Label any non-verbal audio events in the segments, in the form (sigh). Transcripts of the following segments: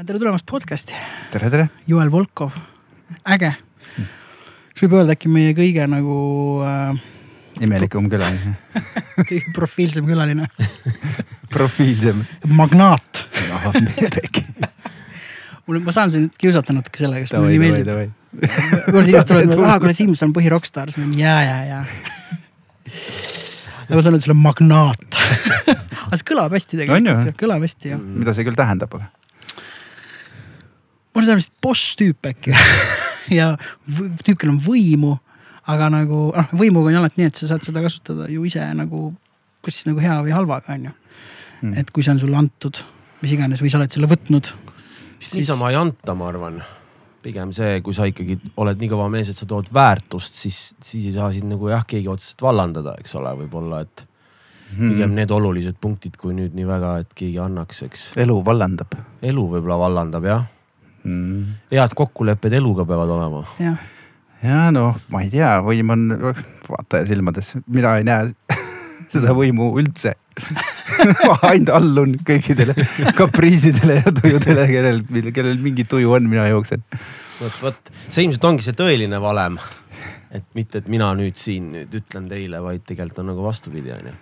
tere tulemast podcast'i, tere, tere. Joel Volkov, äge. kas võib öelda äkki meie kõige nagu äh, imelikum külaline (laughs) kõige profiilsem külaline (laughs) profiilsem. magnaat (laughs) mul, ma saan sind kiusata natuke sellega, sest mulle nii meeldib. kord inimesed tulevad mulle, aa kuule Sims on põhirokkstaar, siis ma olen ja, ja, ja. ja ma saan öelda sulle magnaat aga see kõlab hästi tegelikult, kõlab hästi jah. mida see küll tähendab, aga? Ma arvan, ta on vist boss tüüp äkki (laughs) ja tüüp, kellel on võimu, aga nagu noh, võimuga on alati nii, et sa saad seda kasutada ju ise nagu, kas siis nagu hea või halvaga, on ju mm.. et kui see on sulle antud, mis iganes, või sa oled selle võtnud. niisama ei anta, ma arvan pigem see, kui sa ikkagi oled nii kõva mees, et sa tood väärtust, siis, siis ei saa sind nagu jah, keegi otseselt vallandada, eks ole, võib-olla, et hmm. pigem need olulised punktid, kui nüüd nii väga, et keegi annaks, eks. elu vallandab. elu võib-olla vallandab jah mm.. head kokkulepped eluga peavad olema. jah ja noh, ma ei tea, võim on vaataja silmades, mina ei näe (laughs) seda võimu üldse (laughs) ma ainult allun kõikidele kapriisidele ja tujudele, kellel, kellel mingi tuju on, mina jooksen. vot, vot see ilmselt ongi see tõeline valem. et mitte, et mina nüüd siin nüüd ütlen teile, vaid tegelikult on nagu vastupidi, onju.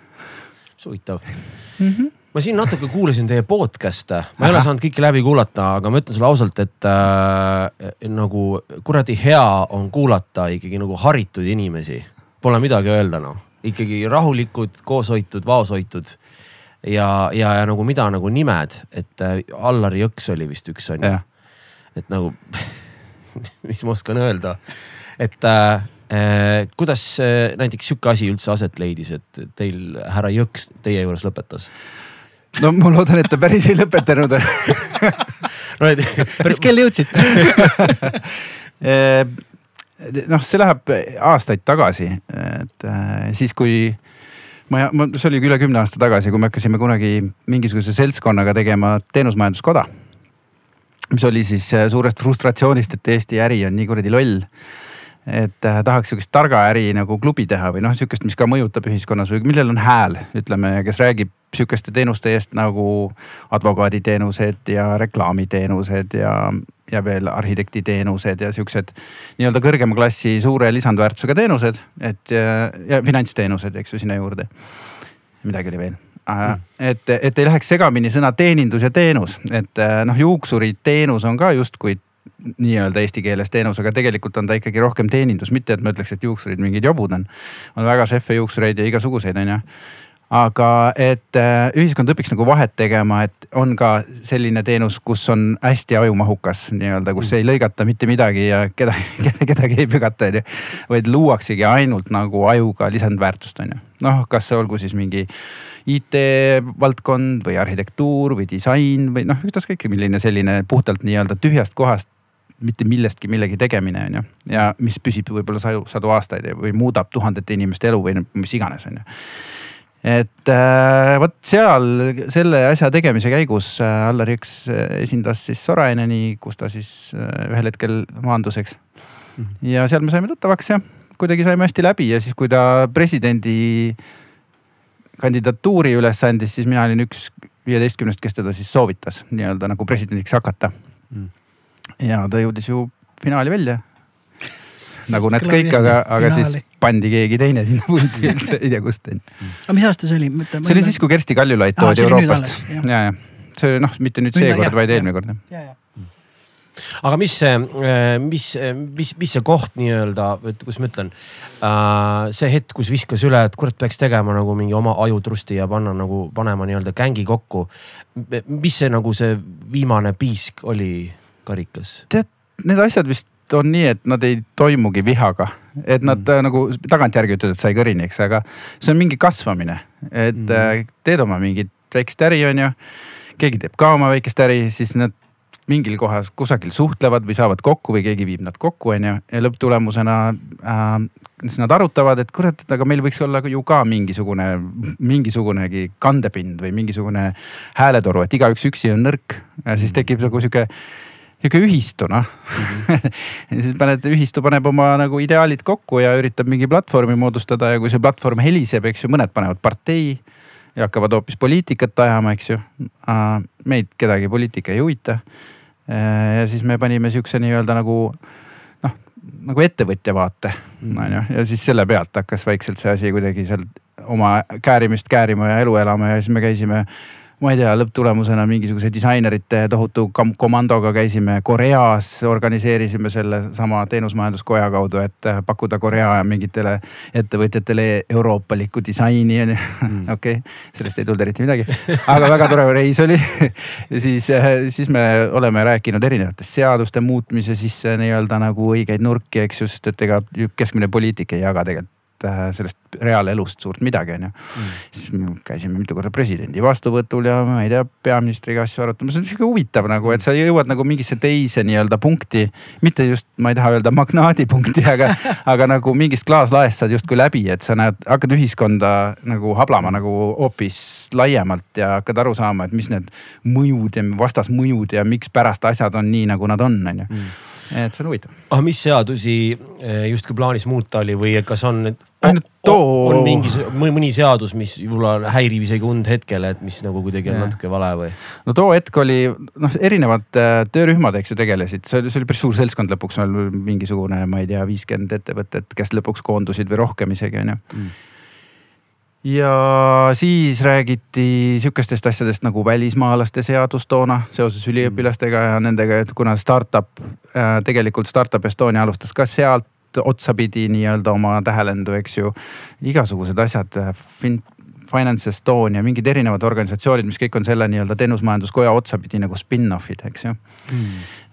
huvitav mm. -hmm ma siin natuke kuulasin teie podcast'e, ma ei Aha. ole saanud kõike läbi kuulata, aga ma ütlen sulle ausalt, et äh, nagu kuradi hea on kuulata ikkagi nagu haritud inimesi. Pole midagi öelda noh, ikkagi rahulikud, kooshoitud, vaoshoitud. ja, ja, ja nagu mida nagu nimed, et äh, Allar Jõks oli vist üks on ju. et nagu (laughs) mis ma oskan öelda, et äh, äh, kuidas äh, näiteks sihuke asi üldse aset leidis, et teil härra Jõks teie juures lõpetas no ma loodan, et ta päris ei lõpetanud no, et... päris kell jõudsite eh, noh, see läheb aastaid tagasi, et eh, siis kui ma, ma, see oli üle kümne aasta tagasi, kui me hakkasime kunagi mingisuguse seltskonnaga tegema teenusmajanduskoda. mis oli siis eh, suurest frustratsioonist, et Eesti äri on nii kuradi loll et äh, tahaks sihukest targa äri nagu klubi teha või noh, sihukest, mis ka mõjutab ühiskonnas või millel on hääl, ütleme, kes räägib sihukeste teenuste eest nagu advokaaditeenused ja reklaamiteenused ja, ja veel arhitektiteenused ja siuksed nii-öelda kõrgema klassi suure lisandväärtusega teenused, et ja, ja finantsteenused, eks ju, sinna juurde. midagi oli veel mm. et, et ei läheks segamini sõna teenindus ja teenus, et äh, noh, juuksuriteenus on ka justkui nii-öelda eesti keeles teenus, aga tegelikult on ta ikkagi rohkem teenindus, mitte et ma ütleks, et juuksurid mingid jobud on. on väga šefe juuksureid ja igasuguseid, on ju aga et äh, ühiskond õpiks nagu vahet tegema, et on ka selline teenus, kus on hästi ajumahukas nii-öelda, kus ei lõigata mitte midagi ja kedagi, (laughs) kedagi ei pügata, on ju. vaid luuaksegi ainult nagu ajuga lisandväärtust, on ju. noh, kas see olgu siis mingi IT valdkond või arhitektuur või disain või noh, ükstaskõik milline selline puhtalt nii-öelda tühjast kohast mitte millestki millegi tegemine on ju. ja mis püsib võib-olla sadu, sadu aastaid või muudab tuhandete inimeste elu või mis iganes on ju. et äh, vot seal selle asja tegemise käigus äh, Allar Jõks äh, esindas siis Soraineni, kus ta siis ühel hetkel maandus, eks. Mhm. ja seal me saime tuttavaks ja kuidagi saime hästi läbi ja siis, kui ta presidendi kandidatuuri üles andis, siis mina olin üks viieteistkümnest, kes teda siis soovitas nii-öelda nagu presidendiks hakata mm ja ta jõudis ju finaali välja. nagu need kõik, aga, aga siis pandi keegi teine sinna pulti üldse, ei tea kust on ju. aga mis aasta see oli? see oli siis, kui Kersti Kaljulaid toodi Euroopast. ja, ja see noh, mitte nüüd seekord, vaid eelmine kord jah aga mis see, mis, mis, mis see koht nii-öelda, et kuidas ma ütlen äh,, see hetk, kus viskas üle, et kurat, peaks tegema nagu mingi oma ajutrusti ja panna nagu, panema nii-öelda gängi kokku. mis see nagu see viimane piisk oli? Karikas? tead, need asjad vist on nii, et nad ei toimugi vihaga, et nad mm. nagu tagantjärgi ütlevad, et sai kõrini, eks, aga see on mingi kasvamine, et mm. Äh, teed oma mingit väikest äri, on ju. keegi teeb ka oma väikest äri, siis nad mingil kohas kusagil suhtlevad või saavad kokku või keegi viib nad kokku, on ju. ja lõpptulemusena äh, siis nad arutavad, et kurat, et aga meil võiks olla ju ka mingisugune, mingisugunegi kandepind või mingisugune hääletoru, et igaüks üksi on nõrk. ja siis mm. tekib nagu sihuke sihuke ühistu noh mm -hmm. (laughs) siis paned, ühistu paneb oma nagu ideaalid kokku ja üritab mingi platvormi moodustada ja kui see platvorm heliseb, eks ju, mõned panevad partei ja hakkavad hoopis poliitikat ajama, eks ju. meid kedagi poliitika ei huvita. ja siis me panime sihukese nii-öelda nagu noh, nagu ettevõtja vaate Mhm. on ju, ja siis selle pealt hakkas vaikselt see asi kuidagi seal oma käärimist käärima ja elu elama ja siis me käisime ma ei tea, lõpptulemusena mingisuguse disainerite tohutu komandoga käisime Koreas, organiseerisime selle sama teenusmajanduskoja kaudu, et äh, pakkuda Korea mingitele ettevõtjatele euroopalikku disaini on ju. (laughs) okei, sellest ei tulnud eriti midagi, aga väga tore reis oli. (laughs) Siis, siis me oleme rääkinud erinevatest seaduste muutmise sisse nii-öelda nagu õigeid nurki, eks ju, sest et ega keskmine poliitik ei jaga tegelikult äh, sellest reaalelust suurt midagi, on ju. siis me käisime mitu korda presidendi vastuvõtul ja ma ei tea, peaministriga asju arutamas, see on sihuke huvitav nagu, et sa jõuad nagu mingisse teise nii-öelda punkti. mitte just, ma ei taha öelda magnaadi punkti, aga, (laughs) aga nagu mingist klaaslaest saad justkui läbi, et sa näed, hakkad ühiskonda nagu hablama nagu hoopis laiemalt ja hakkad aru saama, et mis need mõjud ja vastasmõjud ja mikspärast asjad on nii, nagu nad on, on ju. et see on huvitav. ah, mis seadusi eh, justkui plaanis muuta oli või kas on Ainult too- on mingi mõni seadus, mis võib-olla häirib isegi und hetkel, et mis nagu kuidagi on natuke vale või? no too hetk oli noh, erinevad äh, töörühmad, eks ju, tegelesid, see oli, see oli päris suur seltskond lõpuks, mingisugune, ma ei tea, viiskümmend ettevõtet, kes lõpuks koondusid või rohkem isegi on ju Mm. ja siis räägiti sihukestest asjadest nagu välismaalaste seadus toona seoses üliõpilastega ja nendega, et kuna startup äh,, tegelikult Startup Estonia alustas ka sealt otsapidi nii-öelda oma tähelendu, eks ju. igasugused asjad fin-, Finance Estonia, mingid erinevad organisatsioonid, mis kõik on selle nii-öelda teenusmajanduskoja otsapidi nagu spin-off'id, eks ju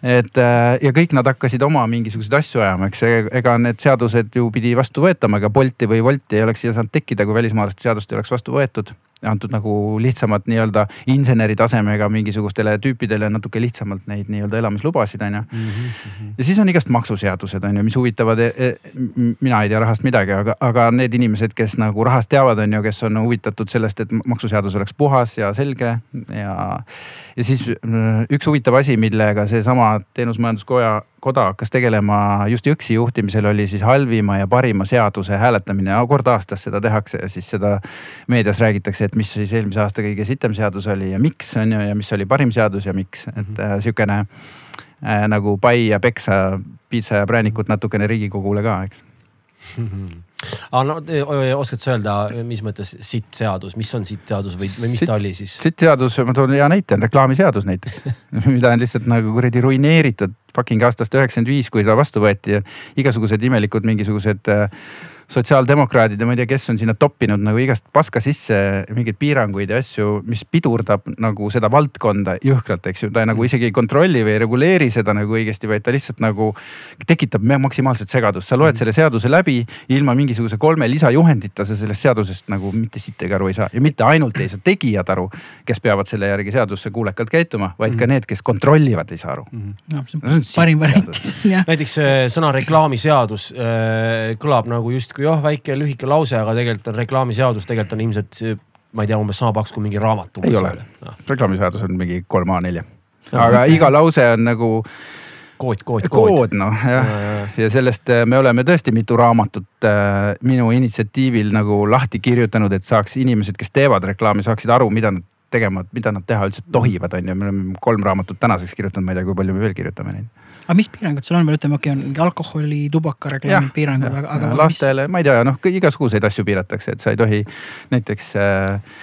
et äh, ja kõik nad hakkasid oma mingisuguseid asju ajama, eks ega need seadused ju pidi vastu võetama, ega Bolti või Wolti ei oleks siia saanud tekkida, kui välismaalaste seadust ei oleks vastu võetud. Antud nagu lihtsamat nii-öelda inseneri tasemega mingisugustele tüüpidele natuke lihtsamalt neid nii-öelda elamislubasid, on ju. ja siis on igast maksuseadused, on ju, mis huvitavad. mina ei tea rahast midagi, aga, aga need inimesed, kes nagu rahast teavad, on ju, kes on huvitatud sellest, et maksuseadus oleks puhas ja selge ja. Ja siis äh, üks huvitav asi, millega seesama teenusmajanduskoja koda hakkas tegelema just Jõksi juhtimisel oli siis halvima ja parima seaduse hääletamine. kord aastas seda tehakse ja siis seda meedias räägitakse, et mis siis eelmise aasta kõige sitem seadus oli ja miks on ju ja mis oli parim seadus ja miks, et äh, sihukene äh, nagu pai ja peksa, piitsa ja präänikut natukene Riigikogule ka, eks (laughs) aga no oskad sa öelda, mis mõttes sitt seadus, mis on sitt seadus või, või mis Sitt- ta oli siis? siit seadus, ma toon hea näite, on reklaamiseadus näiteks (laughs) mida on lihtsalt nagu kuradi ruineeritud fucking aastast üheksakümmend viis, kui ta vastu võeti ja igasugused imelikud mingisugused äh, sotsiaaldemokraadid ja ma ei tea, kes on sinna toppinud nagu igast paska sisse mingeid piiranguid ja asju, mis pidurdab nagu seda valdkonda jõhkralt, eks ju. ta nagu isegi ei kontrolli või ei reguleeri seda nagu õigesti, vaid ta lihtsalt nagu tekitab maksimaalset segadust. sa loed selle seaduse läbi ilma mingisuguse kolme lisajuhendita sa sellest seadusest nagu mitte sittagi aru ei saa. Ja mitte ainult ei saa tegijad aru, kes peavad selle järgi seadusse kuulekalt käituma, vaid ka need, kes kontrollivad, ei saa aru. noh, see No see on parim variant. (laughs) Näiteks äh, sõna reklaamiseadus äh, kõlab nagu justkui jah, väike lühike lause, aga tegelikult on reklaamiseadus, tegelikult on ilmselt, ma ei tea, umbes sama paks kui mingi raamat. ei ole, reklaamiseadus on mingi kolm A4. aga iga lause on nagu kood, kood, kood. kood noh jah Ja, ja. ja sellest äh, me oleme tõesti mitu raamatut äh, minu initsiatiivil nagu lahti kirjutanud, et saaks inimesed, kes teevad reklaami, saaksid aru, mida nad tegema, mida nad teha üldse tohivad, on ju, me oleme kolm raamatut tänaseks kirjutanud, ma ei tea, kui palju me veel kirjutame neid. Aga mis piirangud seal on, me ütleme, okei okay, on mingi alkoholi, tubaka reklaami piirangud, aga, aga mis, lastele, ma ei tea, noh igasuguseid asju piiratakse, et sa ei tohi näiteks äh,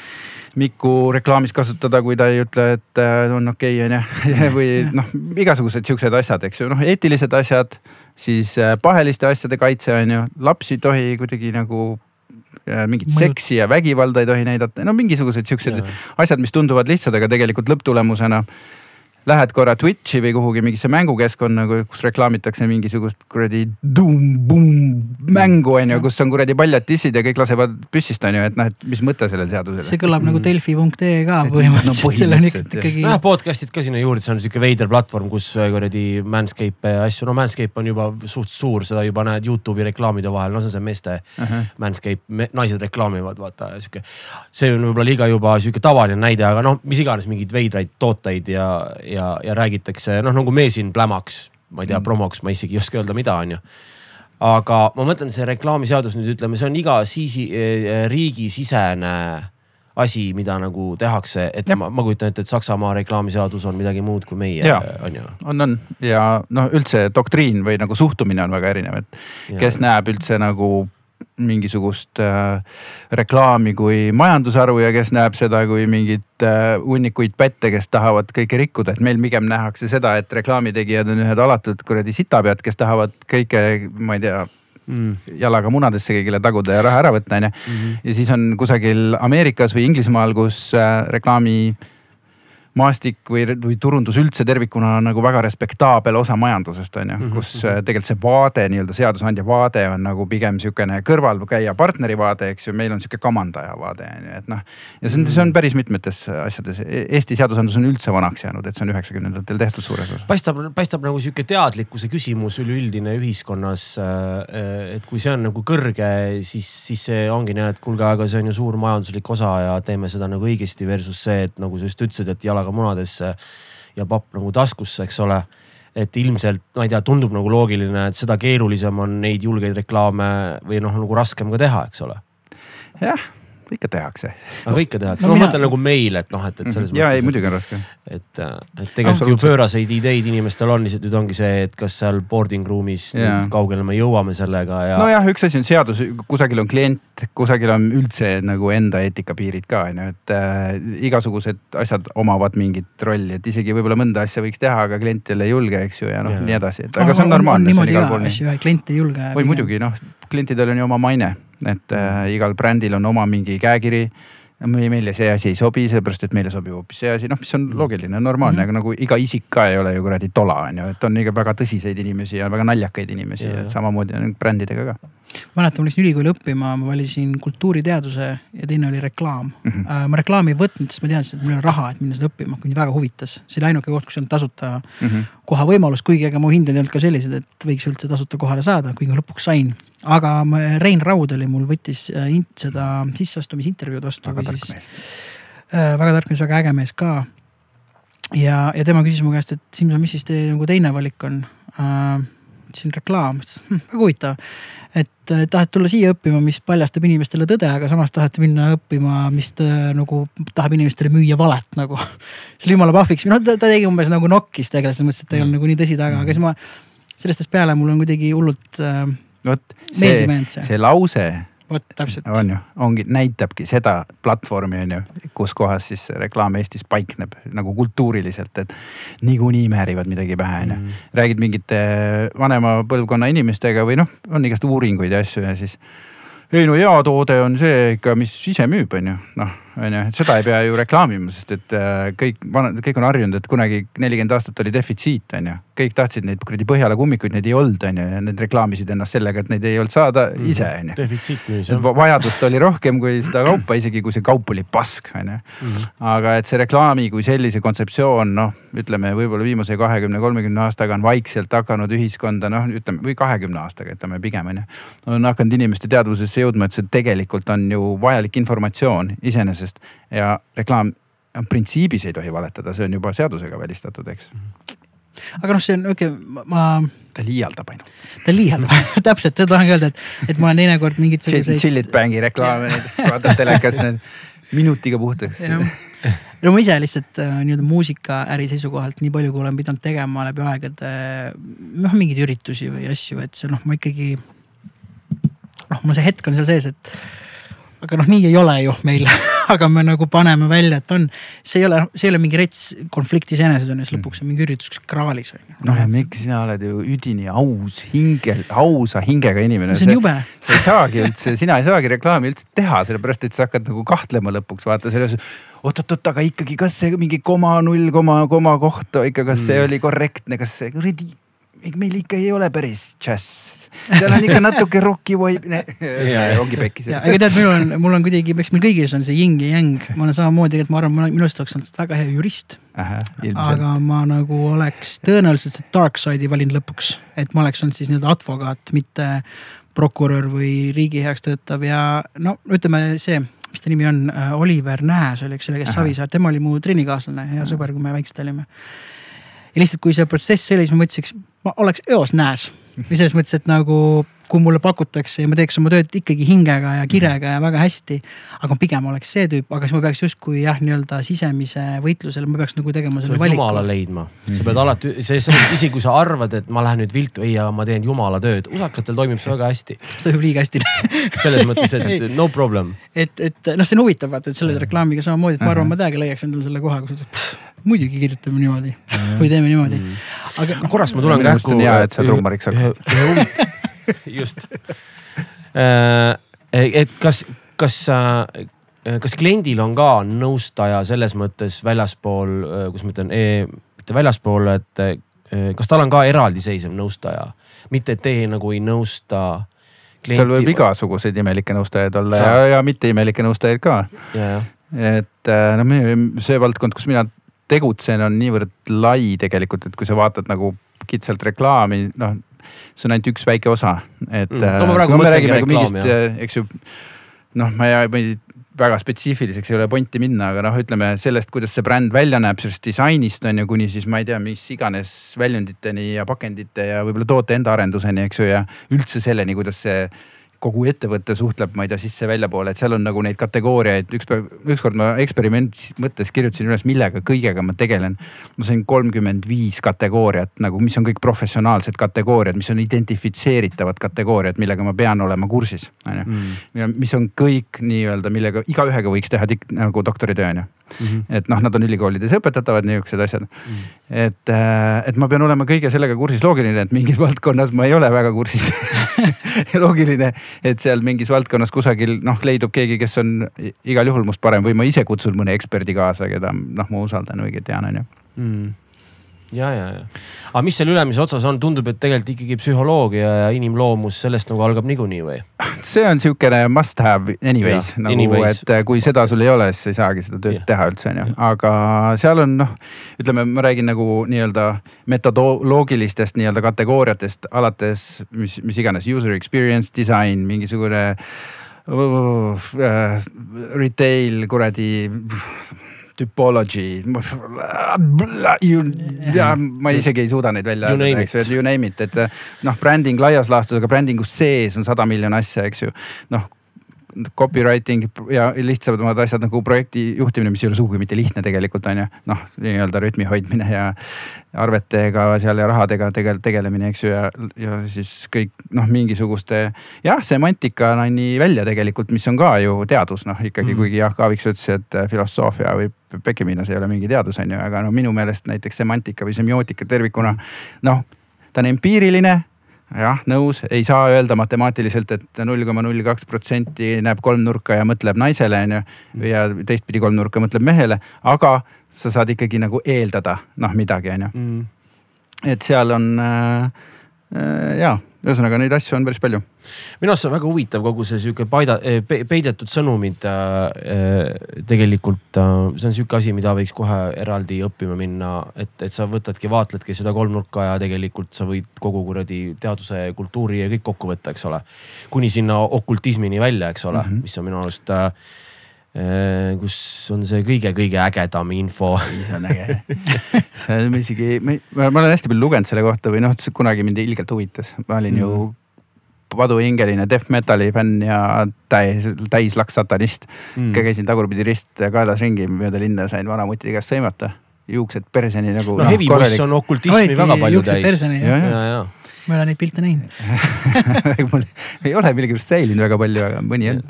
Miku reklaamis kasutada, kui ta ei ütle, et äh, on okei okay, onju (laughs) või noh, igasugused siuksed asjad, eks ju, noh eetilised asjad, siis äh, paheliste asjade kaitse on ju, lapsi ei tohi kuidagi nagu äh, mingit Mõjut- seksi ja vägivalda ei tohi näidata, no mingisugused siuksed asjad, mis tunduvad lihtsad, aga tegelikult lõpptulemusena lähed korra Twitch'i või kuhugi mingisse mängukeskkonna, kus reklaamitakse mingisugust kuradi mängu on ju, kus on kuradi paljad dissid ja kõik lasevad püssist on ju, et noh, et mis mõte sellel seadusel? See kõlab nagu delfi.ee ka põhimõtteliselt no no,, seal on ikkagi nojah, podcast'id ka sinna juurde, see on sihuke veider platvorm, kus äh, kuradi Manscape ja asju, no Manscape on juba suht suur, seda juba näed Youtube'i reklaamide vahel, no see on see meeste uh -huh. Manscape, naised reklaamivad, vaata sihuke. see on võib-olla liiga juba sihuke tavaline näide, aga noh, mis iganes mingeid veidraid tooteid ja, ja, ja räägitakse noh, nagu me siin plämaks, ma ei tea mm., promoks ma isegi ei oska öelda, mida on ju aga ma mõtlen, see reklaamiseadus nüüd ütleme, see on iga siisi, riigisisene asi, mida nagu tehakse, et Jah. ma, ma kujutan ette, et Saksamaa reklaamiseadus on midagi muud kui meie, on ju. on, on ja noh, üldse doktriin või nagu suhtumine on väga erinev, et kes näeb üldse nagu mingisugust äh, reklaami kui majandusharu ja kes näeb seda kui mingit äh, hunnikuid pätte, kes tahavad kõike rikkuda, et meil pigem nähakse seda, et reklaamitegijad on ühed alatud kuradi sitapead, kes tahavad kõike, ma ei tea mm. jalaga munadesse kõigile taguda ja raha ära võtta, onju. ja siis on kusagil Ameerikas või Inglismaal, kus äh, reklaami maastik või, või turundus üldse tervikuna on nagu väga respektaabel osa majandusest, on ju, kus äh, tegelikult see vaade, nii-öelda seadusandja vaade on nagu pigem sihukene kõrvalkäija partneri vaade, eks ju, meil on sihuke kamandaja vaade on ju, et noh. ja see on, see on päris mitmetes asjades, Eesti seadusandlus on üldse vanaks jäänud, et see on üheksakümnendatel tehtud suures osas. paistab, paistab nagu sihuke teadlikkuse küsimus üleüldine ühiskonnas. et kui see on nagu kõrge, siis, siis see ongi nii, et kuulge, aga see on ju suur majanduslik osa ja teeme seda nagu õigesti versus see, et nagu sa just ütlesid, et jalaga munadesse ja papp nagu taskusse, eks ole et ilmselt, ma ei tea, tundub nagu loogiline, et seda keerulisem on neid julgeid reklaame või noh, nagu raskem ka teha, eks ole. jah, ikka tehakse. aga ikka tehakse No no,, ma mina- mõtlen nagu meil, et noh, et, et selles ja ei, mõttes. muidugi on raske. et, et tegelikult ju pööraseid ideid inimestel on, lihtsalt nüüd ongi see, et kas seal boarding room'is Jaa. nüüd kaugele me jõuame sellega ja. nojah, üks asi on seadus, kusagil on klient, kusagil on üldse nagu enda eetikapiirid ka on ju, et äh, igasugused asjad omavad mingit rolli, et isegi võib-olla mõnda asja võiks teha, aga klient jälle ei julge, eks ju, ja noh Jaa. nii edasi, et aga see on normaalne. niimoodi ka asju, klient ei julge. oi muidugi noh, klientidel on ju oma maine, et äh, igal brändil on oma mingi käekiri me- meile see asi ei sobi, sellepärast et meile sobib hoopis see asi, noh, mis on loogiline, normaalne mm. -hmm. aga nagu iga isik ka ei ole ju kuradi tola, on ju, et on ikka väga tõsiseid inimesi ja väga naljakaid inimesi, et samamoodi on brändidega ka mäletan, ma läksin ülikooli õppima, ma valisin kultuuriteaduse ja teine oli reklaam mm. -hmm. ma reklaami ei võtnud, sest ma teadsin, et mul ei ole raha, et minna seda õppima, mind väga huvitas. see oli ainuke koht, kus on tasuta mm. -hmm. koha võimalus, kuigi ega mu hinded ei olnud ka sellised, et võiks üldse tasuta kohale saada, kuigi ma lõpuks sain. aga Rein Raud oli mul, võttis äh, seda sisseastumisintervjuud vastu. väga tark mees. äh, väga tark mees, väga äge mees ka. ja, ja tema küsis mu käest, et Simson, mis siis teie nagu teine valik on äh,? Ütlesin reklaam, hm, väga huvitav. et äh, tahad tulla siia õppima, mis paljastab inimestele tõde, aga samas tahate minna õppima, mis ta, nagu tahab inimestele müüa valet nagu. (laughs) see oli jumala pahviks, noh ta, ta tegi umbes nagu nokkis tegelikult selles mõttes, et ta ei olnud nagu nii tõsi taga, aga siis ma sellest ajast peale mul on kuidagi hullult äh, vot see, see, see lause vot täpselt. on ju, ongi, näitabki seda platvormi on ju, kus kohas siis reklaam Eestis paikneb nagu kultuuriliselt, et niikuinii määrivad midagi pähe on ju. Mm. räägid mingite vanema põlvkonna inimestega või noh, on igast uuringuid ja asju ja siis. ei no hea toode on see ikka, mis ise müüb, on ju, noh on ju, et seda ei pea ju reklaamima, sest et äh, kõik vanad, kõik on harjunud, et kunagi nelikümmend aastat oli defitsiit, on ju. kõik tahtsid neid kuradi Põhjala kummikuid, neid ei olnud, on ju, ja need reklaamisid ennast sellega, et neid ei olnud saada ise, on ju defitsiit müüs jah. va- vajadust oli rohkem kui seda kaupa, isegi kui see kaup oli pask, onju. aga et see reklaami kui sellise kontseptsioon, noh, ütleme võib-olla viimase kahekümne, kolmekümne aastaga on vaikselt hakanud ühiskonda, noh, ütleme või kahekümne aastaga, ütleme pigem onju. on hakanud inimeste teadvusesse jõudma, et see tegelikult on ju vajalik informatsioon iseenesest ja reklaam printsiibis ei tohi valetada, see on juba seadusega välistatud, eks. aga noh, see on okei okay,, ma ta liialdab ainult. ta liialdab (laughs) täpselt, seda tahangi öelda, et, et ma olen teinekord mingisuguseid. Chillit Bangi reklaame, (laughs) vaatad telekast need minutiga puhtaks. no ma ise lihtsalt äh, nii-öelda muusikaäri seisukohalt nii palju, kui olen pidanud tegema läbi aegade noh, mingeid üritusi või asju, et see noh, ma ikkagi. noh, mul see hetk on seal sees, et aga noh, nii ei ole ju meil (laughs) aga me nagu paneme välja, et on, see ei ole, see ei ole mingi rets konflikt iseenesest on ju, siis lõpuks on mingi üritus kraalis on ju. noh, ja miks sina oled ju üdini aus hingel, ausa hingega inimene. see on jube. sa ei saagi üldse, sina ei saagi reklaami üldse teha, sellepärast et sa hakkad nagu kahtlema lõpuks vaata selles. oot-oot-oot, aga ikkagi, kas see mingi koma, null koma, koma koht ikka, kas see oli korrektne, kas see kuradi meil ikka ei ole päris džäss, seal on ikka natuke roki vibe, ongi pekkis. aga tead, minul on, mul on kuidagi, eks meil kõigil on see yin ja yang, ma olen samamoodi, et ma arvan, ma minust oleks olnud väga hea jurist. aga ma nagu oleks tõenäoliselt see dark side'i valinud lõpuks, et ma oleks olnud siis nii-öelda advokaat, mitte prokurör või riigi heaks töötav ja no ütleme see, mis ta nimi on, Oliver Nääs oli, eks ole, kes Savisaar, tema oli mu treenikaaslane, hea sõber, kui me väiksed olime ja lihtsalt, kui see protsess oli, siis ma mõtlesin, ma oleks eos näes. või selles mõttes, et nagu kui mulle pakutakse ja ma teeks oma tööd ikkagi hingega ja kirega ja väga hästi. aga pigem oleks see tüüp, aga siis ma peaks justkui jah, nii-öelda sisemise võitlusele, ma peaks nagu tegema selle valiku. jumala leidma, sa pead alati, isegi kui sa arvad, et ma lähen nüüd viltu, ei, aga ma teen jumala tööd, usakatel toimib see väga hästi. see toimib liiga hästi selles mõttes, et (laughs) no problem. et, et noh, see on huvitav vaata, et selle reklaamiga samamoodi, et ma arvan, ma täiega leiaks endale selle koha, kus muidugi kirjutame niimoodi või teeme niimoodi. aga no, korraks ma tulen kähku. hea, et sa trummariks hakkad (laughs) just. Äh, et kas, kas, äh, kas kliendil on ka nõustaja selles mõttes väljaspool, äh, kuidas ma ütlen e,, mitte väljaspool, et kas tal on ka eraldiseisev nõustaja, mitte et teie nagu ei nõusta klienti. tal võib igasuguseid imelikke nõustajaid olla ja, ja, ja mitte imelikke nõustajaid ka. et noh, see valdkond, kus mina tegutsen, on niivõrd lai tegelikult, et kui sa vaatad nagu kitsalt reklaami, noh see on ainult üks väike osa, et mm.. no ma praegu mõtlengi nagu reklaami jah. eks ju noh, ma ei, ma ei, väga spetsiifiliseks ei ole pointi minna, aga noh, ütleme sellest, kuidas see bränd välja näeb, sellest disainist on ju, kuni siis ma ei tea, mis iganes väljunditeni ja pakendite ja võib-olla toote enda arenduseni, eks ju, ja üldse selleni, kuidas see kogu ettevõte suhtleb, ma ei tea, sisse-väljapoole, et seal on nagu neid kategooriaid, üks päev, ükskord ma eksperiment mõttes kirjutasin üles, millega kõigega ma tegelen. ma sain kolmkümmend viis kategooriat nagu, mis on kõik professionaalsed kategooriad, mis on identifitseeritavad kategooriad, millega ma pean olema kursis, on ju. Mm. mis on kõik nii-öelda, millega igaühega võiks teha tik, nagu doktoritöö on ju Mm -hmm. et noh, nad on ülikoolides õpetatavad, niisugused asjad mm. -hmm. et, äh, et ma pean olema kõige sellega kursis, loogiline, et mingis (laughs) valdkonnas ma ei ole väga kursis (laughs) loogiline, et seal mingis valdkonnas kusagil noh, leidub keegi, kes on igal juhul must parem või ma ise kutsun mõne eksperdi kaasa, keda noh, ma usaldan või tean, on ju mm ja, ja, ja. aga mis seal ülemises otsas on, tundub, et tegelikult ikkagi psühholoogia ja inimloomus sellest nagu algab niikuinii või? see on sihukene must have anyways, nagu anyways. et äh, kui seda sul ei ole, siis ei saagi seda tööd ja. teha üldse on ju, aga seal on noh, ütleme, ma räägin nagu nii-öelda metodoloogilistest nii-öelda kategooriatest alates mis, mis iganes user experience design, mingisugune uh, uh, retail kuradi Typology. ja ma isegi ei suuda neid välja öelda, eks ju, you name it, et noh, bränding laias laastus, aga brändingu sees on sada miljonit asja, eks ju. noh copywriting ja lihtsamad asjad nagu projekti juhtimine, mis ei ole sugugi mitte lihtne tegelikult on ju. noh, nii-öelda rütmi hoidmine ja arvetega seal ja rahadega tegel-, tegelemine, eks ju, ja, ja siis kõik noh, mingisuguste jah, semantikani välja tegelikult, mis on ka ju teadus, noh ikkagi mm kuigi Jaak Aaviks ütles, et filosoofia või Beckeminas ei ole mingi teadus, on ju, aga no minu meelest näiteks semantika või semiootika tervikuna noh, ta on empiiriline jah, nõus, ei saa öelda matemaatiliselt, et null koma null kaks protsenti näeb kolmnurka ja mõtleb naisele, on ju. ja teistpidi kolmnurka mõtleb mehele, aga sa saad ikkagi nagu eeldada noh midagi, on ju. Mm. et seal on äh, äh, ja ühesõnaga neid asju on päris palju. minu arust on väga huvitav, kogu see sihuke paida, eh, peidetud sõnumid äh, tegelikult äh,. see on sihuke asi, mida võiks kohe eraldi õppima minna, et, et sa võtadki, vaatledki seda kolmnurka ja tegelikult sa võid kogu kuradi teaduse, kultuuri ja kõik kokku võtta, eks ole. kuni sinna okultismini välja, eks ole mm, -hmm. mis on minu arust Äh, kus on see kõige-kõige ägedam info. see on äge ma isegi, ma olen hästi palju lugenud selle kohta või noh, kunagi mind ilgelt huvitas, ma olin mm. ju paduhingeline death metal'i fänn ja täis, täislaks satanist mm.. käisin tagurpidi rist kaelas ringi mööda linna, sain vanamuti käest sõimata. juuksed perseni nagu. no, no heavy boss on okultismi Olegi väga palju täis. ja, ja, ja ma ei ole neid pilte näinud (laughs) mul ei ole millegipärast säilinud väga palju, aga mõni on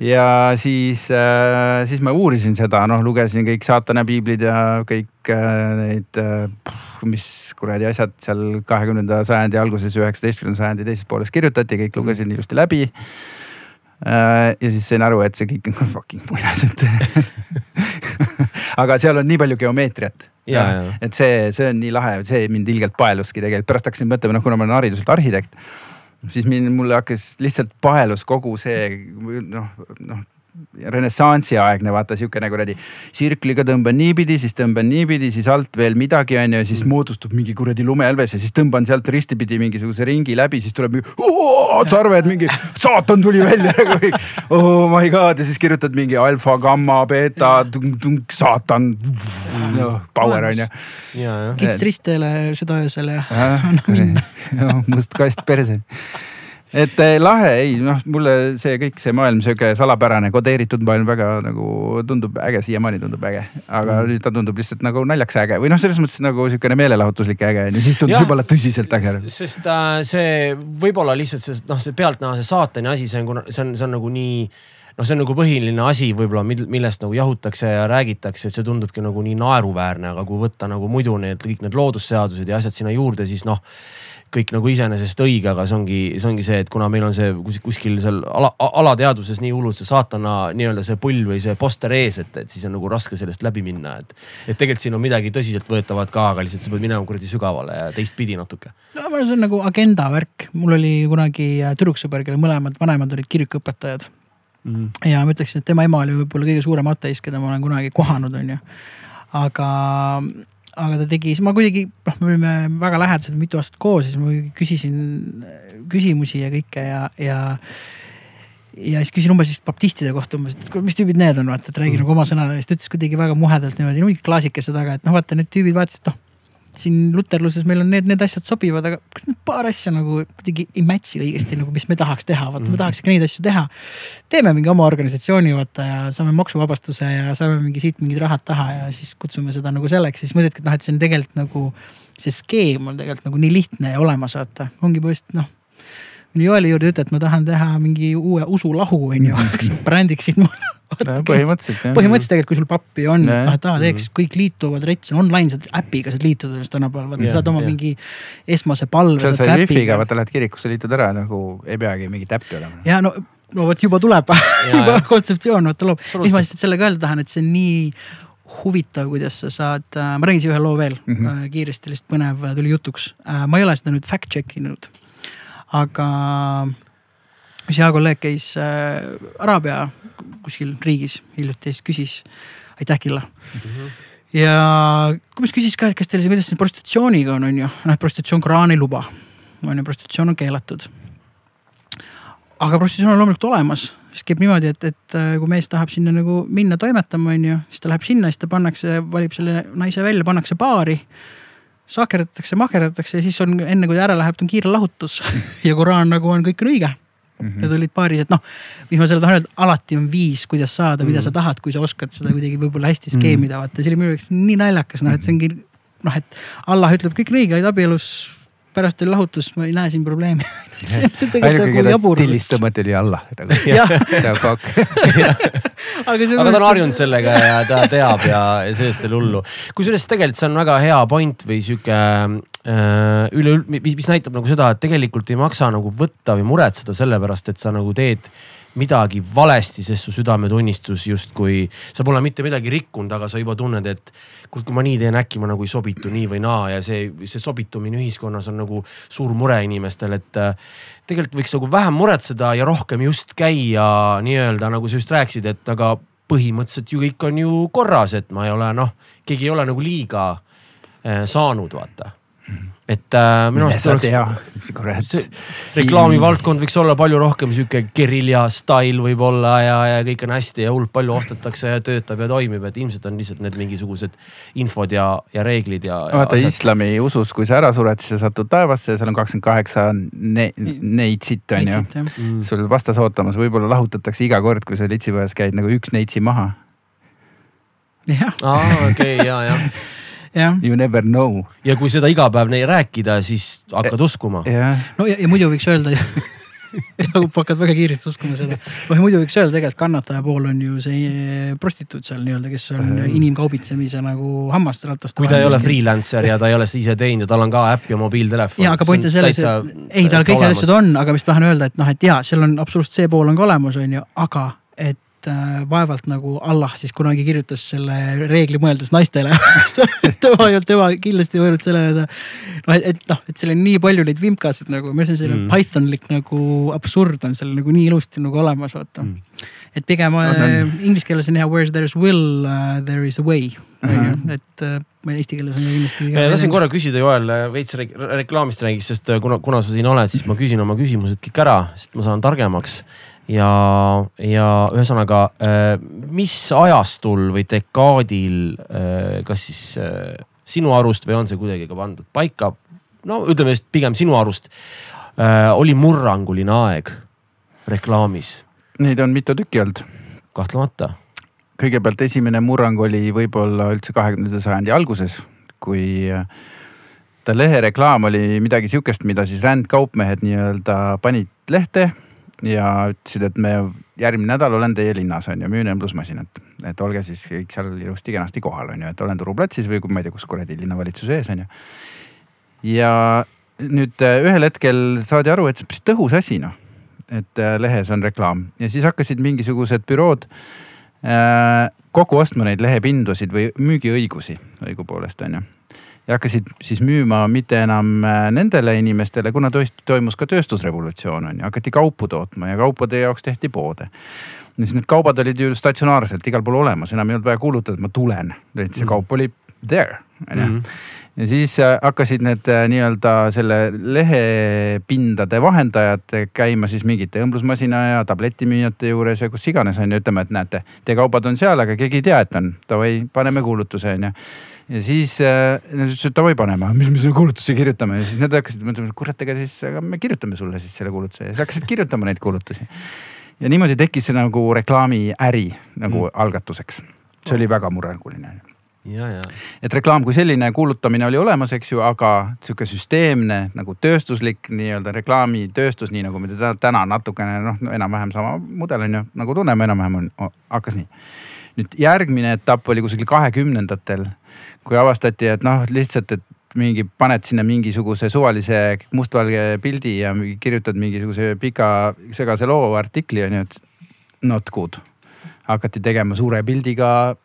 ja siis äh,, siis ma uurisin seda, noh, lugesin kõik saatana piiblid ja kõik äh, neid äh,, mis kuradi asjad seal kahekümnenda sajandi alguses, üheksateistkümnenda sajandi teises pooles kirjutati, kõik lugesin ilusti läbi. Ja siis sain aru, et see kõik on (laughs) fucking muinasjutt. (laughs) Aga seal on nii palju geomeetriat. et see, see on nii lahe, see mind ilgelt paeluski tegelikult, pärast hakkasin mõtlema, noh, kuna ma olen hariduselt arhitekt siis mind, mulle hakkas lihtsalt paelus kogu see noh, noh renessansi aegne, vaata siukene kuradi sirkliga tõmban niipidi, siis tõmban niipidi, siis alt veel midagi on ju, siis moodustub mingi kuradi lumeälves ja siis tõmban sealt ristipidi mingisuguse ringi läbi, siis tuleb mingi sarved mingi, saatan tuli välja. (laughs) Oh my god ja siis kirjutad mingi alfa, gamma, beeta, saatan no,, power on ju. kits ristele südaöösel ja anna (laughs) minna. (laughs) must kast perse et eh, lahe, ei noh, mulle see kõik see maailm sihuke salapärane kodeeritud maailm väga nagu tundub äge, siiamaani tundub äge. aga mm. nüüd ta tundub lihtsalt nagu naljakas äge või noh, selles mõttes nagu sihukene meelelahutuslik äge on ju, siis tundus juba tõsiselt äge. sest äh, see võib-olla lihtsalt see noh, see pealtnäha see saatani asi, see on, see on, see on nagu nii noh, see on nagu põhiline asi võib-olla, millest nagu jahutakse ja räägitakse, et see tundubki nagu nii naeruväärne, aga kui võtta nagu muidu need kõik need loodusseadused ja asjad sinna juurde, siis noh kõik nagu iseenesest õige, aga see ongi, see ongi see, et kuna meil on see kuskil seal ala, alateadvuses nii hullult see saatana nii-öelda see pull või see poster ees, et, et siis on nagu raske sellest läbi minna, et. et tegelikult siin on midagi tõsiseltvõetavat ka, aga lihtsalt sa pead minema kuradi sügavale ja teistpidi natuke. no ma arvan, see on nagu agenda värk, mul oli kunagi äh, tüdruksõber, kelle mõlemad vanemad olid kirikuõpetajad mm. -hmm. ja ma ütleksin, et tema ema oli võib-olla kõige suurem ateist, keda ma olen kunagi kohanud, on ju. aga aga ta tegi, siis ma kuidagi, noh, me olime väga lähedased mitu aastat koos, siis ma küsisin küsimusi ja kõike ja, ja. ja siis küsin umbes vist baptistide kohta umbes, et mis tüübid need on, vaata, et räägi mm. nagu oma sõnadega, siis ta ütles kuidagi väga muhedalt niimoodi, no mingi klaasikese taga, et noh, vaata need tüübid vaatasid, noh siin luterluses meil on need, need asjad sobivad, aga paar asja nagu kuidagi ei match'i õigesti nagu, mis me tahaks teha, vaata mm. me tahaks ikka neid asju teha. teeme mingi oma organisatsiooni vaata ja saame maksuvabastuse ja saame mingi siit mingid rahad taha ja siis kutsume seda nagu selleks, siis mõtledki, et noh, et see on tegelikult nagu. see skeem on tegelikult nagu nii lihtne ja olemas vaata, ongi põhimõtteliselt noh Joeli juurde ütled, et ma tahan teha mingi uue usulahu on ju, eks brändiksid mulle põhimõtteliselt jah. põhimõtteliselt tegelikult, kui sul pappi on, noh et aa teeks, mm. kõik liituvad, rets on online, saad äpiga saad liituda just tänapäeval, vaata saad oma ja. mingi esmase palve. sa saad wifi'ga, vaata lähed kirikusse, liitud ära nagu ei peagi mingit äppi olema. ja no, no vot juba tuleb (laughs) juba kontseptsioon vaata loob. mis ma lihtsalt sellega öelda tahan, et see on nii huvitav, kuidas sa saad, äh, ma räägin siia ühe loo veel mm -hmm. kiiresti, lihtsalt põnev tuli jutuks. Äh, ma ei ole seda nüüd fact check inud, aga üks hea kolleeg käis äh, Araabia kuskil riigis hiljuti, siis küsis, aitäh Killa mm. -hmm. ja umbes küsis ka, et kas teil, kuidas see prostitutsiooniga on, on ju, noh prostitutsioon Koraan ei luba, on ju, prostitutsioon on keelatud. aga prostitutsioon on loomulikult olemas, siis käib niimoodi, et, et äh, kui mees tahab sinna nagu minna toimetama, on ju, siis ta läheb sinna, siis ta pannakse, valib selle naise välja, pannakse baari saakerdatakse, mahkerdatakse ja siis on enne kui ta ära läheb, on kiire lahutus (laughs) ja Koraan nagu on, kõik on õige mm. -hmm. Need olid paaris, et noh, mis ma selle tahan öelda, alati on viis, kuidas saada, mida mm -hmm. sa tahad, kui sa oskad seda kuidagi võib-olla hästi skeemida mm, -hmm. vaata, see oli minu jaoks nii naljakas, noh, et see ongi noh, et Allah ütleb kõik õige, olid abielus pärast oli lahutus, ma ei näe siin probleemi (laughs) see on tegelikult nagu jabur. tillist tõmmati oli alla (laughs) nagu. (laughs) aga, aga ta on harjunud sellega ja ta teab ja, ja sellest ei ole hullu. kusjuures tegelikult see on väga hea point või sihuke äh, üleüld-, mis, mis näitab nagu seda, et tegelikult ei maksa nagu võtta või muretseda selle pärast, et sa nagu teed midagi valesti, sest su südametunnistus justkui, sa pole mitte midagi rikkunud, aga sa juba tunned, et kuule, kui ma nii teen, äkki ma nagu ei sobitu nii või naa. Ja see, see sobitumine ühiskonnas on nagu suur mure inimestel, et äh, tegelikult võiks nagu vähem muretseda ja rohkem just käia nii-öelda nagu sa just rääkisid, et aga põhimõtteliselt ju kõik on ju korras, et ma ei ole noh, keegi ei ole nagu liiga äh, saanud, vaata et äh, minu arust oleks. reklaamivaldkond võiks olla palju rohkem sihuke gerilja stail võib-olla ja, ja kõik on hästi ja hullult palju ostetakse ja töötab ja toimib, et ilmselt on lihtsalt need mingisugused infod ja, ja reeglid ja. vaata asjad... islami usus, kui sa ära sured, siis sa satud taevasse ja seal on kakskümmend kaheksa neitsit on ju. Mm. sul vastas ootamas, võib-olla lahutatakse iga kord, kui sa litsipões käid nagu üks neitsi maha. jah. aa okei okay, ja, jah (laughs) You never know. ja kui seda iga päev neile rääkida, siis hakkad uskuma. no ja, ja muidu võiks öelda (laughs) Jaagup hakkad väga kiiresti uskuma seda. noh muidu võiks öelda tegelikult kannataja pool on ju see eh, prostituut seal nii-öelda, kes on mm. inimkaubitsemise nagu hammasratast. kui ta ei ole freelancer ja ta ei ole seda ise teinud ja tal on ka äpp ja mobiiltelefon. ja aga point on selles, et ei, tal kõik need asjad on, aga mis tahan öelda, et noh, et ja seal on absoluutselt see pool on ka olemas, on ju, aga et äh, vaevalt nagu Allah siis kunagi kirjutas selle reegli mõeldes naistele (laughs) tema tema kindlasti ei võinud selle öelda. noh, et, et noh, et seal on nii palju neid vimkasid nagu, ma ütlen, selline mm. Pythonlik nagu absurd on seal nagu nii ilusti nagu olemas, vaata mm.. et pigem On, äh, on. inglise keeles on hea where there is will uh,, there is a way, ju Ahah., et ma eesti keeles on kindlasti. tahtsin korra küsida Joel veits re- reklaamist räägiks, sest kuna, kuna sa siin oled, siis ma küsin oma küsimused kõik ära, sest ma saan targemaks. ja, ja ühesõnaga, mis ajastul või dekaadil, kas siis äh, sinu arust või on see kuidagi ka pandud paika? no ütleme siis pigem sinu arust äh, oli murranguline aeg reklaamis, Neid on mitu tükki olnud. kahtlemata. kõigepealt esimene murrang oli võib-olla üldse kahekümnenda sajandi alguses, kui äh, ta lehereklaam oli midagi sihukest, mida siis rändkaupmehed nii-öelda panid lehte ja ütlesid, et me järgmine nädal olen teie linnas on ju, müün õmblusmasinat. et olge siis kõik seal ilusti-kenasti kohal on ju, et olen Turuplatsis või kui ma ei tea, kus kuradi linnavalitsuse ees on ju. ja nüüd äh, ühel hetkel saadi aru, et see on päris tõhus asi noh, et äh, lehes on reklaam ja siis hakkasid mingisugused bürood äh, kokku ostma neid lehepindusid või müügiõigusi õigupoolest on ju ja hakkasid siis müüma mitte enam äh, nendele inimestele, kuna toimus ka tööstusrevolutsioon on ju, hakati kaupu tootma ja kaupade jaoks tehti poode. ja siis need kaubad olid ju statsionaarselt igal pool olemas, enam ei olnud vaja kuulutada, et ma tulen, vaid see Mhm. kaup oli there on ju Mhm. ja siis äh, hakkasid need äh, nii-öelda selle lehepindade vahendajad käima siis mingite õmblusmasina ja tabletimüüjate juures ja kus iganes on ju, ütleme, et näete, teie kaubad on seal, aga keegi ei tea, et on. Davai, paneme kuulutuse on ju. Ja siis äh, nad ütlesid davai paneme, mis me selle kuulutuse kirjutame ja siis nad hakkasid mõtlema, kurat, ega siis, aga me kirjutame sulle siis selle kuulutuse ja siis hakkasid kirjutama neid kuulutusi. ja niimoodi tekkis see nagu reklaamiäri nagu Mm. algatuseks. see oli väga murranguline et reklaam kui selline kuulutamine oli olemas, eks ju, aga sihuke süsteemne nagu tööstuslik nii-öelda reklaamitööstus, nii nagu me teda täna natukene noh, enam-vähem sama mudel on ju, nagu tunneme enam-vähem on, hakkas nii. nüüd järgmine etapp oli kusagil kahekümnendatel, kui avastati, et noh, lihtsalt, et mingi paned sinna mingisuguse suvalise mustvalge pildi ja kirjutad mingisuguse pika segase loo artikli on ju, et not good. hakati tegema suure pildiga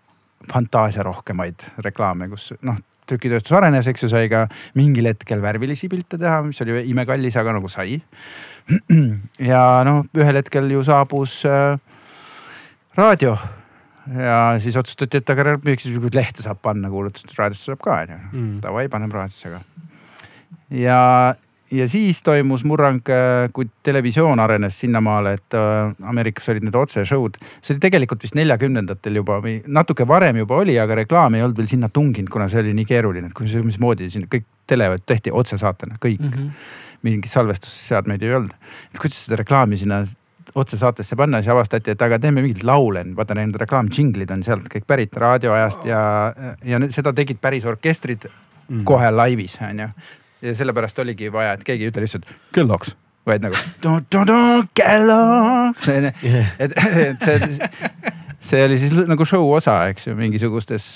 fantaasiarohkemaid reklaame, kus noh, trükitööstus arenes, eks ju, sai ka mingil hetkel värvilisi pilte teha, mis oli imekallis, aga nagu sai. ja noh, ühel hetkel ju saabus äh, raadio ja siis otsustati, et aga miks lehte saab panna, kuulutust raadiosse saab ka onju Mm. davai, paneme raadiosse ka. ja, ja siis toimus murrang, kui televisioon arenes sinnamaale, et äh, Ameerikas olid need otseshow'd. see oli tegelikult vist neljakümnendatel juba või natuke varem juba oli, aga reklaam ei olnud veel sinna tunginud, kuna see oli nii keeruline, et kui see, mismoodi siin kõik televad tehti otsesaatena, kõik mm. -hmm. mingit salvestusseadmeid ei olnud. et kuidas seda reklaami sinna otsesaatesse panna, siis avastati, et aga teeme mingeid laule, vaata need reklaamdžinglid on sealt kõik pärit raadioajast ja, ja seda tegid päris orkestrid Mm. kohe laivis on ju. ja sellepärast oligi vaja, et keegi ei ütle lihtsalt kellaks, vaid nagu kellaks. et, et see, see oli siis nagu show osa, eks ju, mingisugustes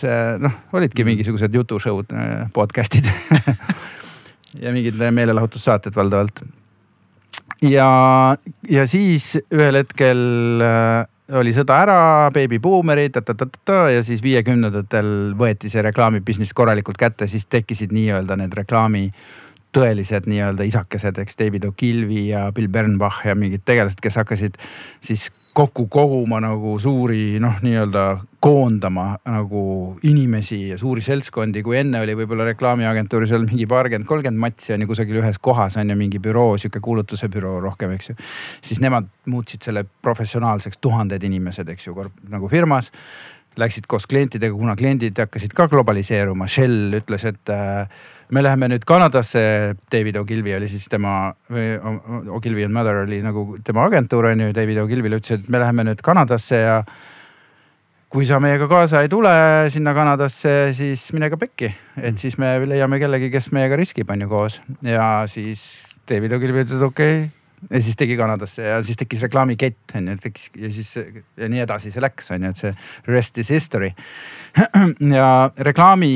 noh, olidki mingisugused jutushow'd, podcast'id (laughs) ja mingid meelelahutussaated valdavalt. ja, ja siis ühel hetkel äh, oli sõda ära, ta-ta-ta-ta ja siis viiekümnendatel võeti see reklaamibusiness korralikult kätte, siis tekkisid nii-öelda need reklaami tõelised nii-öelda isakesed, eks David O'Gilvy ja Bill Bernbach ja mingid tegelased, kes hakkasid siis kokku koguma nagu suuri noh, nii-öelda koondama nagu inimesi ja suuri seltskondi, kui enne oli võib-olla reklaamiagentuuris olnud mingi paarkümmend, kolmkümmend matsi on ju kusagil ühes kohas on ju mingi büroo, sihuke kuulutuse büroo rohkem, eks ju. siis nemad muutsid selle professionaalseks, tuhanded inimesed, eks ju, nagu firmas läksid koos klientidega, kuna kliendid hakkasid ka globaliseeruma, Shell ütles, et äh, me läheme nüüd Kanadasse, David Ogilvy oli siis tema, Ogilvy and Mother oli nagu tema agentuur on ju, David Ogilvyle ütles, et me läheme nüüd Kanadasse ja kui sa meiega kaasa ei tule sinna Kanadasse, siis mine ka pekki, et siis me leiame kellegi, kes meiega riskib, on ju koos. Ja siis David Ogilvy ütles, et okei okay. Ja siis tegi Kanadasse ja siis tekkis reklaamikett on ju, tekkis ja siis ja nii edasi see läks, on ju, et see rest is history. (clears throat) ja reklaami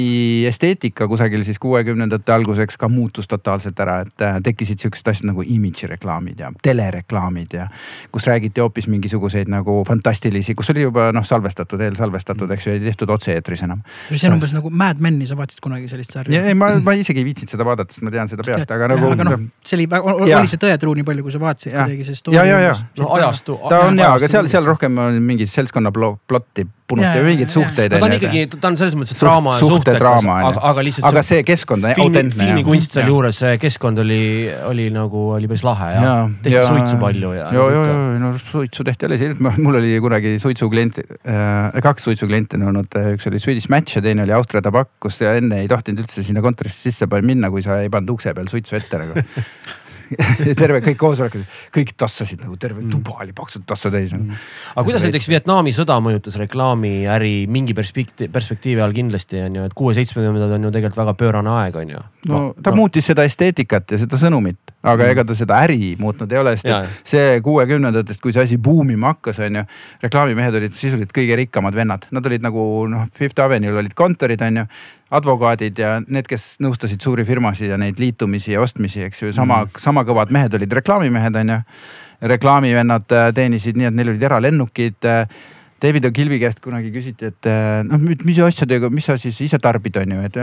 esteetika kusagil siis kuuekümnendate alguseks ka muutus totaalselt ära, et äh, tekkisid siuksed asjad nagu imidži reklaamid ja telereklaamid ja kus räägiti hoopis mingisuguseid nagu fantastilisi, kus oli juba noh, salvestatud, eelsalvestatud, eks ju, ei tehtud otse-eetris enam. see on umbes nagu Mad Meni, sa vaatasid kunagi sellist sarja ja ei, ma, ma isegi ei viitsinud seda vaadata, sest ma tean seda peast, aga nagu. aga noh, see oli oli see tõetruu nii palju, kui sa vaatasid kuidagi see ja, story ja, ja umbes. no ajastu. ta on ja, aga seal, seal rohkem on mingit seltskonna plo- plotti punuti ja jaa, mingeid suhteid. ta on ikkagi, ta on selles mõttes, et draama ja suhtekas, aga, aga lihtsalt aga see keskkond on filmi, autentne. filmikunst sealjuures, see keskkond oli, oli nagu, oli päris lahe ja, ja tehti suitsu palju ja, ja, ja, ja no suitsu tehti alles, (laughs) mul oli kunagi suitsuklient äh,, kaks suitsuklienti on olnud, üks oli Swedish Match ja teine oli Austria Tabak, kus enne ei tohtinud üldse sinna kontorisse sisse minna, kui sa ei pannud ukse peal suitsu ette nagu (laughs) (laughs) terve kõik koosolekud, kõik tassasid nagu terve tuba oli paksult tassa täis nagu.. aga kuidas näiteks Vietnami sõda mõjutas reklaamiäri mingi perspektiivi, perspektiivi all kindlasti on ju, et kuue-seitsmekümnendad on ju tegelikult väga pöörane aeg on ju. no ta muutis seda esteetikat ja seda sõnumit, aga ega ta seda äri muutnud ei ole, sest Jaa. et see kuuekümnendatest, kui see asi buumima hakkas, on ju. reklaamimehed olid sisuliselt kõige rikkamad vennad, nad olid nagu noh, Fifth Avenue'l olid kontorid, on ju advokaadid ja need, kes nõustasid suuri firmasid ja neid liitumisi ja ostmisi, eks ju, sama mm., sama kõvad mehed olid reklaamimehed, on ju. reklaamivennad äh, teenisid nii, et neil olid eralennukid. David O'Gilby käest kunagi küsiti, et äh, noh, mis asjadega, mis sa siis ise tarbid, on ju, et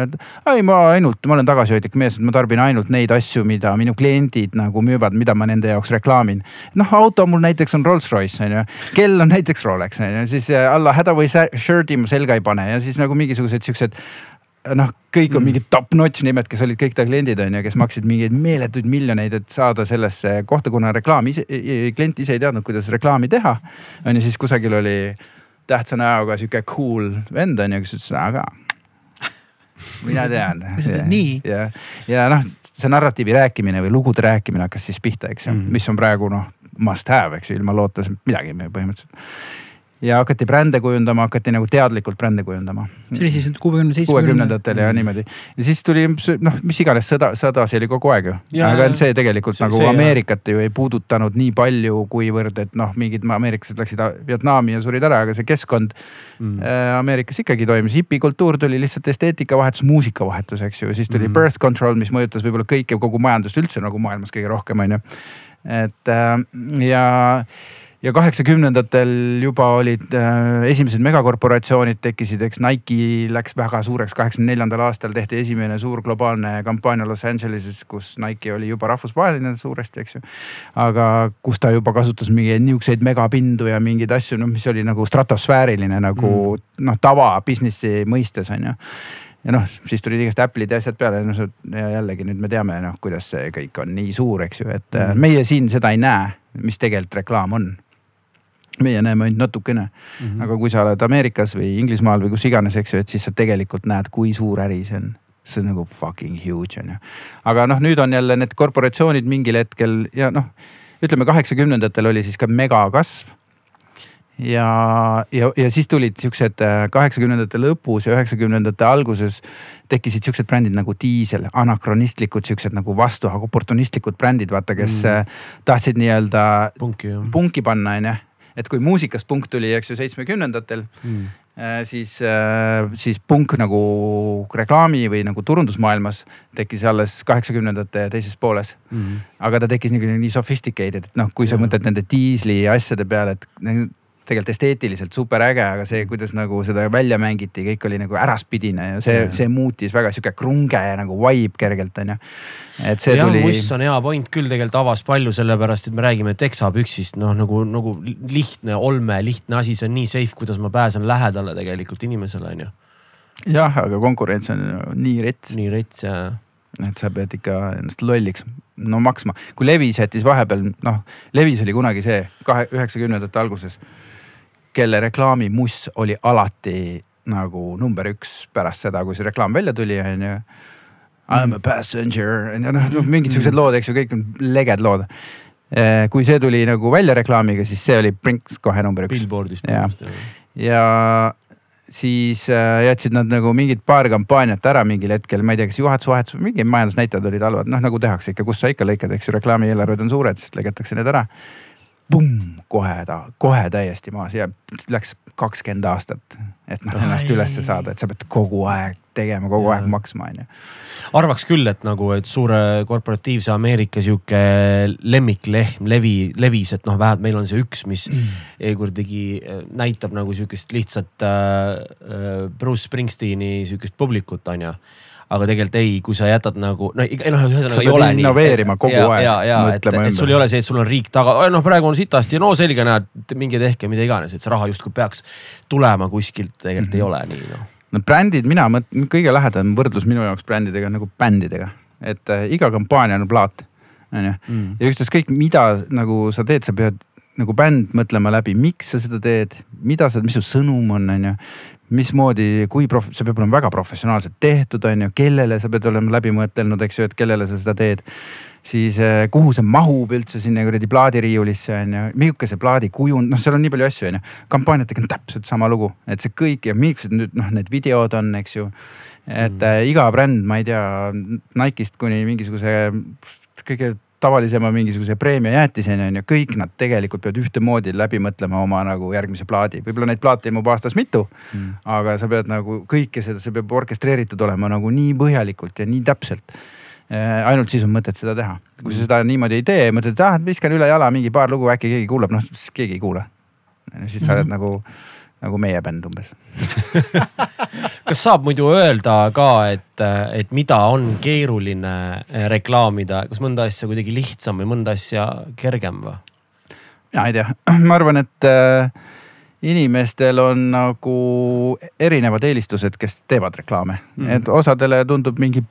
ei, ma ainult, ma olen tagasihoidlik mees, et ma tarbin ainult neid asju, mida minu kliendid nagu müüvad, mida ma nende jaoks reklaamin. noh, auto mul näiteks on Rolls-Royce on ju, kell on näiteks Rolex on ju, siis äh, alla häda või shirt'i ma selga ei pane ja siis nagu mingisugused siuksed noh, kõik on mingid top-notch nimed, kes olid kõik ta kliendid on ju, kes maksid mingeid meeletuid miljoneid, et saada sellesse kohta, kuna reklaam ise, klient ise ei teadnud, kuidas reklaami teha. on ju, siis kusagil oli tähtsa näoga sihuke cool vend on ju, kes ütles, aga mina tean. (laughs) Nii? ja, ja noh, see narratiivi rääkimine või lugude rääkimine hakkas siis pihta, eks ju mm, mis on praegu noh, must have, eks ju, ilma loota midagi põhimõtteliselt ja hakati brände kujundama, hakati nagu teadlikult brände kujundama. see oli siis nüüd kuuekümne, seitsmekümne. kuuekümnendatel ja niimoodi ja siis tuli noh, mis iganes sõda, sõdasi oli kogu aeg ju. Aga see tegelikult see- nagu see. Ameerikat ju ei puudutanud nii palju, kuivõrd et noh, mingid ameeriklased läksid Vietnami ja surid ära, aga see keskkond Mm. äh, Ameerikas ikkagi toimis. hipikultuur tuli lihtsalt esteetikavahetus, muusikavahetus, eks ju, siis tuli mm. birth control, mis mõjutas võib-olla kõike, kogu majandust üldse nagu maailmas kõige rohkem, on ju. et äh, ja ja kaheksakümnendatel juba olid äh, esimesed megakorporatsioonid tekkisid, eks Nike läks väga suureks, kaheksakümne neljandal aastal tehti esimene suur globaalne kampaania Los Angeleses, kus Nike oli juba rahvusvaheline suuresti, eks ju. aga kus ta juba kasutas mingeid niisuguseid megapindu ja mingeid asju, noh, mis oli nagu stratosfääriline nagu mm. noh, tava business'i mõistes on ju ja noh, siis tulid igast Apple'id ja asjad peale, noh ja jällegi nüüd me teame noh, kuidas see kõik on nii suur, eks ju, et mm. meie siin seda ei näe, mis tegelikult reklaam on meie näeme ainult natukene mm, -hmm. aga kui sa oled Ameerikas või Inglismaal või kus iganes, eks ju, et siis sa tegelikult näed, kui suur äri see on. see on nagu fucking huge on ju. aga noh, nüüd on jälle need korporatsioonid mingil hetkel ja noh, ütleme kaheksakümnendatel oli siis ka megakasv ja, ja, ja siis tulid siuksed äh, kaheksakümnendate lõpus ja üheksakümnendate alguses tekkisid siuksed brändid nagu diisel, anakronistlikud siuksed nagu vastu oportunistlikud brändid, vaata, kes Mm. tahtsid nii-öelda punki punki panna, onju. Et kui muusikas punk tuli, eks ju, seitsmekümnendatel mm.. Äh, siis, siis punk nagu reklaami või nagu turundusmaailmas tekkis alles kaheksakümnendate teises pooles. Mm. aga ta tekkis nii, nii sophisticated, et noh, kui sa Jaa. mõtled nende diisli asjade peale, et nagu tegelikult esteetiliselt super äge, aga see, kuidas nagu seda välja mängiti, kõik oli nagu äraspidine ja see see muutis väga sihuke krunge ja nagu vibe kergelt onju. et see jah, tuli. muss on hea point küll, tegelikult avas palju, sellepärast et me räägime teksapüksist, noh nagu, nagu lihtne olme, lihtne asi, see on nii safe, kuidas ma pääsen lähedale tegelikult inimesele on ju. jah, aga konkurents on nii rets, nii rets ja et sa pead ikka ennast lolliks no maksma. kui Levis jättis vahepeal, noh, Levis oli kunagi see kahe, üheksakümnendate alguses, kelle reklaamimuss oli alati nagu number üks pärast seda, kui see reklaam välja tuli, on ju. I m a passenger, noh mingid siuksed lood, eks ju, kõik on leged lood. kui see tuli nagu välja reklaamiga, siis see oli Brinks kohe number üks billboard'ist. Jaa. ja siis äh, jätsid nad nagu mingid paar kampaaniat ära mingil hetkel, ma ei tea, kas juhatus vahetus või mingid majandusnäitajad olid halvad, noh nagu tehakse ikka, kus sa ikka lõikad, eks ju, reklaamieelarved on suured, siis lõigatakse need ära. Pumm, kohe ta, kohe täiesti maas ja läks kakskümmend aastat, et noh ennast ülesse saada, et sa pead kogu aeg tegema, kogu Jaa. aeg maksma, onju. arvaks küll, et nagu, et suure korporatiivse Ameerika sihuke lemmiklehm levi, levis, et noh, vähemalt meil on see üks, mis mm. kuidagi äh, näitab nagu sihukest lihtsat äh, äh, Bruce Springsteeni sihukest publikut, onju. Aga tegelikult ei, kui sa jätad nagu no, noh, ühesõnaga ei ole nii. innoveerima kogu ja, aeg, ja, ja et, et sul ei ole see, et sul on riik taga, noh, praegu on sitasti, no selge, näed, minge tehke mida iganes, et see raha justkui peaks tulema kuskilt, tegelikult mm -hmm. ei ole nii noh. no brändid, mina mõtlen, kõige lähedam võrdlus minu jaoks brändidega on nagu bändidega. et äh, iga kampaania on plaat, onju. Mm. ja ükstaskõik, mida nagu sa teed, sa pead nagu bänd mõtlema läbi, miks sa seda teed, mida sa, mis su sõnum on, onju. Mismoodi, kui prof-, see peab olema väga professionaalselt tehtud, onju, kellele sa pead olema läbi mõtelnud, eks ju, et kellele sa seda teed siis eh, kuhu see mahub üldse sinna kuradi plaadiriiulisse on ju, milline see plaadi kujund, noh, seal on nii palju asju on ju. kampaaniatega on täpselt sama lugu, et see kõik ja millised nüüd noh, need videod on, eks ju. et mm. äh, iga bränd, ma ei tea, Nike'ist kuni mingisuguse kõige tavalisema mingisuguse preemia jäätiseni on ju, kõik nad tegelikult peavad ühtemoodi läbi mõtlema oma nagu järgmise plaadi, võib-olla neid plaate ilmub aastas mitu mm.. aga sa pead nagu kõike seda, see peab orkestreeritud olema nagu nii põhjalikult ja nii täpselt Äh, ainult siis on mõtet seda teha. kui sa seda niimoodi ei tee, mõtled, et ah, viskan üle jala mingi paar lugu, äkki keegi kuulab, noh siis keegi ei kuula. siis sa oled mm -hmm. nagu, nagu meie bänd umbes (laughs) kas saab muidu öelda ka, et, et mida on keeruline reklaamida, kas mõnda asja kuidagi lihtsam või mõnda asja kergem või? mina ei tea, (clears throat) ma arvan, et äh, inimestel on nagu erinevad eelistused, kes teevad reklaame mm, -hmm. et osadele tundub mingi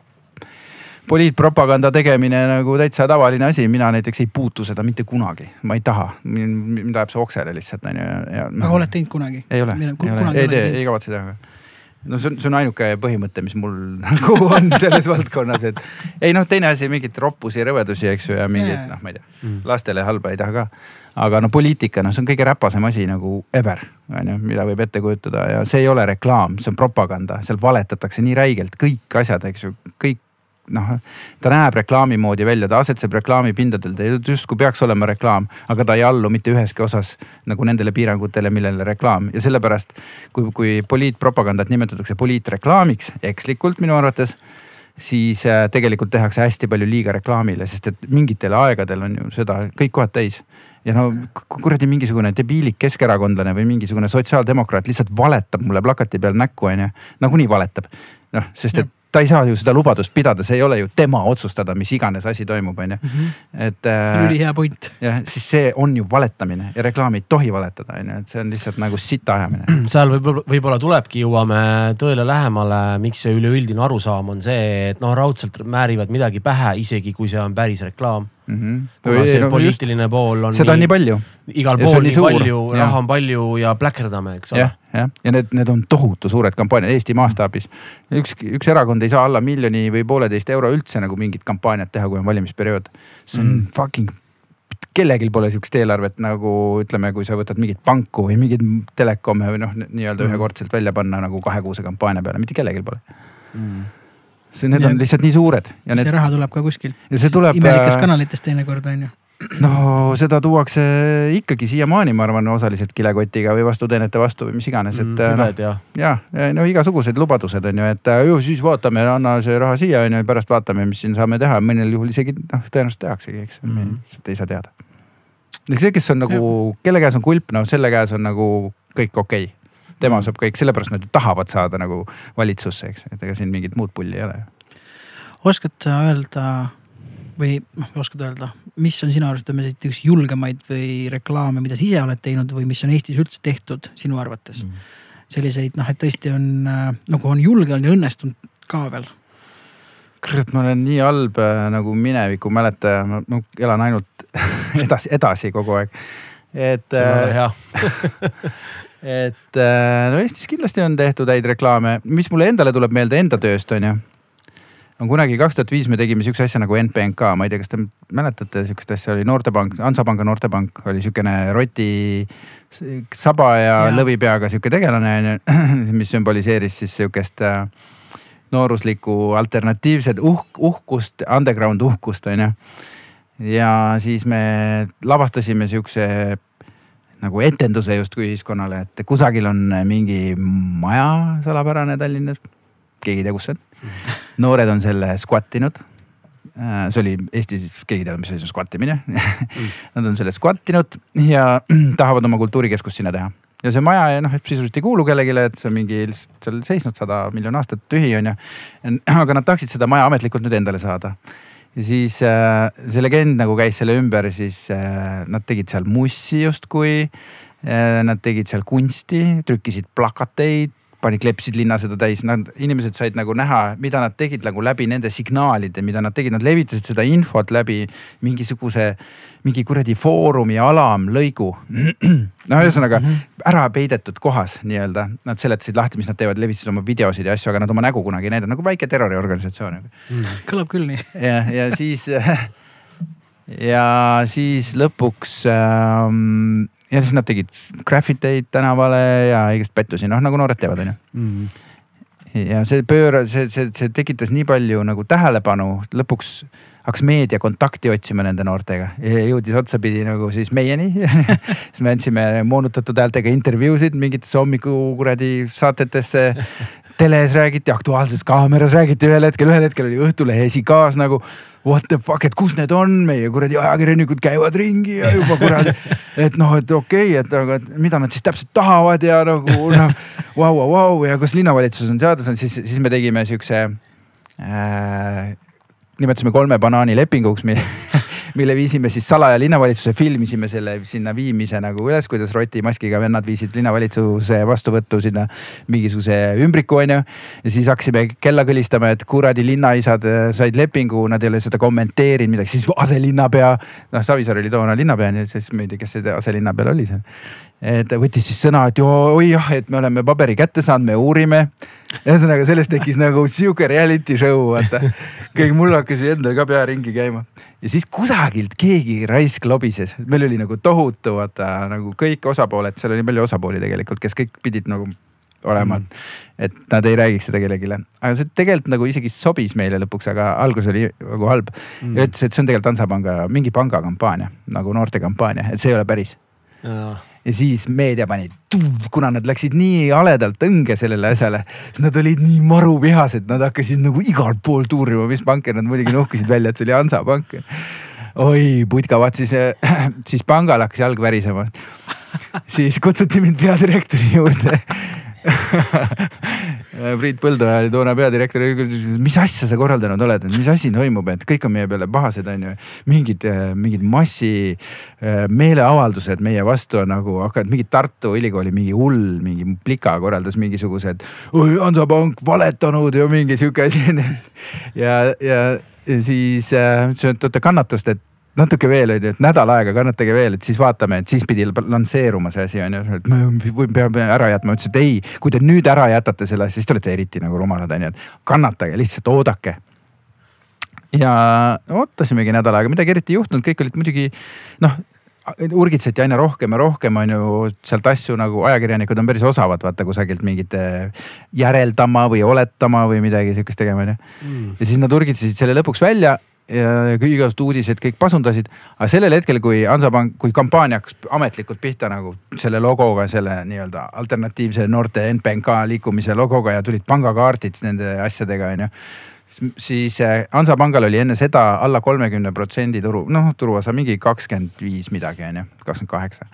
poliitpropaganda tegemine nagu täitsa tavaline asi, mina näiteks ei puutu seda mitte kunagi, ma ei taha, mind ajab see oksele lihtsalt onju. aga oled teinud kunagi? ei ole, ei ole, ei tee, ei kavatse teha. Ka no see on, see on ainuke põhimõte, mis mul (laughs) nagu on selles valdkonnas, et ei noh, teine asi, mingeid roppusi, rõvedusi, eks ju, ja mingeid noh, ma ei tea. Mm., lastele halba ei taha ka. aga no poliitika, noh, see on kõige räpasem asi nagu ever, on ju, mida võib ette kujutada. Ja see ei ole reklaam, see on propaganda, seal valetatakse nii räigelt kõik asjad, eks ju, kõik noh, ta näeb reklaami moodi välja, ta asetseb reklaamipindadel, ta justkui peaks olema reklaam, aga ta ei allu mitte üheski osas nagu nendele piirangutele, millele reklaam ja sellepärast kui, kui poliitpropagandat nimetatakse poliitreklaamiks ekslikult minu arvates siis äh, tegelikult tehakse hästi palju liiga reklaamile, sest et mingitel aegadel on ju seda kõik kohad täis. ja no kuradi mingisugune debiilik keskerakondlane või mingisugune sotsiaaldemokraat lihtsalt valetab mulle plakati peal näkku, onju. nagunii valetab. noh, sest et ta ei saa ju seda lubadust pidada, see ei ole ju tema otsustada, mis iganes asi toimub, on ju. Mhm. et äh,. ülihea point. jah, siis see on ju valetamine ja reklaam ei tohi valetada, on ju, et see on lihtsalt nagu sita ajamine. (clears throat) seal võib-olla, võib-olla tulebki, jõuame tõele lähemale, miks see üleüldine arusaam on see, et noh, raudselt määrivad midagi pähe, isegi kui see on päris reklaam mm. -hmm. kuna see no, poliitiline just, pool on. seda on nii palju. igal pool nii, nii palju, raha on palju ja pläkerdame, eks ole. jah, jah, ja need, need on tohutu suured kampaaniad Eesti mastaabis. üks, üks erakond ei saa alla miljoni või pooleteist euro üldse nagu mingit kampaaniat teha, kui on valimisperiood. see on mm. fucking kellelgi pole sihukest eelarvet nagu ütleme, kui sa võtad mingit panku või mingeid telekome või noh, nii-öelda mm. ühekordselt välja panna nagu kahekuuse kampaania peale, mitte kellelgi pole mm see, need ja, on lihtsalt nii suured. see need... raha tuleb ka kuskilt. Tuleb, imelikest äh, kanalitest teinekord on ju. no seda tuuakse ikkagi siiamaani, ma arvan, osaliselt kilekotiga või vastuteenete vastu või mis iganes, et mm,. hüved noh, ja. ja no igasugused lubadused on ju, et äh, ju siis vaatame, anna see raha siia on ju, pärast vaatame, mis siin saame teha, mõnel juhul isegi noh, tõenäoliselt tehaksegi, eks mm., lihtsalt ei saa teada. see, kes on nagu, kelle käes on kulp, no selle käes on nagu kõik okei okay tema saab kõik, sellepärast nad ju tahavad saada nagu valitsusse, eks, et ega siin mingit muud pulli ei ole. oskad öelda või noh, oskad öelda, mis on sinu arust, ütleme siit üks julgemaid või reklaame, mida sa ise oled teinud või mis on Eestis üldse tehtud sinu arvates mm.? selliseid noh, et tõesti on äh, nagu on julge olnud ja õnnestunud ka veel kurat, ma olen nii halb äh, nagu mineviku mäletaja, ma elan ainult (laughs) edasi, edasi kogu aeg. et. see on väga hea (laughs) et äh, no Eestis kindlasti on tehtud häid reklaame, mis mulle endale tuleb meelde enda tööst on ju. on kunagi kaks tuhat viis me tegime sihukese asja nagu NPNK, ma ei tea, kas te mäletate sihukest asja, oli noortepank, Hansapanga noortepank oli sihukene roti saba ja, ja. lõvipeaga sihuke tegelane on ju, (clears throat) mis sümboliseeris siis sihukest äh, nooruslikku alternatiivset uhk, uhkust, underground uhkust on ju. ja siis me lavastasime sihukese nagu etenduse justkui ühiskonnale, et kusagil on mingi maja salapärane Tallinnas. keegi ei tea, kus see on. noored on selle squat inud. Äh, see oli Eestis, keegi ei tea, mis asi on squat imine (laughs) Nad on selle squat inud ja (clears throat) tahavad oma kultuurikeskust sinna teha ja see maja noh, sisuliselt ei kuulu kellelegi, et see on mingi lihtsalt seal seisnud sada miljon aastat tühi on ju. (clears throat) aga nad tahaksid seda maja ametlikult nüüd endale saada. Ja siis äh, see legend nagu käis selle ümber, siis äh, nad tegid seal mussi justkui äh,. Nad tegid seal kunsti, trükkisid plakateid, panid, kleepsid linna seda täis, nad, inimesed said nagu näha, mida nad tegid nagu läbi nende signaalide, mida nad tegid, nad levitasid seda infot läbi mingisuguse, mingi kuradi foorumi alamlõigu. (clears throat) no ühesõnaga ära peidetud kohas nii-öelda, nad seletasid lahti, mis nad teevad, levitasid oma videosid ja asju, aga nad oma nägu kunagi ei näidanud, nagu väike terroriorganisatsioon mm.. kõlab küll nii. (laughs) ja, ja siis (laughs) ja siis lõpuks ähm, ja siis nad tegid graffiti eid tänavale ja igast pettusi, noh nagu noored teevad, onju mm. ja see pööra, see, see, see tekitas nii palju nagu tähelepanu, lõpuks hakkas meedia kontakti otsima nende noortega ja jõudis otsapidi nagu siis meieni (laughs) siis me andsime moonutatud häältega intervjuusid mingitesse hommiku kuradi saatetesse. Teles räägiti, Aktuaalses Kaameras räägiti ühel hetkel, ühel hetkel oli Õhtulehe esikaas nagu what the fuck, et kus need on, meie kuradi ajakirjanikud käivad ringi ja juba kuradi. (laughs) et noh, et okei okay,, et aga et mida nad siis täpselt tahavad ja nagu noh, vau, vau, vau ja kas linnavalitsus on seadusanud, siis, siis me tegime siukse äh,. nimetasime kolme banaani lepinguks (laughs) mille viisime siis salaja linnavalitsusse, filmisime selle sinna viimise nagu üles, kuidas rotimaskiga vennad viisid linnavalitsuse vastuvõttu sinna mingisuguse ümbriku onju. ja siis hakkasime kella kõlistama, et kuradi linnaisad äh, said lepingu, nad ei ole seda kommenteerinud midagi, siis aselinnapea. noh, Savisaar oli toona linnapea, nii et siis ma ei tea, kes see aselinnapeal oli seal et võttis siis sõna, et oi jah, et me oleme paberi kätte saanud, me uurime. ühesõnaga sellest tekkis nagu sihuke reality show, vaata. kõik mul hakkas endal ka pea ringi käima ja siis kusagilt keegi raisk lobises, meil oli nagu tohutu, vaata nagu kõik osapooled, seal oli palju osapooli tegelikult, kes kõik pidid nagu olema mm., et nad ei räägiks seda kellelegi. aga see tegelikult nagu isegi sobis meile lõpuks, aga algus oli nagu halb mm.. ja ütles, et see on tegelikult Hansapanga mingi pangakampaania nagu noortekampaania, et see ei ole päris ja siis meedia pani, kuna nad läksid nii haledalt õnge sellele asjale, siis nad olid nii maruvihased, nad hakkasid nagu igalt poolt uurima, mis pank ja nad muidugi nuhkisid välja, et see oli Hansapank. oi, putka vaat siis, siis pangal hakkas jalg värisema. siis kutsuti mind peadirektori juurde (laughs) Priit Põldoja oli toona peadirektor, mis asja sa korraldanud oled, et mis asi toimub, et kõik on meie peale pahased, on ju. mingid, mingid massi äh, meeleavaldused meie vastu on nagu hakanud, mingi Tartu Ülikooli mingi hull, mingi plika korraldas mingisugused. Hansapank valetanud ja mingi sihuke asi on (laughs) ju. ja, ja siis äh, ütlesin, et oota kannatust, et natuke veel on ju, et nädal aega kannatage veel, et siis vaatame, et siis pidi lansseeruma see asi on ju, et me peame ära jätma, ütles, et ei, kui te nüüd ära jätate selle, siis te olete eriti nagu rumalad on ju, et kannatage, lihtsalt oodake. ja ootasimegi nädal aega, midagi eriti ei juhtunud, kõik olid muidugi noh urgitseti aina rohkem ja rohkem on ju sealt asju nagu ajakirjanikud on päris osavad, vaata kusagilt mingit järeldama või oletama või midagi sihukest tegema onju mm.. ja siis nad urgitsesid selle lõpuks välja ja igasugused uudised kõik pasundasid. aga sellel hetkel, kui Hansapank, kui kampaania hakkas ametlikult pihta nagu selle logoga, selle nii-öelda alternatiivse noorte NPNK liikumise logoga ja tulid pangakaardid nende asjadega onju siis eh, Hansapangal oli enne seda alla kolmekümne protsendi turu, noh turuosa mingi kakskümmend viis midagi onju, kakskümmend kaheksa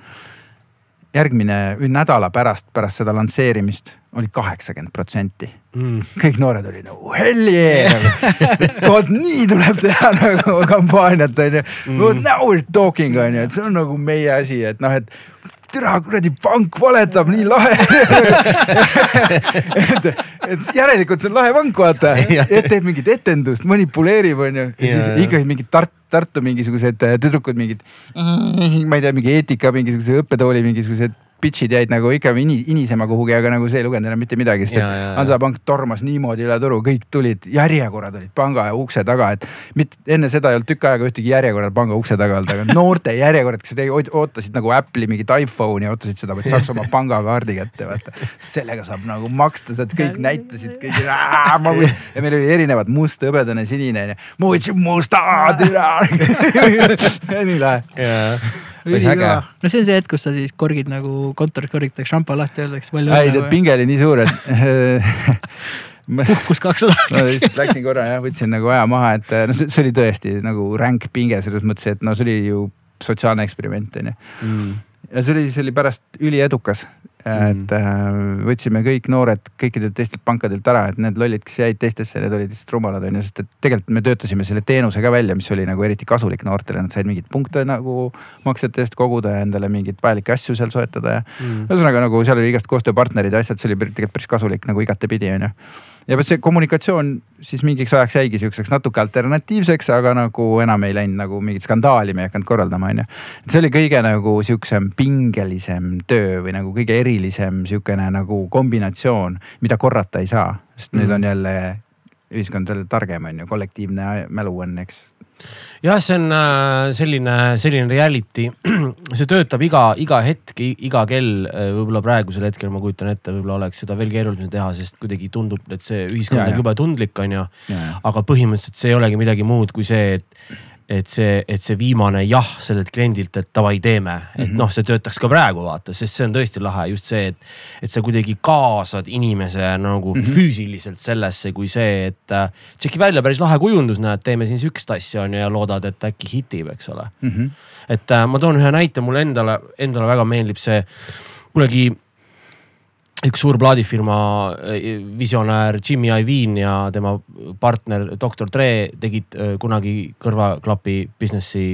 järgmine nädala pärast, pärast seda lansseerimist oli kaheksakümmend protsenti. Mm.. kõik noored olid nagu hell yeah! nagu, (laughs) vot nii tuleb teha nagu kampaaniat onju. Mm.. Now we are talking onju, et see on nagu meie asi, et noh, et türa kuradi pank valetab nii lahe. (laughs) Et, et järelikult see on lahe pank, vaata, (laughs) et teeb mingit etendust, manipuleerib, onju. ja siis ikkagi mingid Tartu, Tartu mingisugused tüdrukud, mingid, ma ei tea, mingi eetika, mingisuguse õppetooli mingisugused pitch'id jäid nagu ikka ini, inisema kuhugi, aga nagu see ei lugenud enam mitte midagi, sest et Hansapank tormas niimoodi üle turu, kõik tulid, järjekorrad olid panga ukse taga, et mitte enne seda ei olnud tükk aega ühtegi järjekorda panga ukse taga olnud, aga noorte järjekorrad, kes ootasid nagu Apple'i mingit iPhone'i, ootasid seda, et saaks oma (laughs) pangakaardi kätte, vaata. sellega saab nagu maksta, sealt kõik näitasid kõik ja meil oli erinevad must, hõbedane, sinine musta, türa (laughs) nii lahe ülikõva. no see on see hetk, kus sa siis korgid nagu kontoris korgitakse šampa lahti, öeldakse palju. ei, tead pinge oli nii suur, et (laughs) puhkus kakssada ma lihtsalt läksin korra ja võtsin nagu aja maha, et noh, see oli tõesti nagu ränk pinge selles mõttes, et no see oli ju sotsiaalne eksperiment onju mm. ja see oli, see oli pärast üliedukas et äh, võtsime kõik noored kõikidelt teistelt pankadelt ära, et need lollid, kes jäid teistesse, need olid lihtsalt rumalad on ju, sest et tegelikult me töötasime selle teenuse ka välja, mis oli nagu eriti kasulik noortele, nad said mingeid punkte nagu maksete eest koguda ja endale mingeid vajalikke asju seal soetada ja Mm. ühesõnaga nagu seal oli igast koostööpartnerid ja asjad, see oli tegelikult päris kasulik nagu igatepidi on ju. Ja vot see kommunikatsioon siis mingiks ajaks jäigi siukseks natuke alternatiivseks, aga nagu enam ei läinud nagu mingit skandaali me ei hakanud korraldama, on ju. see oli kõige nagu siuksem pingelisem töö või nagu kõige erilisem siukene nagu kombinatsioon, mida korrata ei saa, sest mm. nüüd on jälle ühiskond jälle targem, on ju, kollektiivne mälu on, eks. Jah, see on äh, selline, selline reality. (clears throat) see töötab iga, iga hetk, iga kell. võib-olla praegusel hetkel ma kujutan ette, võib-olla oleks seda veel keerulisem teha, sest kuidagi tundub, et see ühiskond on jube tundlik, on ju. Ja, ja. aga põhimõtteliselt see ei olegi midagi muud kui see, et et see, et see viimane jah sellelt kliendilt, et davai, teeme, et Mhm. noh, see töötaks ka praegu vaata, sest see on tõesti lahe just see, et. et sa kuidagi kaasad inimese nagu mm. -hmm. füüsiliselt sellesse, kui see, et äh, tšeki välja päris lahe kujundus, näed, teeme siin sihukest asja on ju ja loodad, et äkki hitib, eks ole Mm -hmm. et äh, ma toon ühe näite, mulle endale, endale väga meeldib see kunagi üks suur plaadifirma äh, visionäär Jimmy Iovine ja tema partner Doktor Dre tegid äh, kunagi kõrvaklapi business'i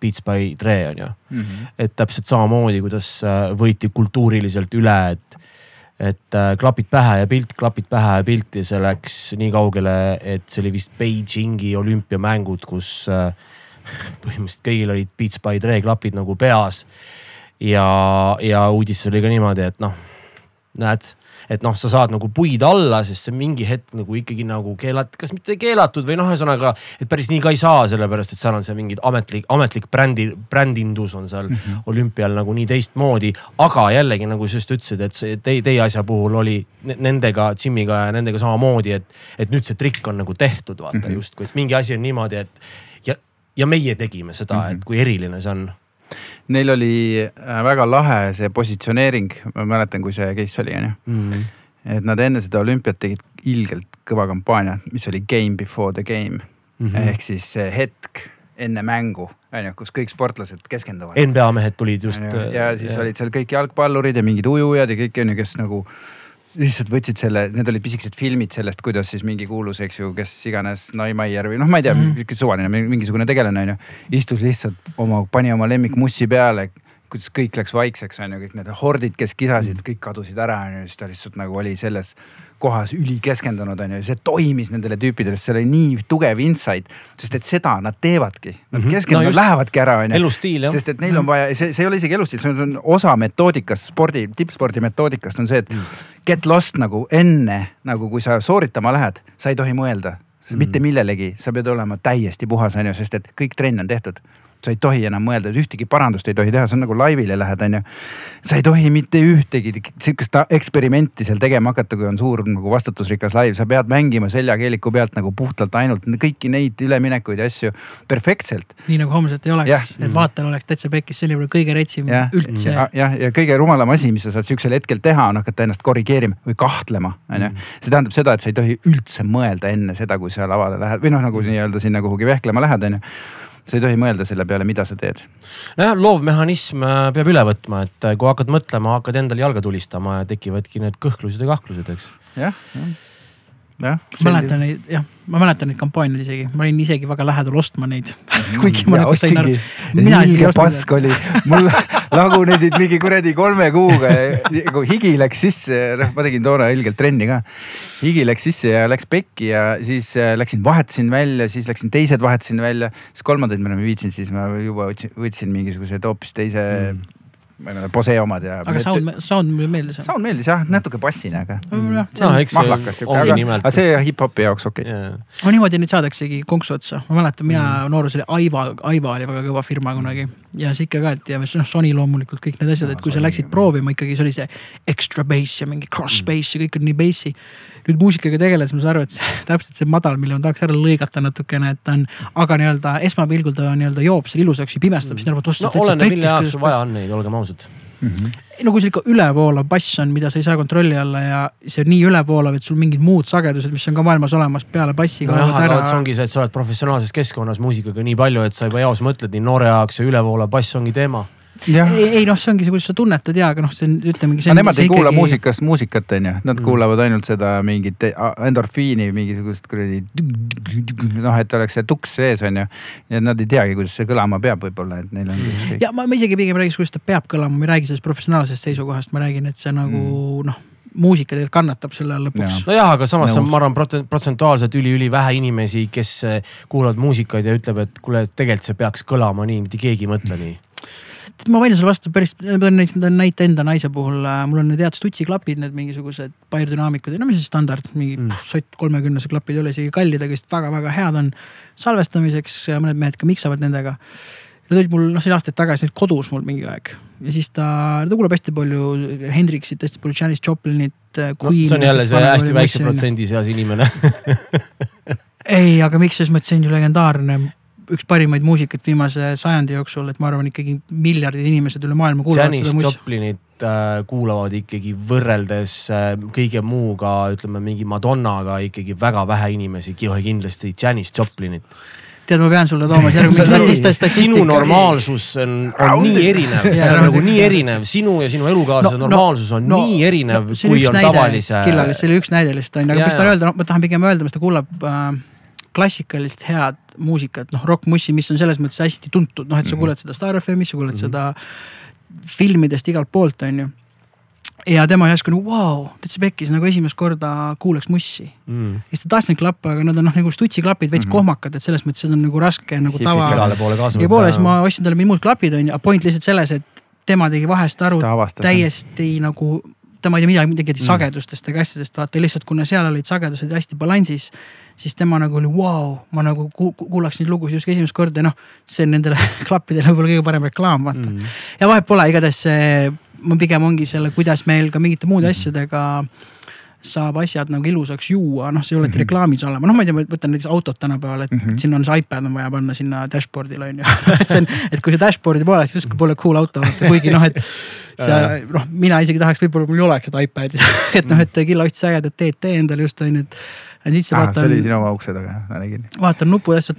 Beats by Dre on ju. Mhm. et täpselt samamoodi, kuidas äh, võeti kultuuriliselt üle, et, et klapid pähe ja pilt, klapid pähe ja pilt ja see läks nii kaugele, et see oli vist Beijingi olümpiamängud, kus (laughs) põhimõtteliselt kõigil olid Beats by Dre klapid nagu peas. ja, ja uudis oli ka niimoodi, et noh, näed, et noh, sa saad nagu puid alla, sest see mingi hetk nagu ikkagi nagu keelat-, kas mitte keelatud või noh, ühesõnaga, et päris nii ka ei saa, sellepärast et seal on see mingi ametlik, ametlik brändi, brändindus on seal mm -hmm. olümpial nagu nii teistmoodi. aga jällegi nagu sa just ütlesid, et see teie, teie asja puhul oli ne- nendega, Jimmy'ga ja nendega samamoodi, et, et nüüd see trikk on nagu tehtud, vaata mm -hmm. justkui, et mingi asi on niimoodi, et ja, ja meie tegime seda mm, -hmm. et kui eriline see on Neil oli äh, väga lahe see positsioneering, ma mäletan, kui see case oli, onju. mm.. et nad enne seda olümpiat tegid ilgelt kõva kampaania, mis oli game before the game mm Mhm. -hmm. ehk siis see hetk enne mängu, onju, kus kõik sportlased keskenduvad. NBA mehed tulid just. äh, ja siis ja. olid seal kõik jalgpallurid ja mingid ujujad ja kõik onju, kes nagu lihtsalt võtsid selle, need olid pisikesed filmid sellest, kuidas siis mingi kuulus, eks ju, kes iganes, Neumeier või noh, ma ei tea mm. -hmm. suvaline mingisugune tegelane onju. istus lihtsalt oma, pani oma lemmikmussi peale, kuidas kõik läks vaikseks onju, kõik need hordid, kes kisasid, kõik kadusid ära onju, siis ta lihtsalt nagu oli selles kohas ülikeskendunud onju ja see toimis nendele tüüpidele, seal oli nii tugev insight, sest et seda nad teevadki. Nad Mhm. keskenduvad No lähevadki ära onju. elustiil jah. sest et neil on vaja, see, see ei ole isegi elustiil, see on, see on osa metoodikast, spordi, tippspordi metoodikast on see, et get lost nagu enne, nagu kui sa sooritama lähed, sa ei tohi mõelda mm. mitte millelegi, sa pead olema täiesti puhas, on ju, sest et kõik trenn on tehtud sa ei tohi enam mõelda, ühtegi parandust ei tohi teha, see on nagu laivile lähed, onju. sa ei tohi mitte ühtegi sihukest eksperimenti seal tegema hakata, kui on suur nagu vastutusrikas laiv, sa pead mängima seljakeeliku pealt nagu puhtalt ainult kõiki neid üleminekuid ja asju perfektselt nii nagu homset ei oleks, et vaatajal oleks täitsa pekkis, see oli võib-olla kõige retsim jah, üldse. ja, jah, ja kõige rumalam asi, mis sa saad sihukesel hetkel teha, on hakata ennast korrigeerima või kahtlema, onju. see tähendab seda, et sa ei tohi üldse mõelda enne seda, kui sa lavale lähed või noh, nagu nii-öelda sinna kuhugi vehklema lähed, onju. Sa ei tohi mõelda selle peale, mida sa teed. nojah, loovmehhanism äh, peab üle võtma, et äh, kui hakkad mõtlema, hakkad endal jalga tulistama ja tekivadki need kõhklused ja kahklused, eks. jah, jah. jah. mäletan neid, jah, ma mäletan neid kampaaniaid isegi, ma olin isegi väga lähedal ostma neid. (laughs) kuigi ma ja nagu sain aru mina isegi ei ostnud pask oli, mul (laughs) (laughs) lagunesid mingi kuradi kolme kuuga nagu higi läks sisse, noh, ma tegin toona ilgelt trenni ka. higi läks sisse ja läks pekki ja siis äh, läksin, vahetasin välja, siis läksin teised vahetasin välja, siis kolmandaid ma enam ei viitsinud, siis ma juba võtsin, võtsin mingisugused hoopis teise mm., Bose omad ja. aga sound, sound mulle meeldis. sound meeldis jah, natuke bassine, aga noh, on, eks see ongi aga, nimelt aga. see hip-hopi jaoks okei okay.. no niimoodi neid saadaksegi konksu otsa, ma mäletan, mina mm. noorus oli Aiva, Aiva oli väga kõva firma kunagi ja siis ikka ka, et ja noh, Sony loomulikult kõik need asjad, et kui sa läksid proovima ikkagi, see oli see extra bass ja mingi cross bass ja kõik on nii bass'i. Nüüd muusikaga tegeles, ma saan aru, et see (laughs) täpselt see madal, mille ma tahaks ära lõigata natukene, et ta on, aga nii-öelda esmapilgul ta nii-öelda joob selle ilusaks ja pimestab, siis arvad, ossa no oleneb, mille jaoks sul vaja on neid, olgem ausad. no kui see ikka ülevoolav bass on, mida sa ei saa kontrolli alla ja see on nii ülevoolav, et sul mingid muud sagedused, mis on ka maailmas olemas peale bassi nojah, kaovad aga see. ongi see, et sa oled professionaalses keskkonnas muusikaga nii palju, et sa juba eos mõtled nii noore jaoks ja ülevoolav bass ongi teema. ei, ei noh, see ongi see, kuidas sa tunnetad ja, aga noh, see on, ütlemegi. aga nemad ei kuula muusikast muusikat, onju, nad kuulavad ainult seda mingit a- endorfiini, mingisugust kuradi. noh, et oleks see tuks sees, onju. ja nad ei teagi, kuidas see kõlama peab, võib-olla, et neil on ükskõik. ja ma, ma isegi pigem räägiks, kuidas ta peab kõlama, ma ei räägi sellest professionaalsest seisukohast, ma räägin, et see nagu mm. noh, muusika tegelikult kannatab selle all lõpuks nojah, aga samas on, ma arvan, protsentuaalselt üli-ülivähe inimesi, kes eh, kuulavad muusikaid ja ütleb, et kuule, tegelikult see peaks kõlama nii, mitte keegi ei mõtle nii. Ma vaidlen sulle vastu päris, ma toon näite enda naise puhul, mul on need head stutsiklapid, need mingisugused Baierdünaamikud, no mis see standard, mingi Mm. sott kolmekümnese klapid ei ole isegi kallid, aga lihtsalt väga-väga head on salvestamiseks, mõned mehed ka miksavad nendega. Need olid mul noh, see oli aastaid tagasi need kodus mul mingi aeg ja siis ta, ta kuulab hästi palju Hendrixit, hästi palju Janis Joplinit. no see on jälle see hästi väikse. protsendi seas inimene. (laughs) ei, aga miks, selles mõttes see on ju legendaarne, üks parimaid muusikaid viimase sajandi jooksul, et ma arvan ikkagi miljardid inimesed üle maailma kuulavad Janis seda mussi. Joplinit äh, kuulavad ikkagi võrreldes äh, kõige muuga, ütleme mingi Madonnaga ikkagi väga vähe inimesi, kohe kindlasti Janis Joplinit. tead, ma pean sulle tooma järgmine (laughs) statista- statistika. sinu normaalsus on, on nii erinev, (laughs) see on nagu nii erinev, sinu ja sinu elukaaslase No, no, normaalsus on no, nii erinev oli kui on näide, tavalise. Killalist, see oli üks näide lihtsalt on ju, aga Jaa, mis tahan öelda, noh, ma tahan pigem öelda, mis ta kuulab äh, klassikalist head muusikat, noh rokkmussi, mis on selles mõttes hästi tuntud, noh et sa kuuled seda Star FM-is, sa kuuled seda filmidest igalt poolt, on ju. ja tema järsku nagu vau, täitsa pekkis nagu esimest korda kuuleks mussi. mm.. ja siis ta tahtis neid klappe, aga nad on noh nagu stutsiklapid veits mm -hmm. kohmakad, et selles mõttes seda on nagu raske nagu tava. igale poole kaasa ja poole siis ma ostsin talle mingid muud klapid on ju, aga point lihtsalt selles, et tema tegi vahest aru täiesti nagu, tema ei tea midagi, midagi mm. sagedustest ega asjadest, vaata lihtsalt kuna seal olid sagedused hästi balansis. Siis tema nagu oli vau wow,, ma nagu ku, ku, kuulaks neid lugusid just esimest korda ja noh, see on nendele (laughs) klappidele võib-olla kõige parem reklaam, vaata mm.. ja vahet pole, igatahes see, ma pigem ongi selle, kuidas meil ka mingite muude asjadega saab asjad nagu ilusaks juua, noh, see ei ole mm -hmm. reklaamis olema, noh, ma ei tea, ma võtan näiteks autot tänapäeval, et mm -hmm. sinna on see iPad on vaja panna sinna dashboard'ile on ju. (laughs) et see on, et kui see dashboard'i poolest justkui pole cool auto, kuigi noh, et sa noh, mina isegi tahaks, võib-olla mul ei oleks seda iPad'i, (laughs) et noh, et Killa ostis ägedat TT endale just on ju, et. Ja siis sa ah, see oli vaatan, sinu oma ukse taga, ma nägin. vaatan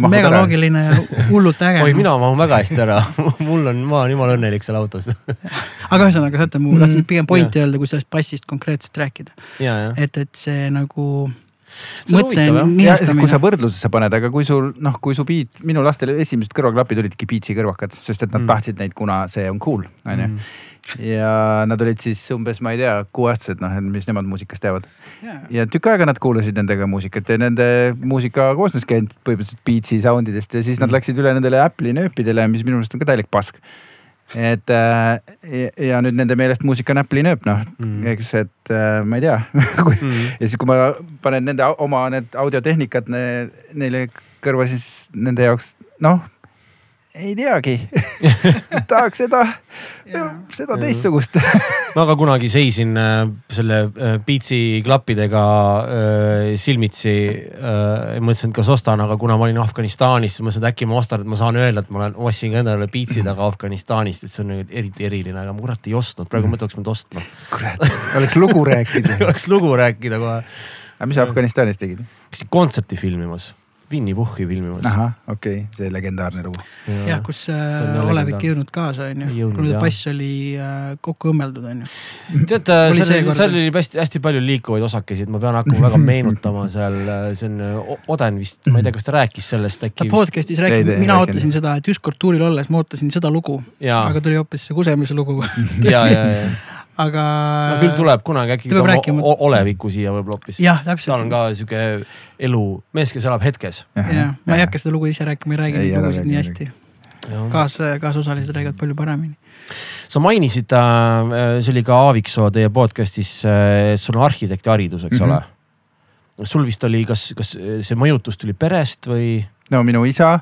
Mahud ära. megaloogiline ja (laughs) hullult äge. oi, mina mahun väga hästi ära (laughs) mul on, ma olen jumala õnnelik seal autos. (laughs) aga ühesõnaga, saate, ma Mm, tahtsin pigem pointi öelda, kui sellest bassist konkreetselt rääkida, ja, ja. et, et see nagu. Kui sa võrdlusesse paned, aga kui sul noh, kui su beat, minu lastel esimesed kõrvaklapid olidki Beatsi kõrvakad, sest et nad Mm. mm. tahtsid neid, kuna see on cool, onju. Ja nad olid siis umbes, ma ei tea, kuueaastased, noh, mis nemad muusikast teavad. ja tükk aega nad kuulasid nendega muusikat ja nende muusika koosneski ainult põhimõtteliselt Beatsi sound idest ja siis nad läksid üle nendele Apple'i nööpidele, mis minu meelest on ka täielik pask. et äh, ja, ja nüüd nende meelest muusika on Apple'i nööp, noh Mm. eks, et äh, ma ei tea (laughs) kui, ja siis, kui ma panen nende oma need audiotehnikad ne, neile kõrva, siis nende jaoks noh, ei teagi (laughs) tahaks seda, seda teistsugust. ma ka kunagi seisin äh, selle äh, Beatsi klappidega äh, silmitsi mõtlesin, et kas ostan, aga kuna ma olin Afganistanis, siis mõtlesin, et äkki ma ostan, et ma saan öelda, et ma olen, ostsin ka endale Beatsid, aga Afganistanist, et see on eriti eriline, aga ma kurat ei ostnud, praegu mõtleks mind ostma. kurat, oleks lugu rääkida. (laughs) oleks lugu rääkida kohe. aga mis sa Afganistanis tegid? käisin kontserti filmimas, Winny Puhhi filmimas. ahah, okei okay., see legendaarne lugu. jah, kus äh, Olevik ei jõudnud kaasa, on Ei ju, jõudnud, kuna ta bass oli äh, kokku õmmeldud, on ju. tead, Oli seal seal oli hästi, hästi palju liikuvaid osakesi, et ma pean hakkama väga meenutama seal, see on O- Oden vist, ma ei tea, kas ta rääkis sellest ta äkki. podcast'is Ei, rääkis mina ootasin seda, et ükskord tuuril olles ma ootasin seda lugu, aga tuli hoopis see kusemise lugu. ja, ja, ja, aga. no küll tuleb kunagi äkki ka rääkima- Oleviku siia võib-olla hoopis. jah, tal on ka sihuke elu, mees, kes elab hetkes. jah, ma ei hakka seda lugu ise rääkima, ei räägi Ei, neid lugusid nii hästi. kaas, kaasosalised räägivad palju paremini. sa mainisid äh,, see oli ka Aaviksoo teie podcast'is, et sul on arhitekti haridus, eks Mhm. ole. sul vist oli, kas, kas see mõjutus tuli perest või? no minu isa,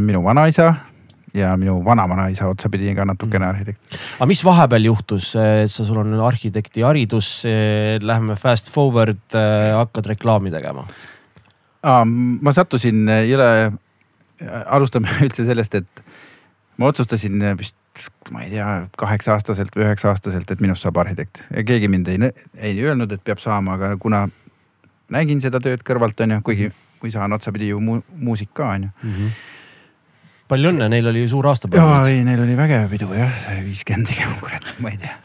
minu vanaisa ja minu vanavanaisa otsapidi ka natukene arhitekt. aga mis vahepeal juhtus, et sa, sul on arhitekti haridus, läheme fast forward, hakkad reklaami tegema? ma sattusin jõle, alustame (laughs) üldse sellest, et ma otsustasin vist, ma ei tea, kaheksa-aastaselt või üheksa-aastaselt, et minust saab arhitekt keegi mind ei, ei öelnud, et peab saama, aga kuna nägin seda tööd kõrvalt, onju, kuigi, kui saan otsapidi ju mu, muusik ka, onju. Palju õnne, neil oli suur aastapäev jaa, ei, neil oli vägev pidu jah, viiskümmend tegema, kurat, ma ei tea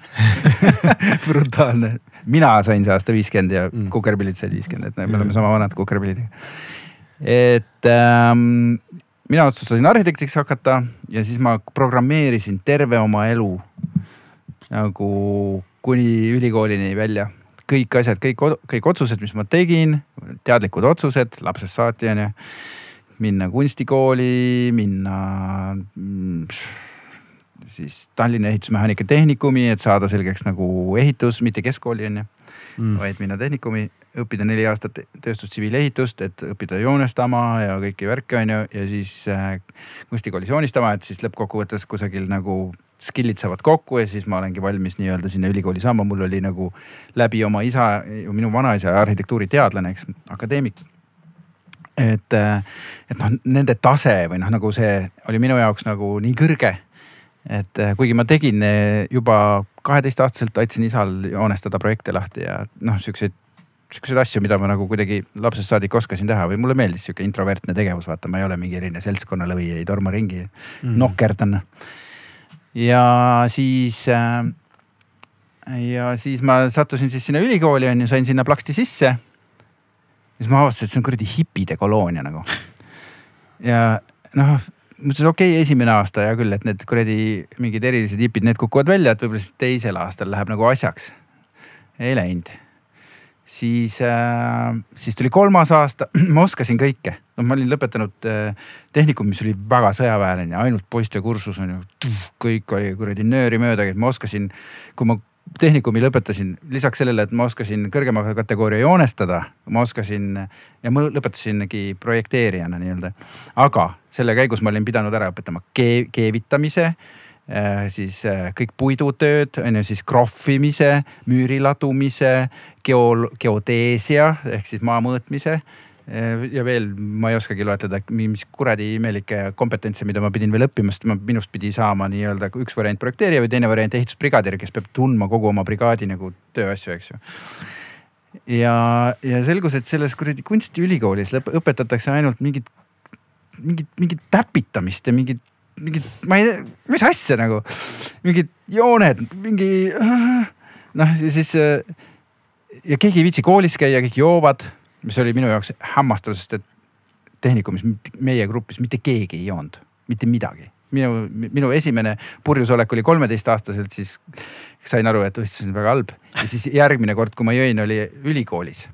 (laughs) brutaalne, mina sain see aasta viiskümmend ja Mm. kukerpillid said viiskümmend, et me Mm. oleme sama vanad kukerpillidega. et ähm, mina otsustasin arhitektiks hakata ja siis ma programmeerisin terve oma elu nagu kuni ülikoolini välja. kõik asjad, kõik, kõik otsused, mis ma tegin, teadlikud otsused lapsest saati onju. Minna kunstikooli, minna mm, siis Tallinna Ehitusmehaanika Tehnikumi, et saada selgeks nagu ehitus, mitte keskkooli onju Mm. vaid minna tehnikumi, õppida neli aastat tööstus-tsiviilehitust, et õppida joonestama ja kõiki värke on ju ja siis äh, kunstikoolis joonistama, et siis lõppkokkuvõttes kusagil nagu skill'id saavad kokku ja siis ma olengi valmis nii-öelda sinna ülikooli saama, mul oli nagu läbi oma isa, minu vanaisa arhitektuuriteadlane, eks, akadeemik. Et, äh, et noh, nende tase või noh, nagu see oli minu jaoks nagu nii kõrge et äh, kuigi ma tegin eh, juba kaheteistaastaselt, aitasin isal joonestada projekte lahti ja noh, siukseid, siukseid asju, mida ma nagu kuidagi lapsest saadik oskasin teha või mulle meeldis sihuke introvertne tegevus, vaata, ma ei ole mingi eriline seltskonnalõvi, ei torma ringi mm., nokkerdan. ja siis äh, ja siis ma sattusin siis sinna ülikooli on ju, sain sinna plaksti sisse. Siis ma avastasin, et see on kuradi hipide koloonia nagu. ja noh mõtlesin, okei okay,, esimene aasta hea küll, et need kuradi mingid erilised hipid, need kukuvad välja, et võib-olla siis teisel aastal läheb nagu asjaks. ei läinud. siis äh,, siis tuli kolmas aasta, (clears throat) ma oskasin kõike. noh, ma olin lõpetanud äh, tehnikum, mis oli väga sõjaväeline, ainult poiste kursus on ju. kõik oli kuradi nööri mööda, ma oskasin, kui ma tehnikumi lõpetasin, lisaks sellele, et ma oskasin kõrgema kategooria joonestada, ma oskasin ja ma lõpetasingi projekteerijana nii-öelda. aga selle käigus ma olin pidanud ära õpetama kee, keevitamise äh, siis äh, kõik puidutööd, on ju siis krohvimise, müüri ladumise, geo, geodeesia ehk siis maa mõõtmise. Äh, ja veel ma ei oskagi loetleda, mis kuradi imelikke kompetentse, mida ma pidin veel õppima, sest ma, minust pidi saama nii-öelda üks variant projekteerija või teine variant ehitusbrigadir, kes peab tundma kogu oma brigaadi nagu tööasju, eks ju. Ja, ja selgus, et selles kuradi kunstiülikoolis õpetatakse ainult mingit, mingit, mingit täpitamist ja mingit, mingit, ma ei tea, mis asja nagu. mingid jooned, mingi noh, ja siis ja keegi ei viitsi koolis käia, kõik joovad, mis oli minu jaoks hämmastav, sest et tehnikumis meie grupis mitte keegi ei joonud, mitte midagi minu, minu esimene purjusolek oli kolmeteistaastaselt, siis sain aru, et oh, see on väga halb. ja siis järgmine kord, kui ma jõin, oli ülikoolis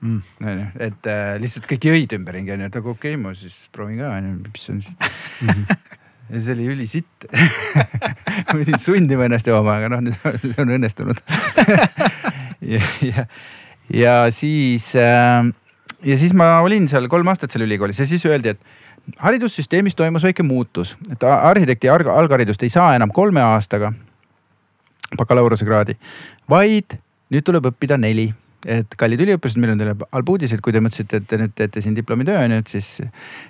mm.. et äh, lihtsalt kõik jõid ümberringi onju, et aga okei okay,, ma siis proovin ka onju, mis on siis. -hmm. ja see oli ülisitt (laughs) ma pidin sundima ennast jooma, aga noh, nüüd (laughs) see on õnnestunud (laughs) ja, ja, ja siis äh, ja siis ma olin seal kolm aastat seal ülikoolis ja siis öeldi, et haridussüsteemis toimus väike muutus, et arhitekti algharidust ei saa enam kolme aastaga bakalaureusekraadi, vaid nüüd tuleb õppida neli. et kallid üliõpilased, meil on teile halb uudis, et kui te mõtlesite, et te nüüd teete siin diplomitöö on ju, et siis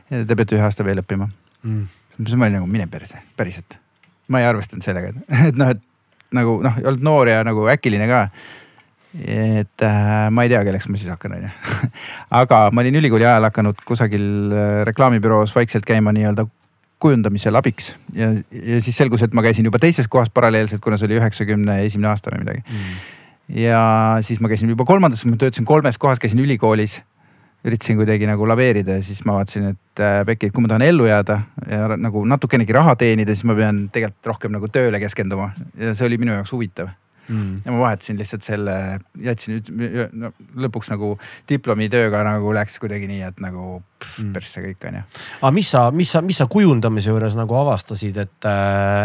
te peate ühe aasta veel õppima mm.. siis ma olin nagu mine perse, päriselt. ma ei arvestanud sellega, et noh, et nagu noh, ei olnud noor ja nagu äkiline ka et äh, ma ei tea, kelleks ma siis hakkan, onju. (laughs) aga ma olin ülikooli ajal hakanud kusagil äh, reklaamibüroos vaikselt käima nii-öelda kujundamisel abiks. Ja, ja siis selgus, et ma käisin juba teises kohas paralleelselt, kuna see oli üheksakümne esimene aasta või midagi. Mm.. ja siis ma käisin juba kolmandas, ma töötasin kolmes kohas, käisin ülikoolis. üritasin kuidagi nagu laveerida ja siis ma vaatasin, et äh, Pekki, et kui ma tahan ellu jääda ja nagu natukenegi raha teenida, siis ma pean tegelikult rohkem nagu tööle keskenduma. Ja see oli minu jaoks huvitav mm.. ja ma vahetasin lihtsalt selle, jätsin no, lõpuks nagu diplomitööga nagu läks kuidagi nii, et nagu pff, mm. persse kõik on ju. aga mis sa, mis sa, mis sa kujundamise juures nagu avastasid, et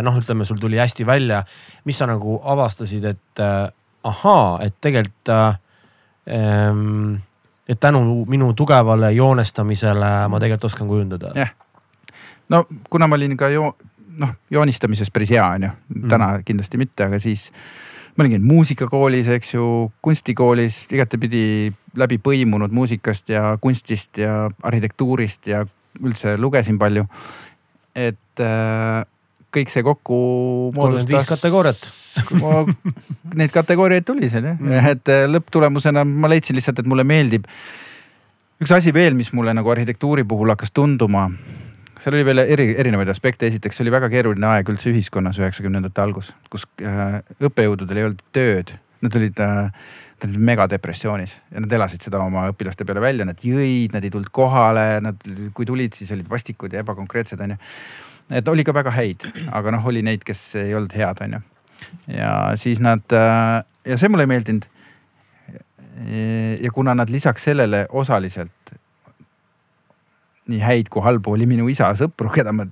noh, ütleme, sul tuli hästi välja, mis sa nagu avastasid, et äh, ahaa, et tegelikult ähm, et tänu minu tugevale joonestamisele ma tegelikult oskan kujundada. jah, no kuna ma olin ka jo-, noh joonistamises päris hea on ju, täna mm. kindlasti mitte, aga siis ma olin käinud muusikakoolis, eks ju, kunstikoolis igatepidi läbi põimunud muusikast ja kunstist ja arhitektuurist ja üldse lugesin palju. et äh, kõik see kokku. kolmkümmend viis kategooriat (laughs) Neid kategooriaid tuli seal jah mm., et äh, lõpptulemusena ma leidsin lihtsalt, et mulle meeldib. üks asi veel, mis mulle nagu arhitektuuri puhul hakkas tunduma seal oli veel eri, erinevaid aspekte, esiteks oli väga keeruline aeg üldse ühiskonnas üheksakümnendate algus, kus äh, õppejõududel ei olnud tööd, nad olid äh, nad olid megadepressioonis ja nad elasid seda oma õpilaste peale välja, nad jõid, nad ei tulnud kohale, nad, kui tulid, siis olid vastikud ja ebakonkreetsed onju. et oli ka väga häid, aga noh, oli neid, kes ei olnud head onju. ja siis nad äh, ja see mulle ei meeldinud. ja kuna nad lisaks sellele osaliselt nii häid kui halbu oli minu isa sõpru, keda ma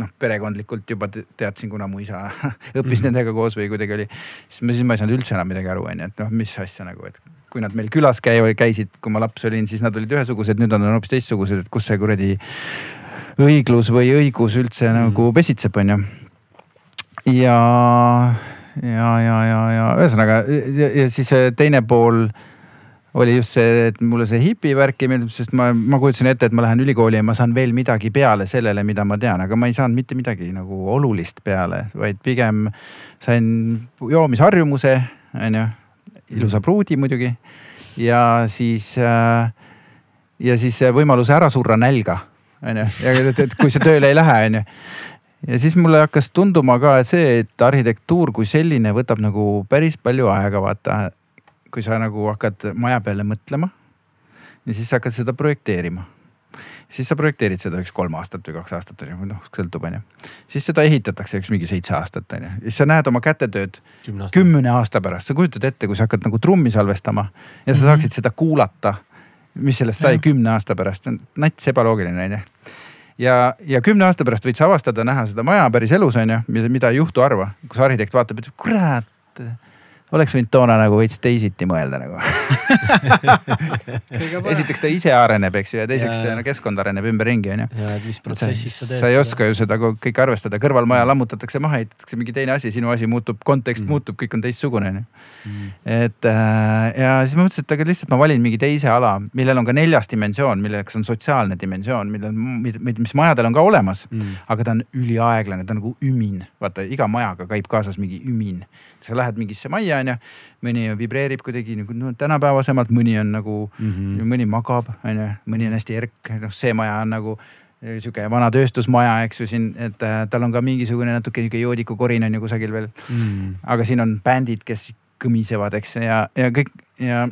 noh, perekondlikult juba teadsin, kuna mu isa (laughs) õppis mm -hmm. nendega koos või kuidagi oli. siis ma, siis ma ei saanud üldse enam midagi aru, onju, et noh, mis asja nagu, et kui nad meil külas käivad, käisid, kui ma laps olin, siis nad olid ühesugused, nüüd nad on hoopis teistsugused, et kus see kuradi õiglus või õigus üldse mm -hmm. nagu pesitseb, onju. ja, ja, ja, ja, ja ühesõnaga ja, ja siis teine pool oli just see, et mulle see hipivärk ei meeldinud, sest ma, ma kujutasin ette, et ma lähen ülikooli ja ma saan veel midagi peale sellele, mida ma tean, aga ma ei saanud mitte midagi nagu olulist peale, vaid pigem sain joomisharjumuse, onju, ilusa mm. pruudi muidugi. ja siis äh,, ja siis võimaluse ära surra nälga, onju, ja et, et kui sa tööle ei lähe, onju ja siis mulle hakkas tunduma ka see, et arhitektuur kui selline võtab nagu päris palju aega, vaata kui sa nagu hakkad maja peale mõtlema ja siis hakkad seda projekteerima. siis sa projekteerid seda üks kolm aastat või kaks aastat on ju, noh sõltub on ju. siis seda ehitatakse üks mingi seitse aastat on ju, siis sa näed oma kätetööd kümne aasta pärast, sa kujutad ette, kui sa hakkad nagu trummi salvestama ja sa mm -hmm. saaksid seda kuulata. mis sellest sai ja. kümne aasta pärast, nats ebaloogiline on ju ja, ja kümne aasta pärast võid sa avastada, näha seda maja päris elus on ju, mida ei juhtu harva, kus arhitekt vaatab, et kurat oleks võinud toona nagu veits teisiti mõelda nagu esiteks ta ise areneb, eks ju, ja teiseks ja, no, keskkond areneb ümberringi on ju. ja, et mis protsessis sa teed. sa ei seda. oska ju seda kõike arvestada, kõrvalmaja lammutatakse maha, ehitatakse mingi teine asi, sinu asi muutub, kontekst mm. muutub, kõik on teistsugune on ju. Mm. et äh, ja siis ma mõtlesin, et aga lihtsalt ma valin mingi teise ala, millel on ka neljas dimensioon, milleks on sotsiaalne dimensioon, millel, mis majadel on ka olemas mm.. aga ta on üliaeglane, ta on nagu ümin, vaata iga majaga käib kaasas mingi ümin. sa lähed mingisse majja on ju, mõni vibreerib kuidagi nagu no, tänapäevasemalt, mõni on nagu mm, -hmm. mõni magab, on ju, mõni on hästi erk, noh, see maja on nagu eh, sihuke vana tööstusmaja, eks ju siin, et äh, tal on ka mingisugune natuke nihuke joodikukorin on ju kusagil veel. Mm.. aga siin on bändid, kes kõmisevad, eks ja, ja kõik ja,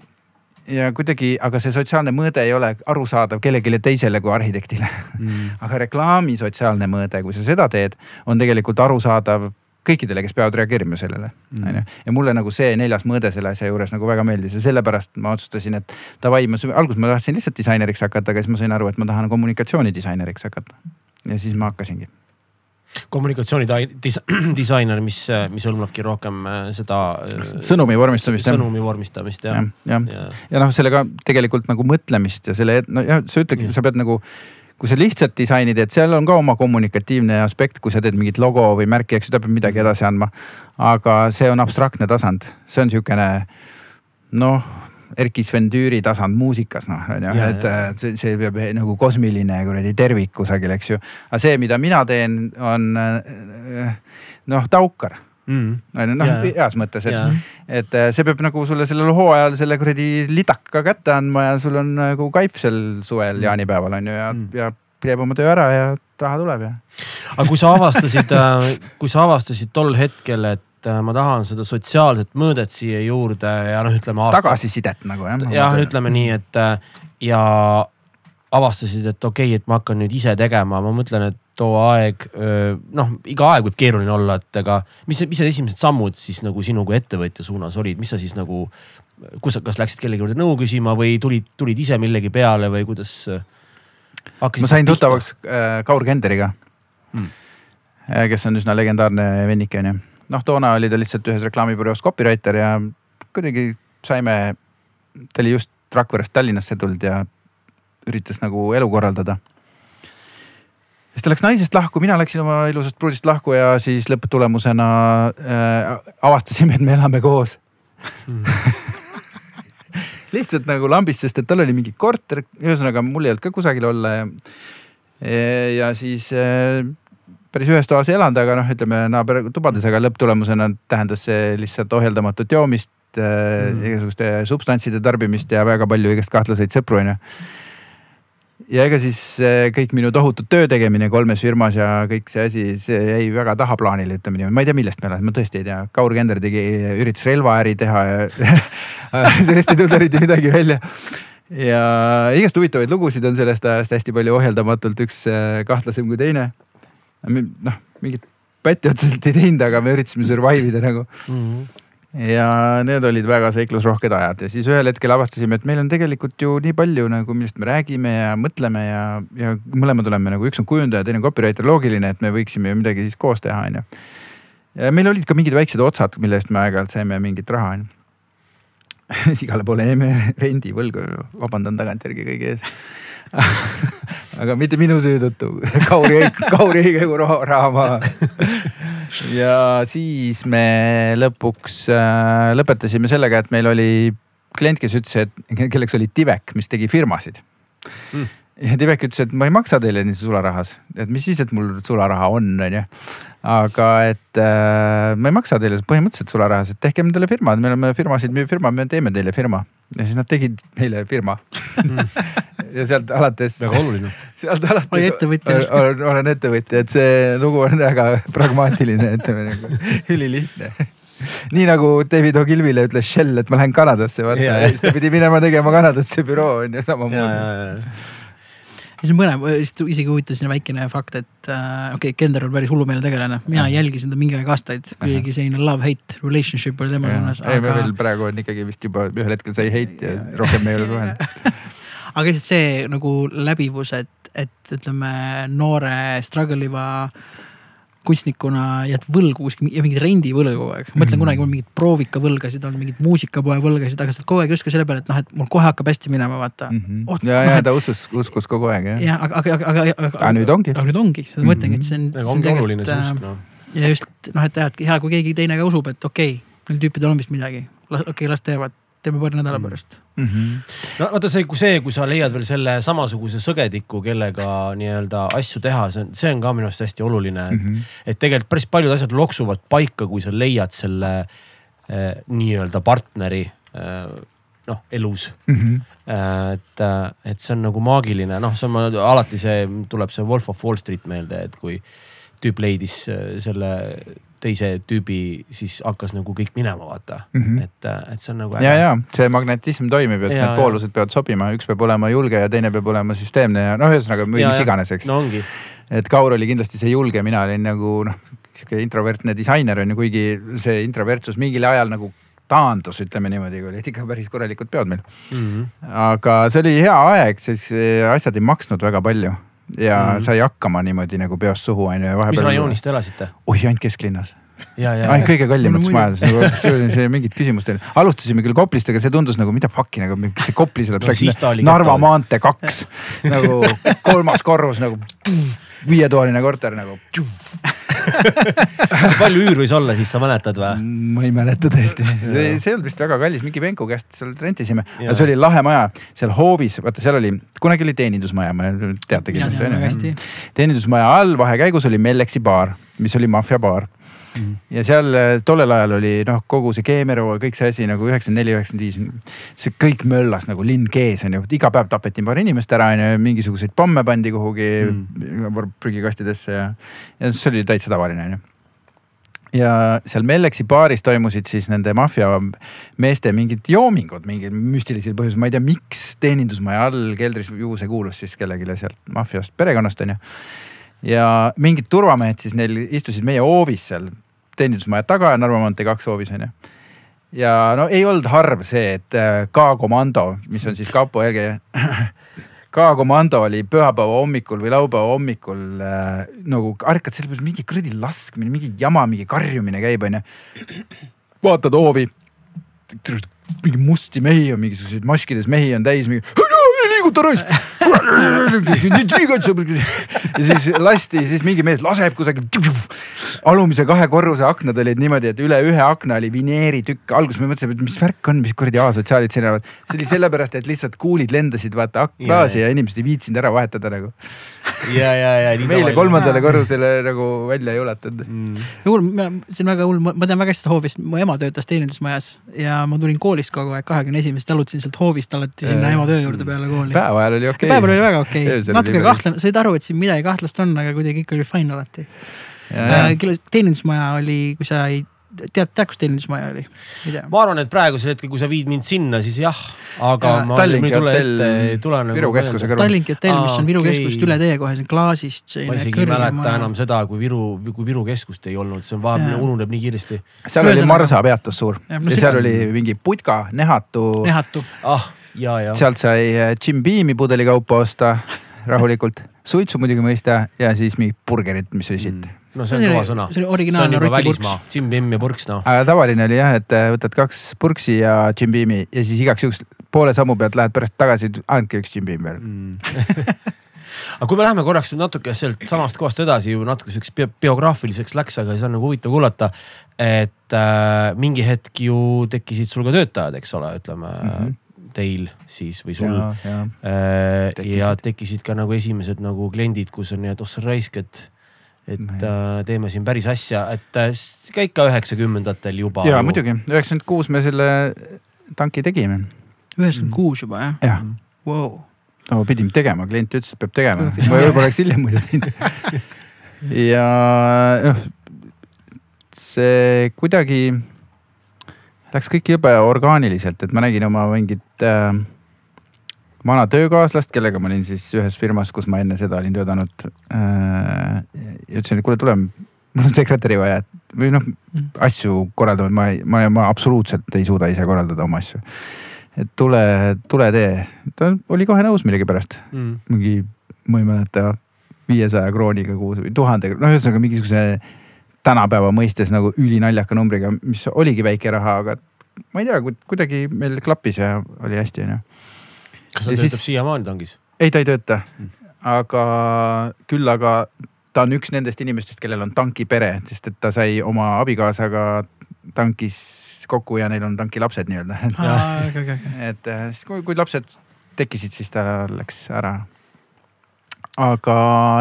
ja kuidagi, aga see sotsiaalne mõõde ei ole arusaadav kellelegi teisele kui arhitektile. Mm.. (laughs) aga reklaami sotsiaalne mõõde, kui sa seda teed, on tegelikult arusaadav kõikidele, kes peavad reageerima sellele, mm. onju. ja mulle nagu see neljas mõõde selle asja juures nagu väga meeldis ja sellepärast ma otsustasin, et davai, ma alguses ma tahtsin lihtsalt disaineriks hakata, aga siis ma sain aru, et ma tahan kommunikatsioonidisaineriks hakata. ja siis ma hakkasingi kommunikatsiooni dis (clears throat) disainer, mis, mis hõlmabki rohkem äh, seda. Äh, sõnumi vormistamist. sõnumi vormistamist jah. ja, ja, ja, ja noh, sellega tegelikult nagu mõtlemist ja selle, no ja sa ütledki, sa pead nagu kui sa lihtsalt disaini teed, seal on ka oma kommunikatiivne aspekt, kui sa teed mingit logo või märki, eks ju, ta peab midagi mhm. edasi andma. aga see on abstraktne tasand, see on sihukene noh, Erkki Sven Tüüri tasand muusikas, noh on ju, et see, see peab nagu kosmiline kuradi tervik kusagil, eks ju. aga see, mida mina teen, on noh, taukar mm.. noh heas mõttes, et, et äh, see peab nagu sulle sellel hooajal selle kuradi lidaka kätte andma ja sul on nagu kaip sel suvel mm. jaanipäeval on ju ja mm., ja teeb oma töö ära ja raha tuleb ja. aga kui sa avastasid äh, kui sa avastasid tol hetkel, et äh, ma tahan seda sotsiaalset mõõdet siia juurde ja noh, ütleme aasta.... tagasisidet nagu jah. jah, ütleme nii, et ja avastasid, et okei okay,, et ma hakkan nüüd ise tegema, ma mõtlen, et too aeg, noh, iga aeg võib keeruline olla, et aga mis, mis need esimesed sammud siis nagu sinu kui ettevõtja suunas olid, mis sa siis nagu, kus sa, kas läksid kellegi juurde nõu küsima või tulid, tulid ise millegi peale või kuidas? ma sain tuttavaks äh, Kaur Kenderiga hmm., kes on üsna legendaarne vennik onju. noh, toona oli ta lihtsalt ühes reklaamibüroos copywriter ja kuidagi saime, ta oli just Rakverest Tallinnasse tulnud ja üritas nagu elu korraldada siis ta läks naisest lahku, mina läksin oma ilusast pruudist lahku ja siis lõpptulemusena äh, avastasime, et me elame koos mm. (laughs) lihtsalt nagu lambist, sest et tal oli mingi korter, ühesõnaga mul ei olnud ka kusagil olla ja. ja siis äh, päris ühes toas ei elanud, aga noh, ütleme naaber tubades, aga lõpptulemusena tähendas see lihtsalt ohjeldamatut joomist äh, mm., igasuguste substantside tarbimist ja väga palju igast kahtlaseid sõpru onju ja ega siis äh, kõik minu tohutu töö tegemine kolmes firmas ja kõik see asi, see jäi väga tahaplaanile, ütleme niimoodi, ma ei tea, millest me oleme, ma tõesti ei tea. Kaur Kender tegi, üritas relvaäri teha ja (laughs) sellest ei tulnud eriti midagi välja. ja igast huvitavaid lugusid on sellest ajast hästi palju ohjeldamatult, üks äh, kahtlasem kui teine. noh, mingit pätti otseselt ei teinud, aga me üritasime survive ida nagu mm. -hmm ja need olid väga seiklusrohked ajad ja siis ühel hetkel avastasime, et meil on tegelikult ju nii palju nagu, millest me räägime ja mõtleme ja, ja mõlemad oleme nagu üks on kujundaja, teine copywriter, loogiline, et me võiksime ju midagi siis koos teha, onju. ja meil olid ka mingid väiksed otsad, mille eest me aeg-ajalt saime mingit raha, onju. (laughs) igale poole jäime rendivõlgu, vabandan tagantjärgi kõigi ees (laughs) aga mitte minu süü tõttu. (laughs) Kauri, Kauri ei käigu raha maha. Ja siis me lõpuks äh, lõpetasime sellega, et meil oli klient, kes ütles, et kelleks oli Tivek, mis tegi firmasid mm. ja Tivek ütles, et ma ei maksa teile nii sularahas, et mis siis, et mul sularaha on, onju aga et äh, ma ei maksa teile põhimõtteliselt sularahas, et tehke endale firma, me oleme firmasid, müüv firma, me teeme teile firma. ja siis nad tegid meile firma (laughs) ja sealt alates. väga oluline. (laughs) sealt alates. oli ettevõtja. olen, olen ettevõtja, et see lugu on väga pragmaatiline, ütleme nagu ülilihtne (laughs) nii nagu David Ogilvile ütles Shell, et ma lähen Kanadasse, vaata ja, ja siis ta pidi minema tegema Kanadasse büroo on ju samamoodi siis on põnev, isegi huvitav selline väikene fakt, et äh, okei okay,, Kender on päris hullumeelne tegelane, mina mm. jälgisin ta mingi aeg aastaid, kuigi selline love-hate relationship oli tema suunas. ei aga..., meil praegu on ikkagi vist juba ühel hetkel sai hate ja rohkem ei ole suhelnud (laughs) aga lihtsalt see nagu läbivus, et, et ütleme noore struggle iva kunstnikuna jääd võlgu kuskil ja mingit rendivõlga kogu aeg. mõtlen mm kunagi mul mingit proovikavõlgasid on, mingit muusikapoe võlgasid, aga sa kogu aeg ei uska selle peale, et noh, et mul kohe hakkab hästi minema, vaata mm. -hmm. Oh, ja no,, ja ta uskus, uskus kogu aeg jah. jah, aga, aga, aga, aga, aga. aga nüüd ongi. aga nüüd ongi, seda ma mõtlengi, et see on. ongi oluline see usk noh. ja just noh, et jah, et hea, kui keegi teine ka usub, et okei okay,, neil tüüpidel on vist midagi, okei okay,, las teevad teeme paari nädala mm. pärast mm. -hmm. no vaata see, kui see, kui sa leiad veel selle samasuguse sõgediku, kellega nii-öelda asju teha, see on, see on ka minu arust hästi oluline mm. -hmm. et tegelikult päris paljud asjad loksuvad paika, kui sa leiad selle eh, nii-öelda partneri eh, noh elus mm. -hmm. et, et see on nagu maagiline, noh, see on alati see, tuleb see Wolf of Wall Street meelde, et kui tüüp leidis eh, selle teise tüübi, siis hakkas nagu kõik minema, vaata mm. -hmm. et, et see on nagu. ja, ja see magnetism toimib, et ja, need poolused peavad sobima, üks peab olema julge ja teine peab olema süsteemne ja noh, ühesõnaga mis iganes, eks no,. et Kaur oli kindlasti see julge, mina olin nagu noh, sihuke introvertne disainer on ju, kuigi see introvertsus mingil ajal nagu taandus, ütleme niimoodi, kui olid ikka päris korralikud peod meil mm. -hmm. aga see oli hea aeg, siis asjad ei maksnud väga palju ja mm -hmm. sai hakkama niimoodi nagu peost suhu on ju. mis rajoonis te elasite? oih, ainult kesklinnas ainult kõige kallimates majades nagu (laughs) see mingit küsimust ei olnud. alustasime küll Koplist, aga see tundus nagu mida fuck'i nagu, see Koplis elab no,, Narva maantee kaks (laughs) nagu kolmas korrus nagu viietoaline korter nagu (laughs) palju üür võis olla siis, sa mäletad või? ma ei mäleta tõesti, (laughs) see, see ei olnud vist väga kallis, mingi venku käest seal rentisime. aga see oli lahe maja, seal hoovis, vaata seal oli, kunagi oli teenindusmaja, teate kindlasti on ju. teenindusmaja all vahekäigus oli Melleksi baar, mis oli maffiabaar Mm ja seal äh, tollel ajal oli noh, kogu see Keemero, kõik see asi nagu üheksakümmend neli, üheksakümmend viis. see kõik möllas nagu linn kees on ju, iga päev tapeti paar inimest ära on ju, mingisuguseid pomme pandi kuhugi mm. prügikastidesse ja, ja see oli täitsa tavaline on ju ja seal Melleksi baaris toimusid siis nende maffiameeste mingid joomingud mingil müstilisel põhjusel, ma ei tea, miks teenindusmaja all keldris ju see kuulus siis kellelegi sealt maffiast perekonnast onju ja mingid turvamehed siis neil istusid meie hoovis seal teenindusmaja taga Narva maantee kaks hoovis onju. ja no ei olnud harv see, et äh, K-komando, mis on siis kapo jälge (laughs) K-komando oli pühapäeva hommikul või laupäeva hommikul äh, nagu ärkad selle peale mingi kuradi laskmine, mingi jama, mingi karjumine käib onju. vaatad hoovi, mingi musti mehi on, mingisuguseid maskides mehi on täis, mingi (laughs) liiguta raisk. ja siis lasti, siis mingi mees laseb kusagil. alumise kahe korruse aknad olid niimoodi, et üle ühe akna oli vineeritükk. alguses me mõtlesime, et mis värk on, mis kuradi asotsiaalid siin elavad. see oli sellepärast, et lihtsalt kuulid lendasid vaata klaasi ja, ja inimesed ei viitsinud ära vahetada nagu. ja, ja, ja. meile kolmandale korrusele nagu välja ei ulatunud mm.. hull, see on väga hull, ma tean väga hästi hoovist, mu ema töötas teenindusmajas ja ma tulin koolist kogu aeg, kahekümne esimesest jalutasin sealt hoovist alati sinna ema töö juurde peale kooli oli. päeva ajal oli okei päeval oli väga okei okay., oli natuke kahtlane, said aru, et siin midagi kahtlast on, aga kuidagi kõik oli fine alati. okay.. teenindusmaja oli, kui sa ei, tead, tead, kus teenindusmaja oli? ma arvan, et praegusel hetkel, kui sa viid mind sinna, siis jah, aga Ja ma Tallinki ei tule hotell ette, ei tule nagu. Viru keskuse kõrval. Tallinki hotell, mis on Viru Aa, keskusest üle tee kohe, see on klaasist. ma isegi ei mäleta enam seda, kui Viru, kui Viru keskust ei olnud, see on vahepeal ununeb nii kiiresti. seal oli Ühesõnaga- Marsa peatus suur ja, no ja seal oli mingi putka, nehatu. nehatu. ah. Sealt sai äh, Jim Beam'i pudeli kaupa osta rahulikult, (laughs) suitsu muidugi mõista ja siis mingit burgerit, mis oli sitt. no see on kõva sõna. see oli originaalne välismaa. Jim Beam ja purks noh. aga tavaline oli jah, et äh, võtad kaks purksi ja Jim Beam'i ja siis igaks juhuks poole sammu pealt lähed pärast tagasi, andke üks Jim Beam veel. (laughs) aga kui me läheme korraks nüüd natuke sealt samast kohast edasi ju natuke siukseks bio- biograafiliseks läks, aga see on nagu huvitav kuulata. et äh, mingi hetk ju tekkisid sul ka töötajad, eks ole, ütleme mm. -hmm. Teil siis või sul. ja, ja Äh, Tekkisid. ja tekkisid ka nagu esimesed nagu kliendid, kus on nii, et oh sa raisk, et, et äh, teeme siin päris asja, et äh, ka üheksakümnendatel juba. ja muidugi, üheksakümmend kuus me selle tanki tegime. üheksakümmend kuus juba jah jah, wow.? no pidime tegema, klient ütles, et peab tegema, ma võib-olla oleks hiljem muidu teinud. (laughs) ja noh, see kuidagi läks kõik jube orgaaniliselt, et ma nägin oma mingit äh, vana töökaaslast, kellega ma olin siis ühes firmas, kus ma enne seda olin töötanud äh,. ja ütlesin, et kuule, tule, mul on sekretäri vaja, et või noh, asju korraldama, ma, ma, ma absoluutselt ei suuda ise korraldada oma asju. et tule, tule tee, ta oli kohe nõus millegipärast, mm.. mingi, ma ei mäleta, viiesaja krooniga kuus või tuhande, no ühesõnaga mingisuguse tänapäeva mõistes nagu ülinaljaka numbriga, mis oligi väike raha, aga ma ei tea, kuidagi meil klappis ja oli hästi, onju. kas ta Ja töötab siis- siiamaani tangis? ei, ta ei tööta, aga küll aga ta on üks nendest inimestest, kellel on tankipere, sest et ta sai oma abikaasaga tankis kokku ja neil on tankilapsed nii-öelda. et äh, siis, kui, kui lapsed tekkisid, siis ta läks ära. aga,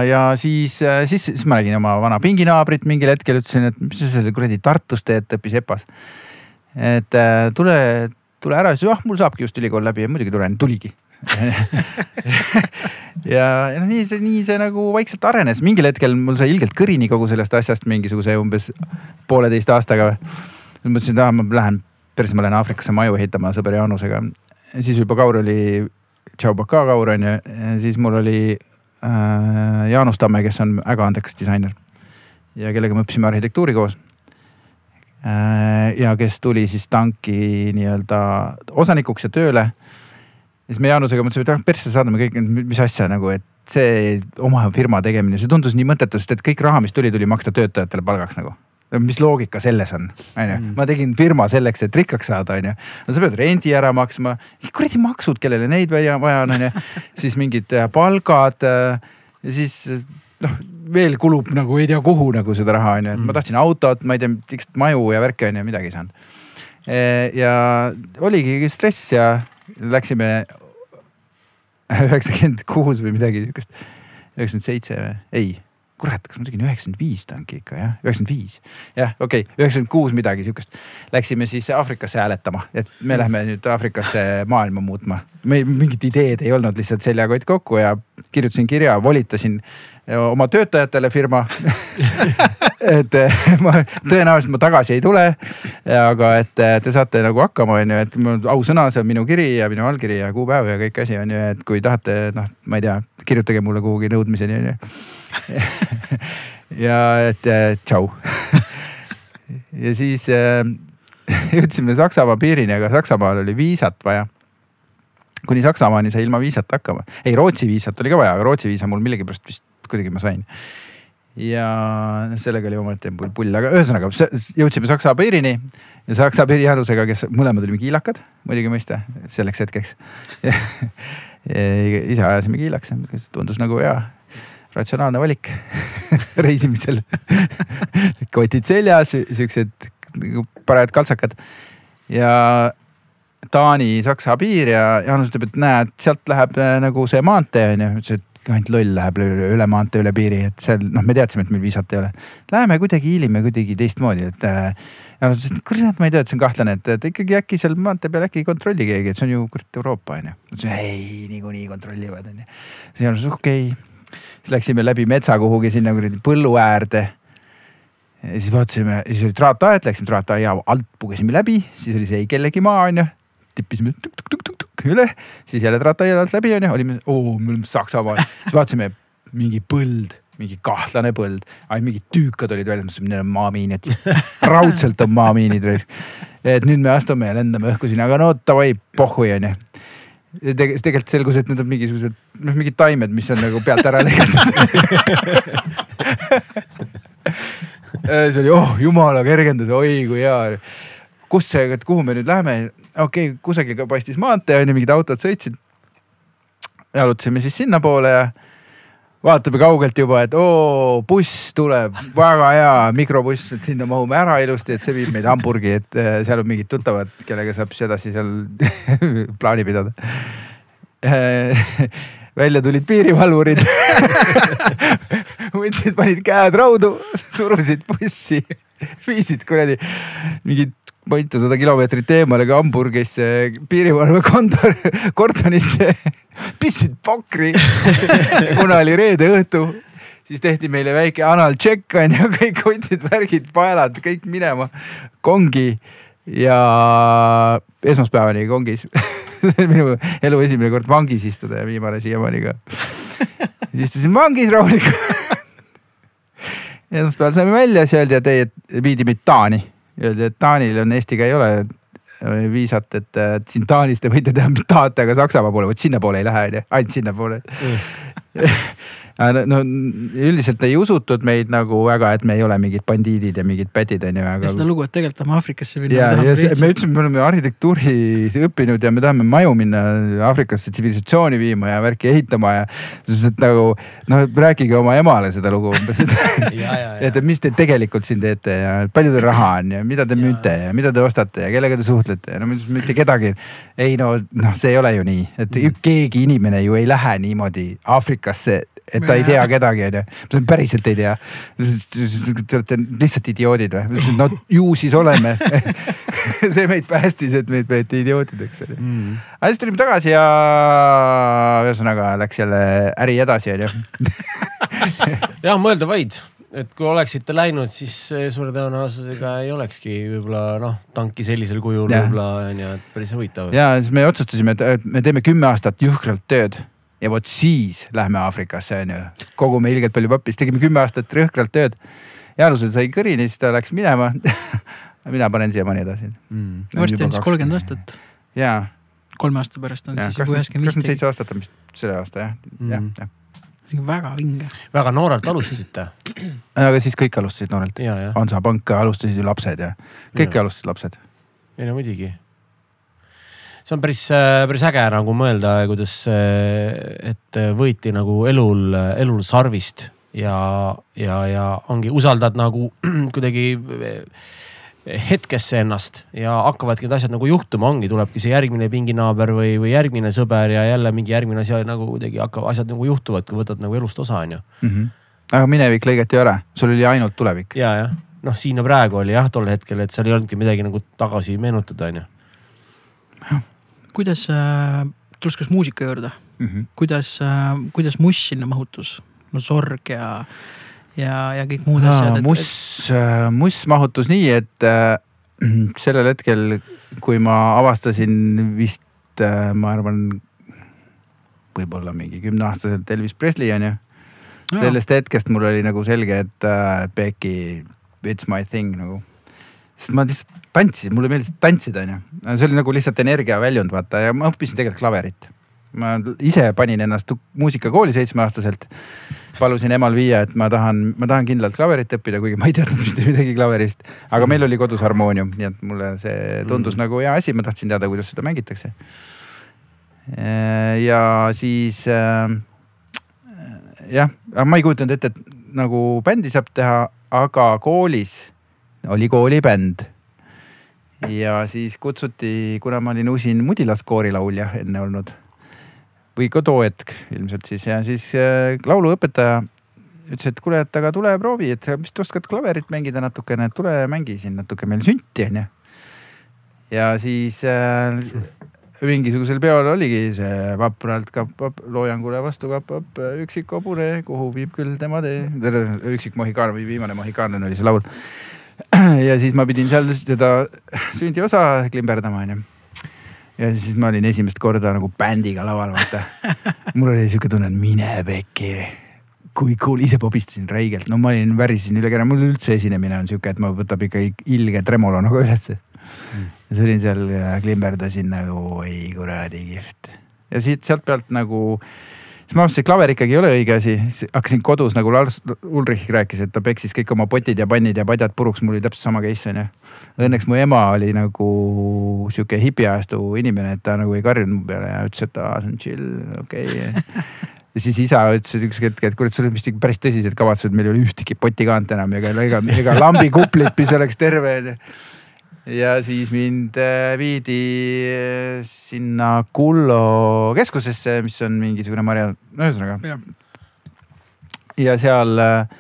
ja siis, siis, siis ma nägin oma vana pinginaabrit mingil hetkel, ütlesin, et mis sa selle kuradi Tartus teed, õppis EPA-s. et äh, tule, tule ära, siis jah, mul saabki just ülikool läbi ja muidugi tulen, tuligi (laughs) ja, ja noh, nii see, nii see nagu vaikselt arenes, mingil hetkel mul sai ilgelt kõrini kogu sellest asjast mingisuguse umbes pooleteist aastaga. mõtlesin, et ah, ma lähen, päris ma lähen Aafrikasse maju ehitama sõber Jaanusega. siis juba Kaur oli, Tšau Baka Kaur on ju, siis mul oli äh, Jaanus Tamme, kes on väga andekas disainer ja kellega me õppisime arhitektuuri koos äh,. ja kes tuli siis tanki nii-öelda osanikuks ja tööle siis me Jaanusega mõtlesime, et ah persse saadame kõik, mis asja nagu, et see oma firma tegemine, see tundus nii mõttetu, sest et kõik raha, mis tuli, tuli maksta töötajatele palgaks nagu. Mis loogika selles on, onju, ma tegin firma selleks, et rikkaks saada, onju. no sa pead rendi ära maksma, kuradi maksud, kellele neid vaja vaja on, onju. (laughs) siis mingid äh, palgad äh, ja siis noh, veel kulub nagu ei tea kuhu nagu seda raha onju, et ma tahtsin autot, ma ei tea, lihtsalt maju ja värke onju, midagi ei saanud. ja oligi stress ja läksime üheksakümmend kuus või midagi siukest, üheksakümmend seitse või, ei, kurat, kas ma tegin üheksakümmend viis tanki ikka jah, üheksakümmend viis. jah, okei okay,, üheksakümmend kuus midagi siukest. Läksime siis Aafrikasse hääletama, et me lähme nüüd Aafrikasse maailma muutma. meil mingit ideed ei olnud, lihtsalt seljakott kokku ja kirjutasin kirja, volitasin oma töötajatele firma (laughs) et eh, ma tõenäoliselt ma tagasi ei tule. aga et eh, te saate nagu hakkama, onju, et mul ausõna, see on minu kiri ja minu allkiri ja kuupäev ja kõik asi on ju, et kui tahate, noh, ma ei tea, kirjutage mulle kuhugi nõudmiseni onju. (laughs) ja et eh, tšau. (laughs) ja siis jõudsime Saksamaa piirini, aga Saksamaal oli viisat vaja kuni Saksamaani sai ilma viisata hakkama, ei Rootsi viisat oli ka vaja, aga Rootsi viisa mul millegipärast vist kuidagi ma sain. ja sellega oli omaette pull, aga ühesõnaga jõudsime Saksa piirini ja Saksa piiri Jaanusega, kes mõlemad olime kiilakad, muidugi mõista, selleks hetkeks. (laughs) ise ajasime kiilaks, tundus nagu hea ratsionaalne valik (laughs) reisimisel. (laughs) kotid seljas, siuksed nagu parajad kaltsakad ja Taani-Saksa piir ja Jaanus ütleb, et näed, sealt läheb äh, nagu see maantee onju, ütles, et ainult loll läheb üle, üle maantee, üle piiri, et seal noh, me teadsime, et meil viisat ei ole. Läheme kuidagi hiilime kuidagi teistmoodi, et äh, ja nad ütlesid, et kurat, ma ei tea, et see on kahtlane, et, et ikkagi äkki seal maantee peal äkki ei kontrolli keegi, et see on ju kurat Euroopa onju. ma ütlesin ei, niikuinii kontrollivad onju. siis ma ütlesin okei okay. siis läksime läbi metsa kuhugi sinna kuradi põllu äärde. ja siis vaatasime, siis oli traataed, läksime traataia alt pugesime läbi, siis oli see ei kellegi maa onju. tippisime tuk-tuk-tuk-tuk üle, siis jälle traataia alt läbi onju, olime, oo, me oleme Saksamaal, siis vaatasime mingi põld mingi kahtlane põld, ainult mingid tüükad olid väljas, mõtlesin, need on maamiinid. raudselt on maamiinid. et nüüd me astume ja lendame õhku sinna, aga no davai, pohhui onju. tegelikult selgus, et need on mingisugused, noh mingid taimed, mis on nagu pealt ära lõigatud (laughs) see oli, oh jumala kergendus, oi kui hea. Kus see, et kuhu me nüüd läheme? okei okay,, kusagil paistis maantee onju, mingid autod sõitsid. jalutasime siis sinnapoole ja vaatame kaugelt juba, et oo, buss tuleb, väga hea mikrobuss, et sinna mahume ära ilusti, et see viib meid Hamburgi, et äh, seal on mingid tuttavad, kellega saab siis edasi seal (laughs) plaani pidada välja tulid piirivalvurid (laughs) võtsid, panid käed raudu, surusid bussi, viisid kuradi mingid mitusada kilomeetrit eemale ka Hamburgisse piirivalvekontor, (laughs) kordonisse, pistsid pokri. Kuna oli reede õhtu, siis tehti meile väike analcheck on ju, kõik kotid, värgid, paelad, kõik minema kongi. Ja esmaspäevani kongis. (laughs) See on minu elu esimene kord vangis istuda ja viimane siiamaani ka. siis istusin vangis rahulikult. (laughs) Esmaspäeval saime välja, siis öeldi, et ei, et viidi meid Taani öeldi, et Taanil on, Eestiga ei ole äh, viisat, et, et siin Taanis te võite teha, mis tahate, aga Saksamaa poole, vot sinnapoole ei lähe, onju, ainult sinnapoole mm. (laughs) no üldiselt ei usutud meid nagu väga, et me ei ole mingid bandiidid ja mingid pätid onju. ja seda lugu, et tegelikult tahame Aafrikasse minna. ja, ja see, me ütlesime, me oleme arhitektuuris õppinud ja me tahame maju minna Aafrikasse tsivilisatsiooni viima ja värki ehitama ja. sest et nagu noh, rääkige oma emale seda lugu umbes (laughs) et, et mis te tegelikult siin teete ja palju teil raha on ja mida te müüte ja mida te ostate ja kellega te suhtlete ja no mitte kedagi. ei no noh, see ei ole ju nii, et mm. keegi inimene ju ei lähe niimoodi Aafrikasse et ta ei tea kedagi, onju. ma päriselt ei tea. Te olete lihtsalt idioodid või? ma ütlesin, no ju siis oleme (laughs) see meid päästis, et meid peeti idiootideks onju mm.. aga siis tulime tagasi ja ühesõnaga läks jälle äri edasi onju (laughs) jah, mõelda vaid et kui oleksite läinud, siis suure tõenäosusega ei olekski võib-olla noh, tanki sellisel kujul võib-olla onju, et päris huvitav. ja siis me otsustasime, et me teeme kümme aastat jõhkralt tööd ja vot siis lähme Aafrikasse onju, kogume ilgelt palju pappi, siis tegime kümme aastat rõhkralt tööd. Jaanusel sai kõrini, siis ta läks minema (laughs) mina panen siiamaani edasi mm.. varsti on siis kolmkümmend aastat. jaa. kolme aasta pärast on ja, siis juba üheksakümmend viis. kakskümmend seitse aastat on vist selle aasta jah mm., jah, jah väga vinge. väga noorelt alustasite. aga siis kõik alustasid noorelt. Hansapank alustasid ju lapsed ja kõik ja. alustasid lapsed. ei no muidugi see on päris, äh, päris äge nagu mõelda, kuidas, äh, et võeti nagu elul, elul sarvist ja, ja, ja ongi, usaldad nagu (clears throat) kuidagi äh, hetkesse ennast ja hakkavadki need asjad nagu juhtuma, ongi, tulebki see järgmine pinginaaber või, või järgmine sõber ja jälle mingi järgmine asi nagu kuidagi hakkab, asjad nagu juhtuvad, kui võtad nagu elust osa, onju. Mhm. aga minevik lõigati ära, sul oli ainult tulevik. ja, jah, noh, siin ja praegu oli jah, tol hetkel, et seal ei olnudki midagi nagu tagasi meenutada, onju kuidas äh,, tulles kas muusika juurde mm, -hmm. kuidas äh,, kuidas Muss sinna mahutus? no Sorg ja, ja, ja kõik muud asjad et.... Muss äh,, Muss mahutus nii, et äh, (clears throat) sellel hetkel, kui ma avastasin vist äh,, ma arvan, võib-olla mingi kümneaastaselt Elvis Presley on ju. sellest hetkest mul oli nagu selge, et äh, Becky, it's my thing nagu sest ma lihtsalt tantsisin, mulle meeldis tantsida, onju. see oli nagu lihtsalt energiaväljund, vaata ja ma õppisin tegelikult klaverit. ma ise panin ennast muusikakooli seitsmeaastaselt. palusin emal viia, et ma tahan, ma tahan kindlalt klaverit õppida, kuigi ma ei teadnud (laughs) mitte midagi klaverist. aga meil oli kodus harmoonium, nii et mulle see tundus mm. nagu hea asi, ma tahtsin teada, kuidas seda mängitakse. ja siis äh, jah, ma ei kujutanud ette, et nagu bändi saab teha, aga koolis oli koolibänd. ja siis kutsuti, kuna ma olin usin Mudilas koorilaulja enne olnud, või ka too hetk ilmselt siis ja siis äh, lauluõpetaja ütles, et kuule, et aga tule proovi, et sa vist oskad klaverit mängida natukene, et tule mängi siin natuke meil sünti onju. ja siis äh, mingisugusel peol oligi see vapralt kapp-vapp, loojangule vastu kapp-vapp, üksik hobune, kuhu viib küll tema tee. üksik mohikaan või viimane mohikaanlane oli see laul. (clears throat) ja siis ma pidin seal seda sündiosa klimberdama onju. ja siis ma olin esimest korda nagu bändiga laval, vaata. (laughs) mul oli sihuke tunne, et mine pekki kui cool, ise pobistasin räigelt, no ma olin, värisesin üle kera, mul üldse esinemine on sihuke, et ma võtab ikka ilge tremolo nagu ülesse mm.. ja siis olin seal ja klimberdasin nagu oi kuradi kihvt. ja siit, sealt pealt nagu, siis ma avastasin, et klaver ikkagi ei ole õige asi. hakkasin kodus nagu Lars Ulrich rääkis, et ta peksis kõik oma potid ja pannid ja padjad puruks, mul oli täpselt sama case onju. Õnneks mu ema oli nagu sihuke hipiajastu inimene, et ta nagu ei karjunud mu peale ja ütles, et aa, see on chill, okei okay. ja siis isa ütles et üks hetk, et kurat, sul on vist päris tõsised kavatsused, meil ei ole ühtegi potikaant enam ega, ega, ega lambikuplit, mis oleks terve onju. Ja siis mind äh, viidi äh, sinna Kullo keskusesse, mis on mingisugune Marja, no ühesõnaga. ja seal äh,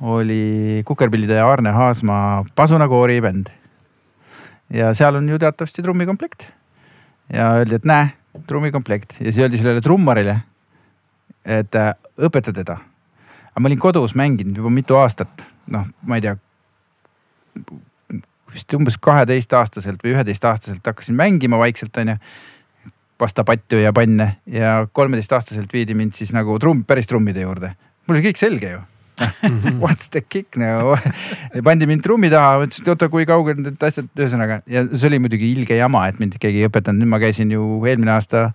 oli Kukerpillide ja Arne Haasma pasunakoori bänd. ja seal on ju teatavasti trummikomplekt. ja öeldi, et näe, trummikomplekt ja siis öeldi sellele trummarile et õpeta teda. aga ma olin kodus mänginud juba mitu aastat, noh, ma ei tea. Vist umbes kaheteistaastaselt või üheteistaastaselt hakkasin mängima vaikselt, onju. pasta patju ja panne ja kolmeteistaastaselt viidi mind siis nagu trumm, päris trummide juurde. mul oli kõik selge ju (laughs) What's the kick nagu no? pandi mind trummi taha, mõtlesin, et oota, kui kaugel need asjad, ühesõnaga ja see oli muidugi ilge jama, et mind keegi ei õpetanud, nüüd ma käisin ju eelmine aasta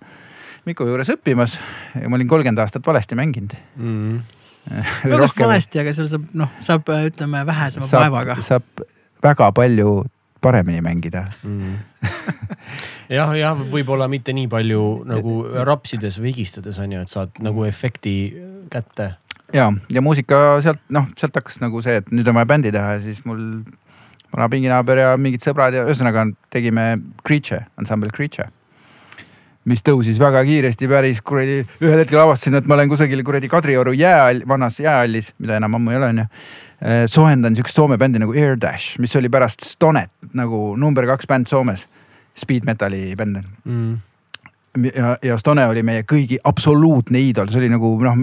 Miku juures õppimas ja ma olin kolmkümmend aastat valesti mänginud mm.. (laughs) väga valesti, aga seal saab, noh, saab ütleme vähesema saab, vaevaga. saab väga palju paremini mängida mm. (laughs) jah, jah, võib-olla mitte nii palju nagu rapsides või higistades on ju, et saad nagu efekti kätte. ja, ja muusika sealt, noh, sealt hakkas nagu see, et nüüd on vaja bändi teha ja siis mul vana pinginaaber ja mingid sõbrad ja ühesõnaga tegime Creature, ansambel Creature mis tõusis väga kiiresti, päris kuradi, ühel hetkel avastasin, et ma olen kusagil kuradi Kadrioru jääall, vanas jäähallis, mida enam ammu ei ole, onju. Eh, soojendan siukest Soome bändi nagu Air Dash, mis oli pärast Stonet nagu number kaks bänd Soomes. Speed metali bänd mm ja, ja Stone oli meie kõigi absoluutne iidol, see oli nagu noh,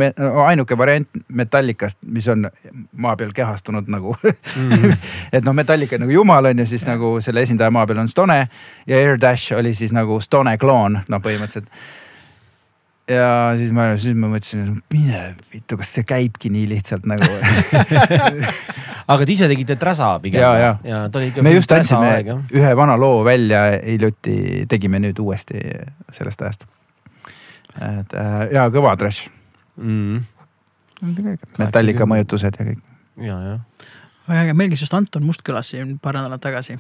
ainuke variant Metallicast, mis on maa peal kehastunud nagu (laughs) mm. -hmm. et noh, Metallica nagu jumal on ju, siis nagu selle esindaja maa peal on Stone ja Air Dash oli siis nagu Stone kloon, noh põhimõtteliselt ja siis ma, siis ma mõtlesin, mine vittu, kas see käibki nii lihtsalt nagu (laughs) (laughs) aga te ise tegite träsa pigem? ja, ja, ja. me just andsime ühe vana loo välja hiljuti, tegime nüüd uuesti sellest ajast. et äh, ja kõva trash mm.. Metallica mõjutused ja kõik. ja, ja. väga äge, meil käis just Anton Must külas siin paar nädalat tagasi.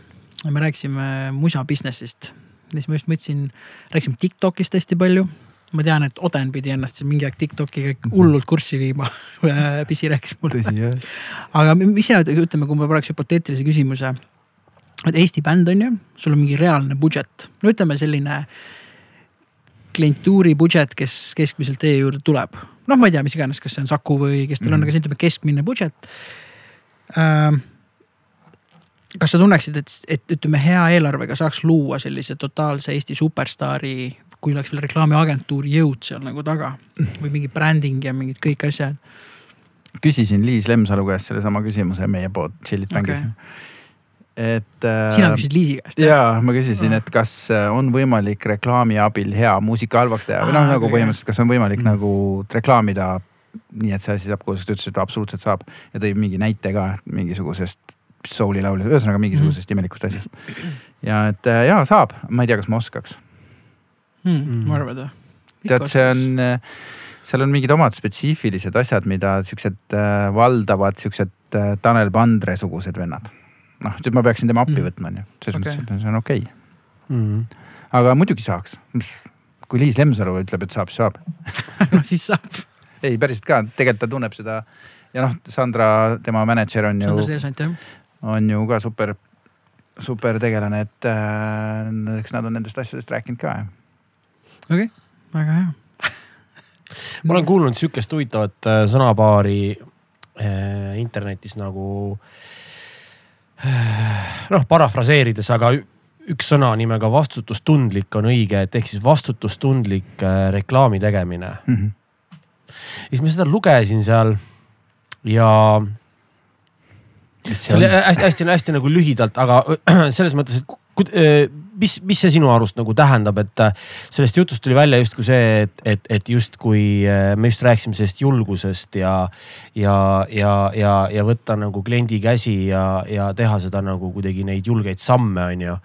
me rääkisime musa business'ist. siis ma just mõtlesin, rääkisime Tiktokist hästi palju ma tean, et Oden pidi ennast siin mingi aeg Tiktokiga hullult kurssi viima (laughs) Pisi rääkis mulle. aga mis sina ütleme, kui ma paneks hüpoteetilise küsimuse. et Eesti bänd on ju, sul on mingi reaalne budget, no ütleme selline klientuuri budget, kes keskmiselt teie juurde tuleb. noh, ma ei tea, mis iganes, kas see on Saku või kes teil on mm, -hmm. aga see ütleme keskmine budget ähm, kas sa tunneksid, et, et ütleme, hea eelarvega saaks luua sellise totaalse Eesti superstaari kui oleks veel reklaamiagentuuri jõud seal nagu taga või mingi bränding ja mingid kõik asjad. küsisin Liis Lemsalu käest sellesama küsimuse meie poolt Chillit mängis okay. et äh,. sina küsisid Liisi käest? jaa, ma küsisin, et kas äh, on võimalik reklaami abil hea muusika halvaks teha või noh, nagu põhimõtteliselt, kas on võimalik mm. nagu reklaamida nii, et see asi saab kuulsaks, ta ütles, et absoluutselt saab ja tõi mingi näite ka mingisugusest souli laulja, ühesõnaga mingisugusest mm. imelikust asjast. ja et äh, jaa, saab, ma ei tea, kas ma oskaks hmm, mm.. ma arvan, et. tead, see on, äh, seal on mingid omad spetsiifilised asjad, mida siuksed äh, valdavad siuksed äh, Tanel Pandre sugused vennad. noh, ma peaksin tema appi mm. võtma, onju, selles okay. mõttes, et see on okei okay. mm.. aga muidugi saaks, kui Liis Lemsalu ütleb, et saab, siis saab (laughs) no siis saab. ei, päriselt ka, tegelikult ta tunneb seda ja noh, Sandra, tema mänedžer on ju. Sandra Seersant jah. on ju ka super, super tegelane, et äh, eks nad on nendest asjadest rääkinud ka okei okay,, väga hea (laughs) ma olen kuulnud sihukest huvitavat äh, sõnapaari äh, internetis nagu äh, noh, parafraseerides, aga üks sõna nimega vastutustundlik on õige, et ehk siis vastutustundlik reklaami tegemine mm. -hmm. ja siis ma seda lugesin seal ja see oli hästi-hästi-hästi nagu lühidalt, aga (clears throat) selles mõttes, et mis, mis see sinu arust nagu tähendab, et äh, sellest jutust tuli välja justkui see, et, et, et justkui äh, me just rääkisime sellest julgusest ja, ja, ja, ja, ja võtta nagu kliendi käsi ja, ja teha seda nagu kuidagi neid julgeid samme, on ju.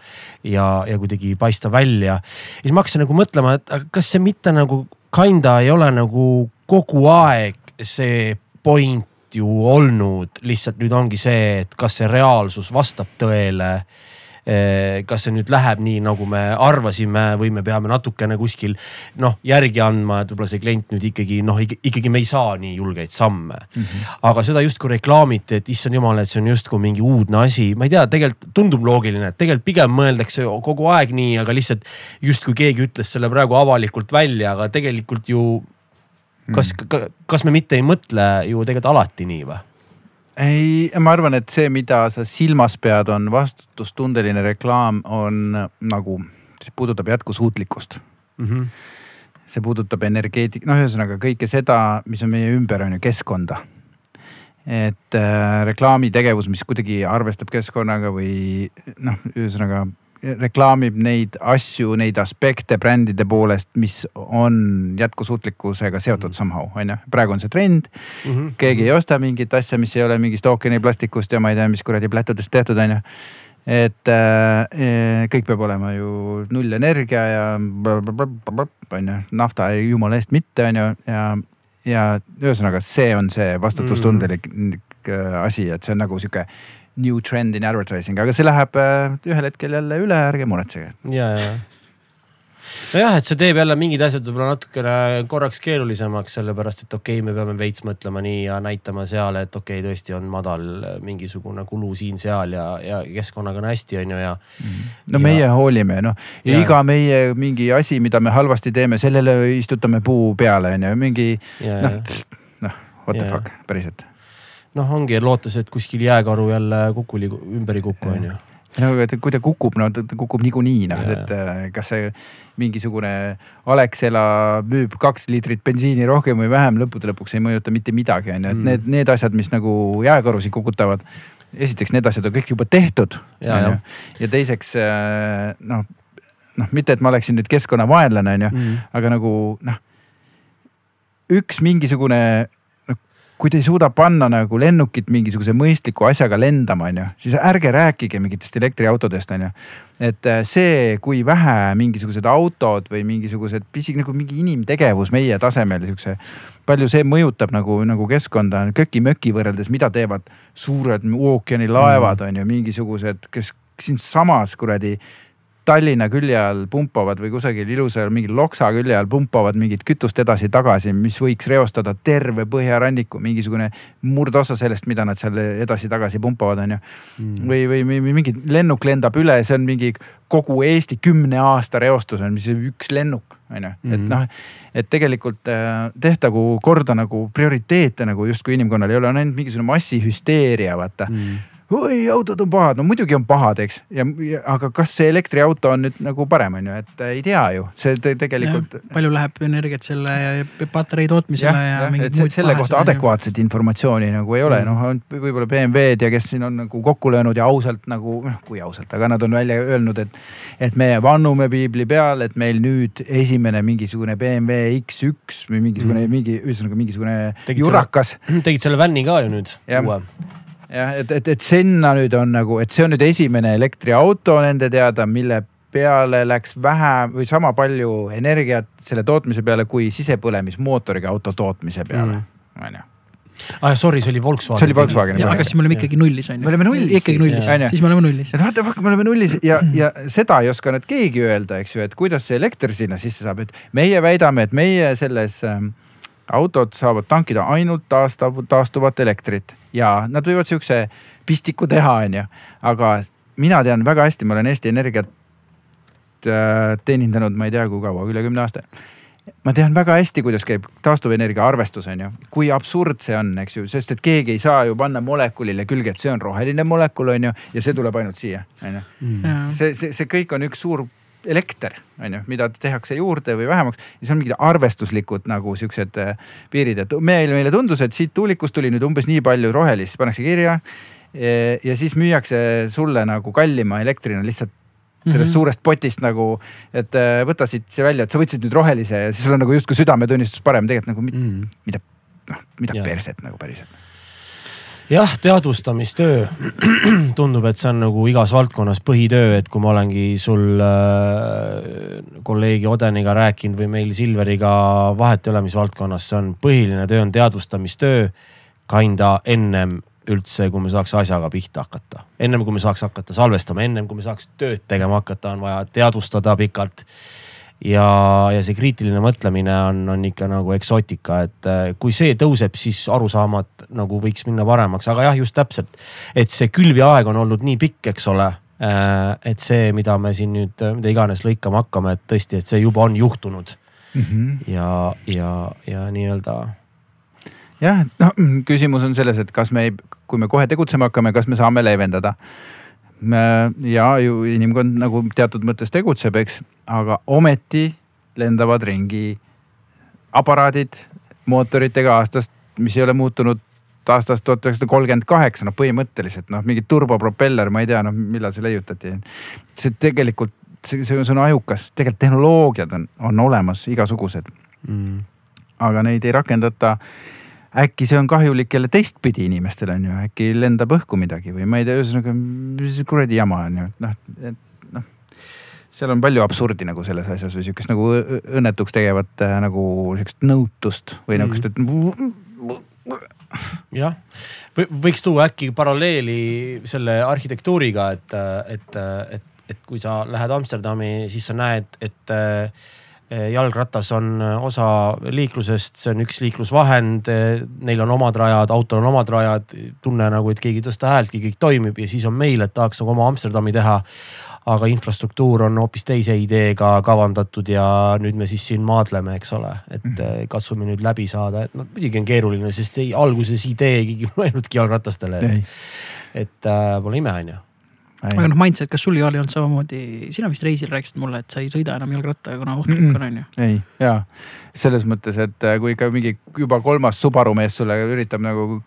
ja, ja kuidagi paista välja. siis ma hakkasin nagu mõtlema, et kas see mitte nagu kinda ei ole nagu kogu aeg see point ju olnud, lihtsalt nüüd ongi see, et kas see reaalsus vastab tõele. Kas see nüüd läheb nii, nagu me arvasime või me peame natukene kuskil noh järgi andma, et võib-olla see klient nüüd ikkagi noh, ikkagi me ei saa nii julgeid samme mm. -hmm. aga seda justkui reklaamiti, et issand jumal, et see on justkui mingi uudne asi, ma ei tea, tegelikult tundub loogiline, et tegelikult pigem mõeldakse kogu aeg nii, aga lihtsalt justkui keegi ütles selle praegu avalikult välja, aga tegelikult ju kas mm., kas me mitte ei mõtle ju tegelikult alati nii või? Ei, ma arvan, et see, mida sa silmas pead, on vastutustundeline reklaam, on nagu, see puudutab jätkusuutlikkust mm. -hmm. see puudutab energeetik-, noh, ühesõnaga kõike seda, mis on meie ümber, on ju keskkonda. et äh, reklaamitegevus, mis kuidagi arvestab keskkonnaga või noh, ühesõnaga reklaamib neid asju, neid aspekte brändide poolest, mis on jätkusuutlikkusega seotud somehow, on ju. praegu on see trend mm. -hmm. keegi ei osta mingit asja, mis ei ole mingist ookeaniplastikust ja ma ei tea, mis kuradi plätudest tehtud, on ju. et äh, kõik peab olema ju nullenergia ja on ju, nafta jumala eest mitte, on ju, ja, ja ühesõnaga, see on see vastutustundelik mm -hmm. asi, et see on nagu sihuke new trend in advertising, aga see läheb äh, ühel hetkel jälle üle, ärge muretsege. ja, ja. Nojah, et see teeb jälle mingid asjad võib-olla natukene korraks keerulisemaks, sellepärast et okei okay,, me peame veits mõtlema nii ja näitama seal, et okei okay,, tõesti on madal mingisugune kulu siin-seal ja, ja keskkonnaga on hästi, on ju, ja mm.. no ja... meie hoolime, noh, iga meie mingi asi, mida me halvasti teeme, sellele istutame puu peale, on ju, mingi noh, noh, what the fuck, päriselt noh, ongi lootes, et kuskil jääkaru jälle kukuli ümber ei kuku, on ju no aga kui ta kukub, no ta kukub niikuinii noh, et äh, kas see mingisugune Alexela müüb kaks liitrit bensiini rohkem või vähem, lõppude lõpuks ei mõjuta mitte midagi, on ju, et mm. need, need asjad, mis nagu jääkarusid kukutavad. esiteks, need asjad on kõik juba tehtud. ja, ja. ja teiseks äh, noh, noh, mitte et ma oleksin nüüd keskkonnavaenlane, on ju mm., aga nagu noh üks mingisugune kui te ei suuda panna nagu lennukit mingisuguse mõistliku asjaga lendama, on ju, siis ärge rääkige mingitest elektriautodest, on ju. et äh, see, kui vähe mingisugused autod või mingisugused pisik nagu mingi inimtegevus meie tasemel siukse. palju see mõjutab nagu, nagu keskkonda köki-möki võrreldes, mida teevad suured ookeanilaevad mm. on ju, mingisugused, kes siinsamas kuradi Tallinna külje all pumpavad või kusagil ilusal mingi Loksa külje all pumpavad mingit kütust edasi-tagasi, mis võiks reostada terve põhjaranniku, mingisugune murdosa sellest, mida nad seal edasi-tagasi pumpavad, on ju mm.. või, või, või mingi lennuk lendab üle, see on mingi kogu Eesti kümne aasta reostus on, mis üks lennuk, on ju, et mm. noh. et tegelikult äh, tehtagu korda nagu prioriteete nagu justkui inimkonnal ei ole, on ainult mingisugune massihüsteeria, vaata mm oi, autod on pahad, no muidugi on pahad, eks. ja, ja, aga kas see elektriauto on nüüd nagu parem, on ju, et ei tea ju, see te, tegelikult. palju läheb energiat selle patarei tootmisele ja, ja, ja mingid muud. selle kohta adekvaatset informatsiooni nagu ei ole mm., noh, võib-olla BMW-d ja kes siin on nagu kokku löönud ja ausalt nagu, noh kui ausalt, aga nad on välja öelnud, et. et me vannume piibli peal, et meil nüüd esimene mingisugune BMW X1 või mingisugune mm., mingi, ühesõnaga mingisugune tegid jurakas. (clears throat) tegid selle vänni ka ju nüüd, uue jah, et, et, et sinna nüüd on nagu, et see on nüüd esimene elektriauto nende teada, mille peale läks vähe või sama palju energiat selle tootmise peale kui sisepõlemismootoriga auto tootmise peale, mm. onju ah sorry, see oli Volkswagen. see oli Volkswagen. aga siis me oleme ikkagi nullis on ju. me oleme nullis. ikkagi nullis, siis me oleme nullis. et vaata, vaata, me oleme nullis ja, ja seda ei oska nüüd keegi öelda, eks ju, et kuidas see elekter sinna sisse saab, et meie väidame, et meie selles ähm, autod saavad tankida ainult taastav, taastuvat elektrit ja nad võivad sihukese pistiku teha, onju. aga mina tean väga hästi, ma olen Eesti Energiat äh, teenindanud, ma ei tea, kui kaua, üle kümne aasta. ma tean väga hästi, kuidas käib taastuvenergia arvestus, on ju. kui absurd see on, eks ju, sest et keegi ei saa ju panna molekulile külge, et see on roheline molekul, on ju, ja see tuleb ainult siia, on ju. Mm. see, see, see kõik on üks suur elekter, on ju, mida tehakse juurde või vähemaks ja see on mingid arvestuslikud nagu siuksed äh, piirid, et meil, meile tundus, et siit tuulikust tuli nüüd umbes nii palju rohelist, pannakse kirja. ja siis müüakse sulle nagu kallima elektrina lihtsalt sellest mm -hmm. suurest potist nagu, et äh, võta siit see välja, et sa võtsid nüüd rohelise ja siis sul on nagu justkui südametunnistus parem, tegelikult nagu mm. mida, noh, mida ja. perset nagu päriselt. Jah, teadvustamistöö (clears throat) tundub, et see on nagu igas valdkonnas põhitöö, et kui ma olengi sul äh, kolleegi Odeniga rääkinud või meil Silveriga, vahet ei ole, mis valdkonnas see on, põhiline töö on teadvustamistöö. Kinda ennem üldse, kui me saaks asjaga pihta hakata. ennem kui me saaks hakata salvestama, ennem kui me saaks tööd tegema hakata, on vaja teadvustada pikalt. Ja, ja see kriitiline mõtlemine on, on ikka nagu eksootika, et äh, kui see tõuseb, siis arusaamad nagu võiks minna paremaks, aga jah, just täpselt. et see külviaeg on olnud nii pikk, eks ole äh, et see, mida me siin nüüd, mida iganes lõikama hakkame, et tõesti, et see juba on juhtunud mm. -hmm. ja, ja, ja nii-öelda jah, no küsimus on selles, et kas me ei, kui me kohe tegutsema hakkame, kas me saame leevendada. ja ju inimkond nagu teatud mõttes tegutseb, eks, aga ometi lendavad ringi aparaadid mootoritega aastast, mis ei ole muutunud aastast tuhat üheksasada kolmkümmend kaheksa, noh põhimõtteliselt noh, mingi turbopropeller, ma ei tea, noh millal see leiutati. see tegelikult, see, see on ajukas, tegelikult tehnoloogiad on, on olemas igasugused. Mm.. aga neid ei rakendata. Äkki see on kahjulik jälle teistpidi inimestele on ju, äkki lendab õhku midagi või ma ei tea, ühesõnaga mis kuradi jama on ju, et noh, et. Seal on palju absurdi nagu selles asjas või sihukest nagu õnnetuks tegevat äh, nagu sihukest nõutust või mm. nihukest, et jah, võiks tuua äkki paralleeli selle arhitektuuriga, et, et, et, et kui sa lähed Amsterdami, siis sa näed, et Eh, jalgratas on osa liiklusest, see on üks liiklusvahend, neil on omad rajad, autol on omad rajad. tunne nagu, et keegi ei tõsta häältki, kõik toimib ja siis on meil, et tahaks nagu oma Amsterdami teha. Aga infrastruktuur on hoopis teise ideega kavandatud ja nüüd me siis siin maadleme, eks ole, et mhm. katsume nüüd läbi saada, et noh muidugi on keeruline, sest see alguses idee keegi ei mõelnudki (laughs) jalgratastele. et äh, pole ime, on ju aga noh, mindset, kas sul ei olnud samamoodi, sina vist reisil rääkisid mulle, et sa ei sõida enam jalgrattaga, kuna ohtlik mm -mm. on, on ju? ei, ja selles mõttes, et äh, kui ikka mingi juba kolmas Subaru mees sulle üritab nagu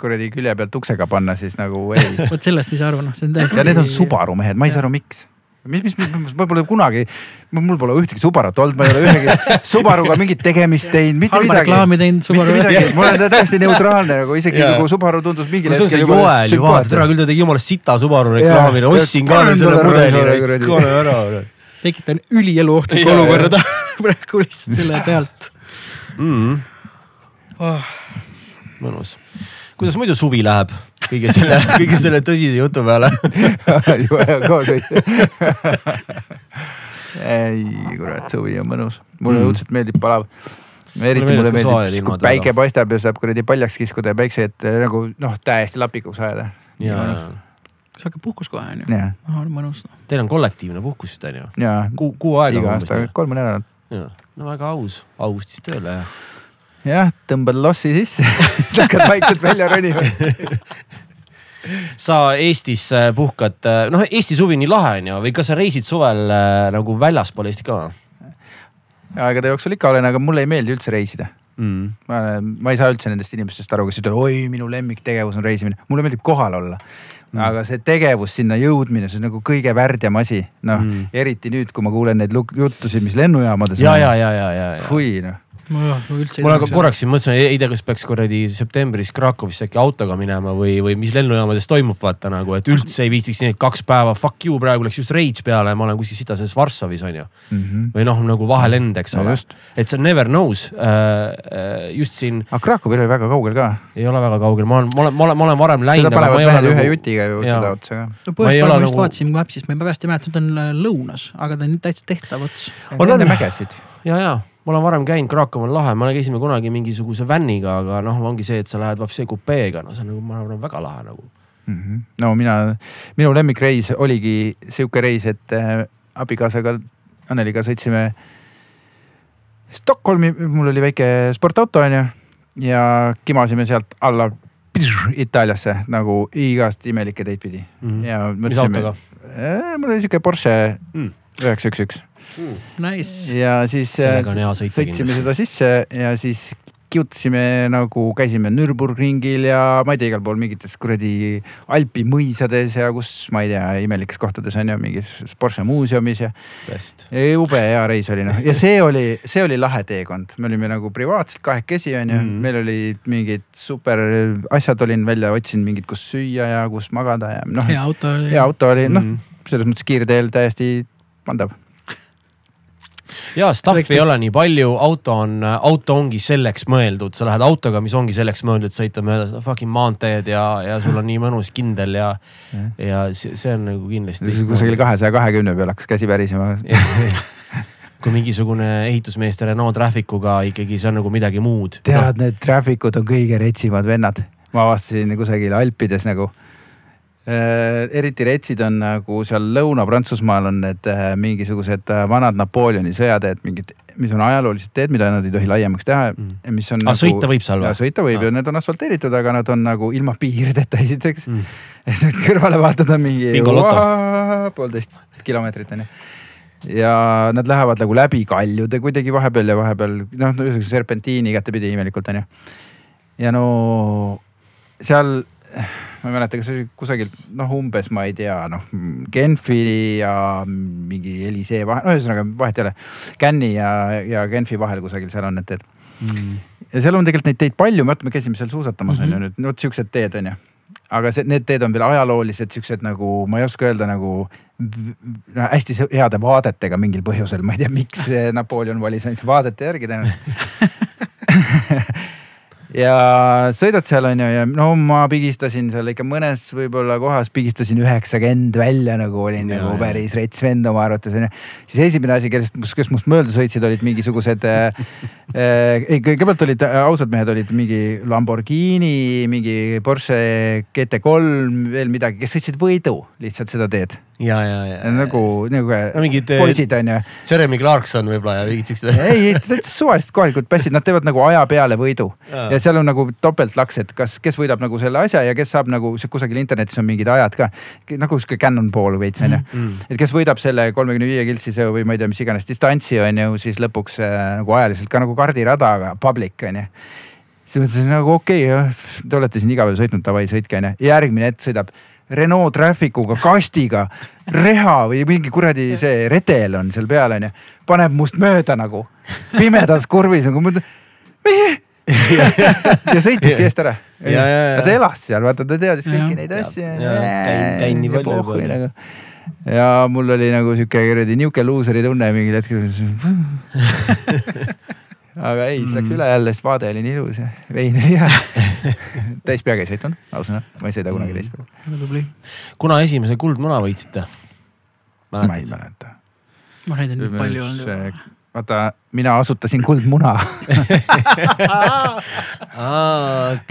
kuradi külje pealt uksega panna, siis nagu ei. (laughs) vot sellest ei saa aru, noh, see on täiesti. ja need on Subaru mehed, ma ei saa aru, miks mis, mis, mis, ma pole kunagi, mul pole ühtegi Subarut olnud, ma ei ole ühegi Subaruga mingit tegemist teinud, mitte midagi. reklaami teinud Subaru. (laughs) mul on täiesti neutraalne nagu isegi nagu Subaru tundus mingil hetkel. see on see Joel ju vaata, tere küll ta tegi jumala sita Subaru reklaami, ostsin ka selle mudeli, kaane ära. tekitan ülieluohtlikku olukorda (laughs) praegu lihtsalt selle pealt mm.. Oh. mõnus kuidas muidu suvi läheb kõige selle, (laughs) kõige selle tõsise jutu peale (laughs) (laughs) ei kurat, suvi on mõnus, mulle mm. õudselt meeldib palav. eriti mulle meeldib, kui päike paistab ja saab kuradi paljaks kiskuda ja päikse ette nagu noh, täiesti lapikuks ajada. see hakkab puhkus kohe on ju, mõnus no.. Teil on kollektiivne puhkus vist on ju? kuu, kuu aega. iga aasta kolm nädalat. no väga aus, augustis tööle ja jah, tõmbad lossi sisse. Siis (laughs) hakkad vaikselt välja ronima. Sa Eestis äh, puhkad, äh, noh Eesti suvi nii lahe on ju, või kas sa reisid suvel äh, nagu väljaspool Eestit ka? aegade jooksul ikka olen, aga mulle ei meeldi üldse reisida. Mm.. Ma, ma ei saa üldse nendest inimestest aru, kes ütlevad, oi, minu lemmiktegevus on reisimine, mulle meeldib kohal olla. Mm.. aga see tegevus sinna jõudmine, see on nagu kõige värdjam asi, noh mm. eriti nüüd, kui ma kuulen neid juttusid, mis lennujaamades ja, on. ja, ja, ja, ja, ja. Fui noh ma üldse. ma korraks siin mõtlesin, ei tea, kas peaks kuradi septembris Krakowisse äkki autoga minema või, või mis lennujaamades toimub, vaata nagu, et üldse ei viitsiks et kaks päeva fuck you, praegu läks just rage peale ja ma olen kuskil sitases Varssavis on ju mm. -hmm. või noh, nagu vahelend, eks ole no,. et sa never knows äh,, just siin. aga Krakow ei ole väga kaugel ka. ei ole väga kaugel, ma olen, ma olen, ma olen, ma olen varem läinud. seda panevad mehed ühe nagu... jutiga ju seda otsa ka. no põhimõtteliselt ma just nagu... vaatasin Mapsist, ma peast ei mäleta, ta on äh, lõunas, aga ta on täitsa tehtav ots. on enne mägesid. ja, ja ma olen varem käinud, Krakow on lahe, me käisime kunagi mingisuguse vänniga, aga noh, ongi see, et sa lähed vapsi kupeega, no see on nagu, ma arvan, väga lahe nagu mm. -hmm. no mina, minu lemmikreis oligi sihuke reis, et äh, abikaasaga Anneliga sõitsime Stockholmi, mul oli väike sportauto onju ja kimasime sealt alla Itaaliasse nagu igast imelikke teid pidi Mhm. ja mis autoga? mul oli siuke Porsche Mm. üheksa üks üks Nice. ja siis äh, on sõitsime seda sisse ja siis kihutasime nagu käisime Nürburgringil ja ma ei tea, igal pool mingites kuradi Alpi mõisades ja kus ma ei tea, imelikes kohtades on ju mingis Porsche muuseumis ja best. jube hea reis oli noh ja see oli, see oli lahe teekond, me olime nagu privaatselt kahekesi onju mm, Mhm. -hmm. meil olid mingid super asjad olin välja otsinud mingid, kus süüa ja kus magada ja noh, hea auto oli. hea auto oli noh, Mhm. selles mõttes kiirteel täiesti pandav. Ja stuff'i ei ole nii palju, auto on, auto ongi selleks mõeldud, sa lähed autoga, mis ongi selleks mõeldud, sõita mööda seda fucking maanteed ja, ja sul on nii mõnus, kindel ja, ja see, on nagu kindlasti. kusagil kahesaja kahekümne peal hakkas käsi värisema. (laughs) kui mingisugune ehitusmeeste Renault Trafficuga ikkagi see on nagu midagi muud. tead, need traffic'ud on kõige retsimad vennad, ma avastasin kusagil Alpides nagu. Eriti retsid on nagu seal Lõuna-Prantsusmaal on need äh, mingisugused äh, vanad Napoleoni sõjateed, mingid, mis on ajaloolised teed, mida nad ei tohi laiemaks teha Mm. mis on. Aga sõita võib seal või? sõita võib Ah. ja need on asfalteeritud, aga nad on nagu ilma piirideta (laughs) esiteks Mm. ja siis kõrvale vaatad on mingi poolteist kilomeetrit onju. ja nad lähevad nagu läbi kaljude kuidagi vahepeal ja vahepeal noh, ühesõnaga serpentiini igatepidi imelikult onju. ja no seal, ma ei mäleta, kas see oli kusagilt noh, umbes ma ei tea, noh Genfi ja mingi Elisee vahe, no ühesõnaga vahet ei ole. Cannes'i ja, ja Genfi vahel kusagil seal on need teed Mm. ja seal on tegelikult neid teid palju, vaata me käisime seal suusatamas on Mhm. ju nüüd, vot siuksed teed on ju. aga see, need teed on veel ajaloolised siuksed nagu, ma ei oska öelda nagu hästi heade vaadetega mingil põhjusel, ma ei tea, miks Napoleon valis ainult vaadete järgi tõenäoliselt. (laughs) ja sõidad seal on ju ja no ma pigistasin seal ikka mõnes võib-olla kohas pigistasin üheksakümmend välja nagu olin Ja, nagu päris rets vend oma arvates onju. siis esimene asi, kellest, kes must mööda sõitsid, olid mingisugused äh. (laughs) äh, ei, kõigepealt olid äh, ausad mehed, olid mingi Lamborghini, mingi Porsche GT3, veel midagi, kes sõitsid võidu lihtsalt seda teed. ja, ja, ja. nagu, nagu no mingid poisid onju. Jeremy Clarkson võib-olla ja mingid siuksed. (laughs) ei, ei täitsa suvalised kohalikud passid, nad teevad nagu aja peale võidu Jaa. ja seal on nagu topeltlaks, et kas, kes võidab nagu selle asja ja kes saab nagu kusagil internetis on mingid ajad ka nagu sihuke cannonball veits onju. Mm. et kes võidab selle kolmekümne viie kiltsise või ma ei tea, mis iganes distantsi on ju, siis lõpuks äh, nagu ajaliselt ka nagu kardirada, aga public on ju. siis mõtlesin nagu okei okay,, te olete siin iga päev sõitnud, davai sõitke on ju, järgmine hetk sõidab Renault Trafficuga kastiga, reha või mingi kuradi see redel on seal peal onju, paneb must mööda nagu pimedas kurvis nagu mõtled, (laughs) ja sõitiski eest ära. Ta elas seal, vaata ta teadis kõiki neid asju. ja, käin- nii palju juba, nagu. ja mul oli nagu sihuke kuradi niuke luuseri tunne mingil hetkel. (laughs) aga ei, siis läks Mm. üle jälle, sest vaade oli nii ilus ja vein oli hea. (laughs) täispeaga ei sõitnud, ausõna, ma ei sõida kunagi Mm. täispeaga. väga tubli. kuna esimese kuldmuna võitsite? ma ei mäleta. ma neid on nii palju olnud juba. vaata, mina asutasin Kuldmuna (laughs) (laughs)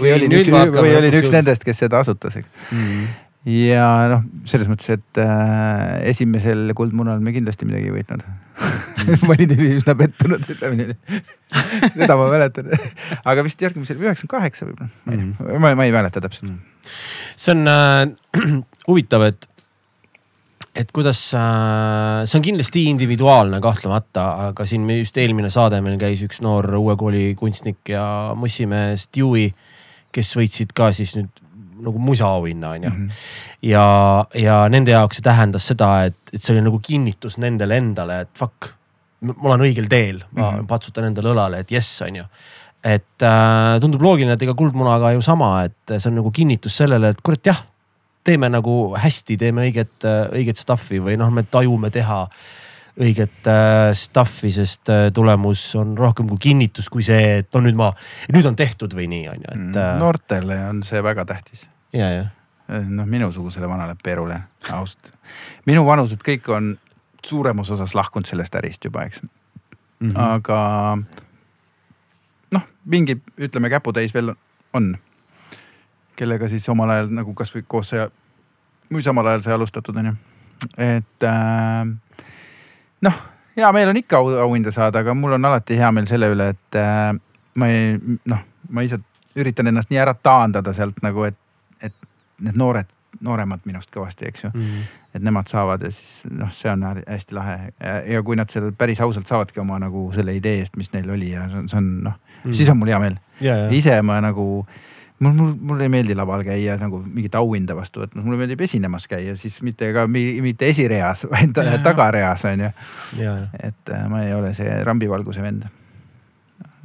või olin üks, või olin üks. nendest, kes seda asutas, eks. Mm. Ja noh, selles mõttes, et äh, esimesel Kuldmunal me kindlasti midagi ei võitnud. (laughs) ma olin üsna pettunud, ütleme nii. (laughs) seda ma mäletan, (laughs) aga vist järgmisel, üheksakümmend kaheksa võib-olla, ma ei tea, ma, ma ei mäleta täpselt. see on äh, (clears throat) huvitav, et, et kuidas äh,, see on kindlasti individuaalne kahtlemata, aga siin me just eelmine saade meil käis üks noor uue kooli kunstnik ja mussimees Dewey, kes võitsid ka siis nüüd nagu musaauhinna onju mm. -hmm. ja, ja nende jaoks see tähendas seda, et, et see oli nagu kinnitus nendele endale, et fuck, ma olen õigel teel, ma mm. -hmm. patsutan endale õlale, et jess onju et äh, tundub loogiline, et ega Kuldmunaga ju sama, et see on nagu kinnitus sellele, et kurat jah, teeme nagu hästi, teeme õiget, õiget stuff'i või noh, me tajume teha õiget äh, stuff'i, sest äh, tulemus on rohkem kui kinnitus, kui see, et no nüüd ma, nüüd on tehtud või nii on ju, et äh, no.. noortele on see väga tähtis. ja, ja noh, minusugusele vanale perule, ausalt. minu vanused kõik on suuremas osas lahkunud sellest ärist juba, eks mm. -hmm. aga noh, mingi ütleme käputäis veel on, kellega siis omal ajal nagu kasvõi koos sai, või samal ajal sai alustatud, onju. et äh, noh, hea meel on ikka au, auhinda saada, aga mul on alati hea meel selle üle, et äh, ma ei noh, ma ise üritan ennast nii ära taandada sealt nagu, et, et need noored, nooremad minust kõvasti, eks ju mm. -hmm. et nemad saavad ja siis noh, see on hästi lahe ja, ja kui nad selle päris ausalt saavadki oma nagu selle idee eest, mis neil oli ja see on, see on noh mm, -hmm. siis on mul hea meel yeah,. Yeah. ise ma nagu mul, mul, mulle ei meeldi laval käia nagu mingit auhinda vastu võtmas, mulle meeldib esinemas käia, siis mitte ka mitte esireas, vaid ja, tagareas on ju. et äh, ma ei ole see rambivalguse vend.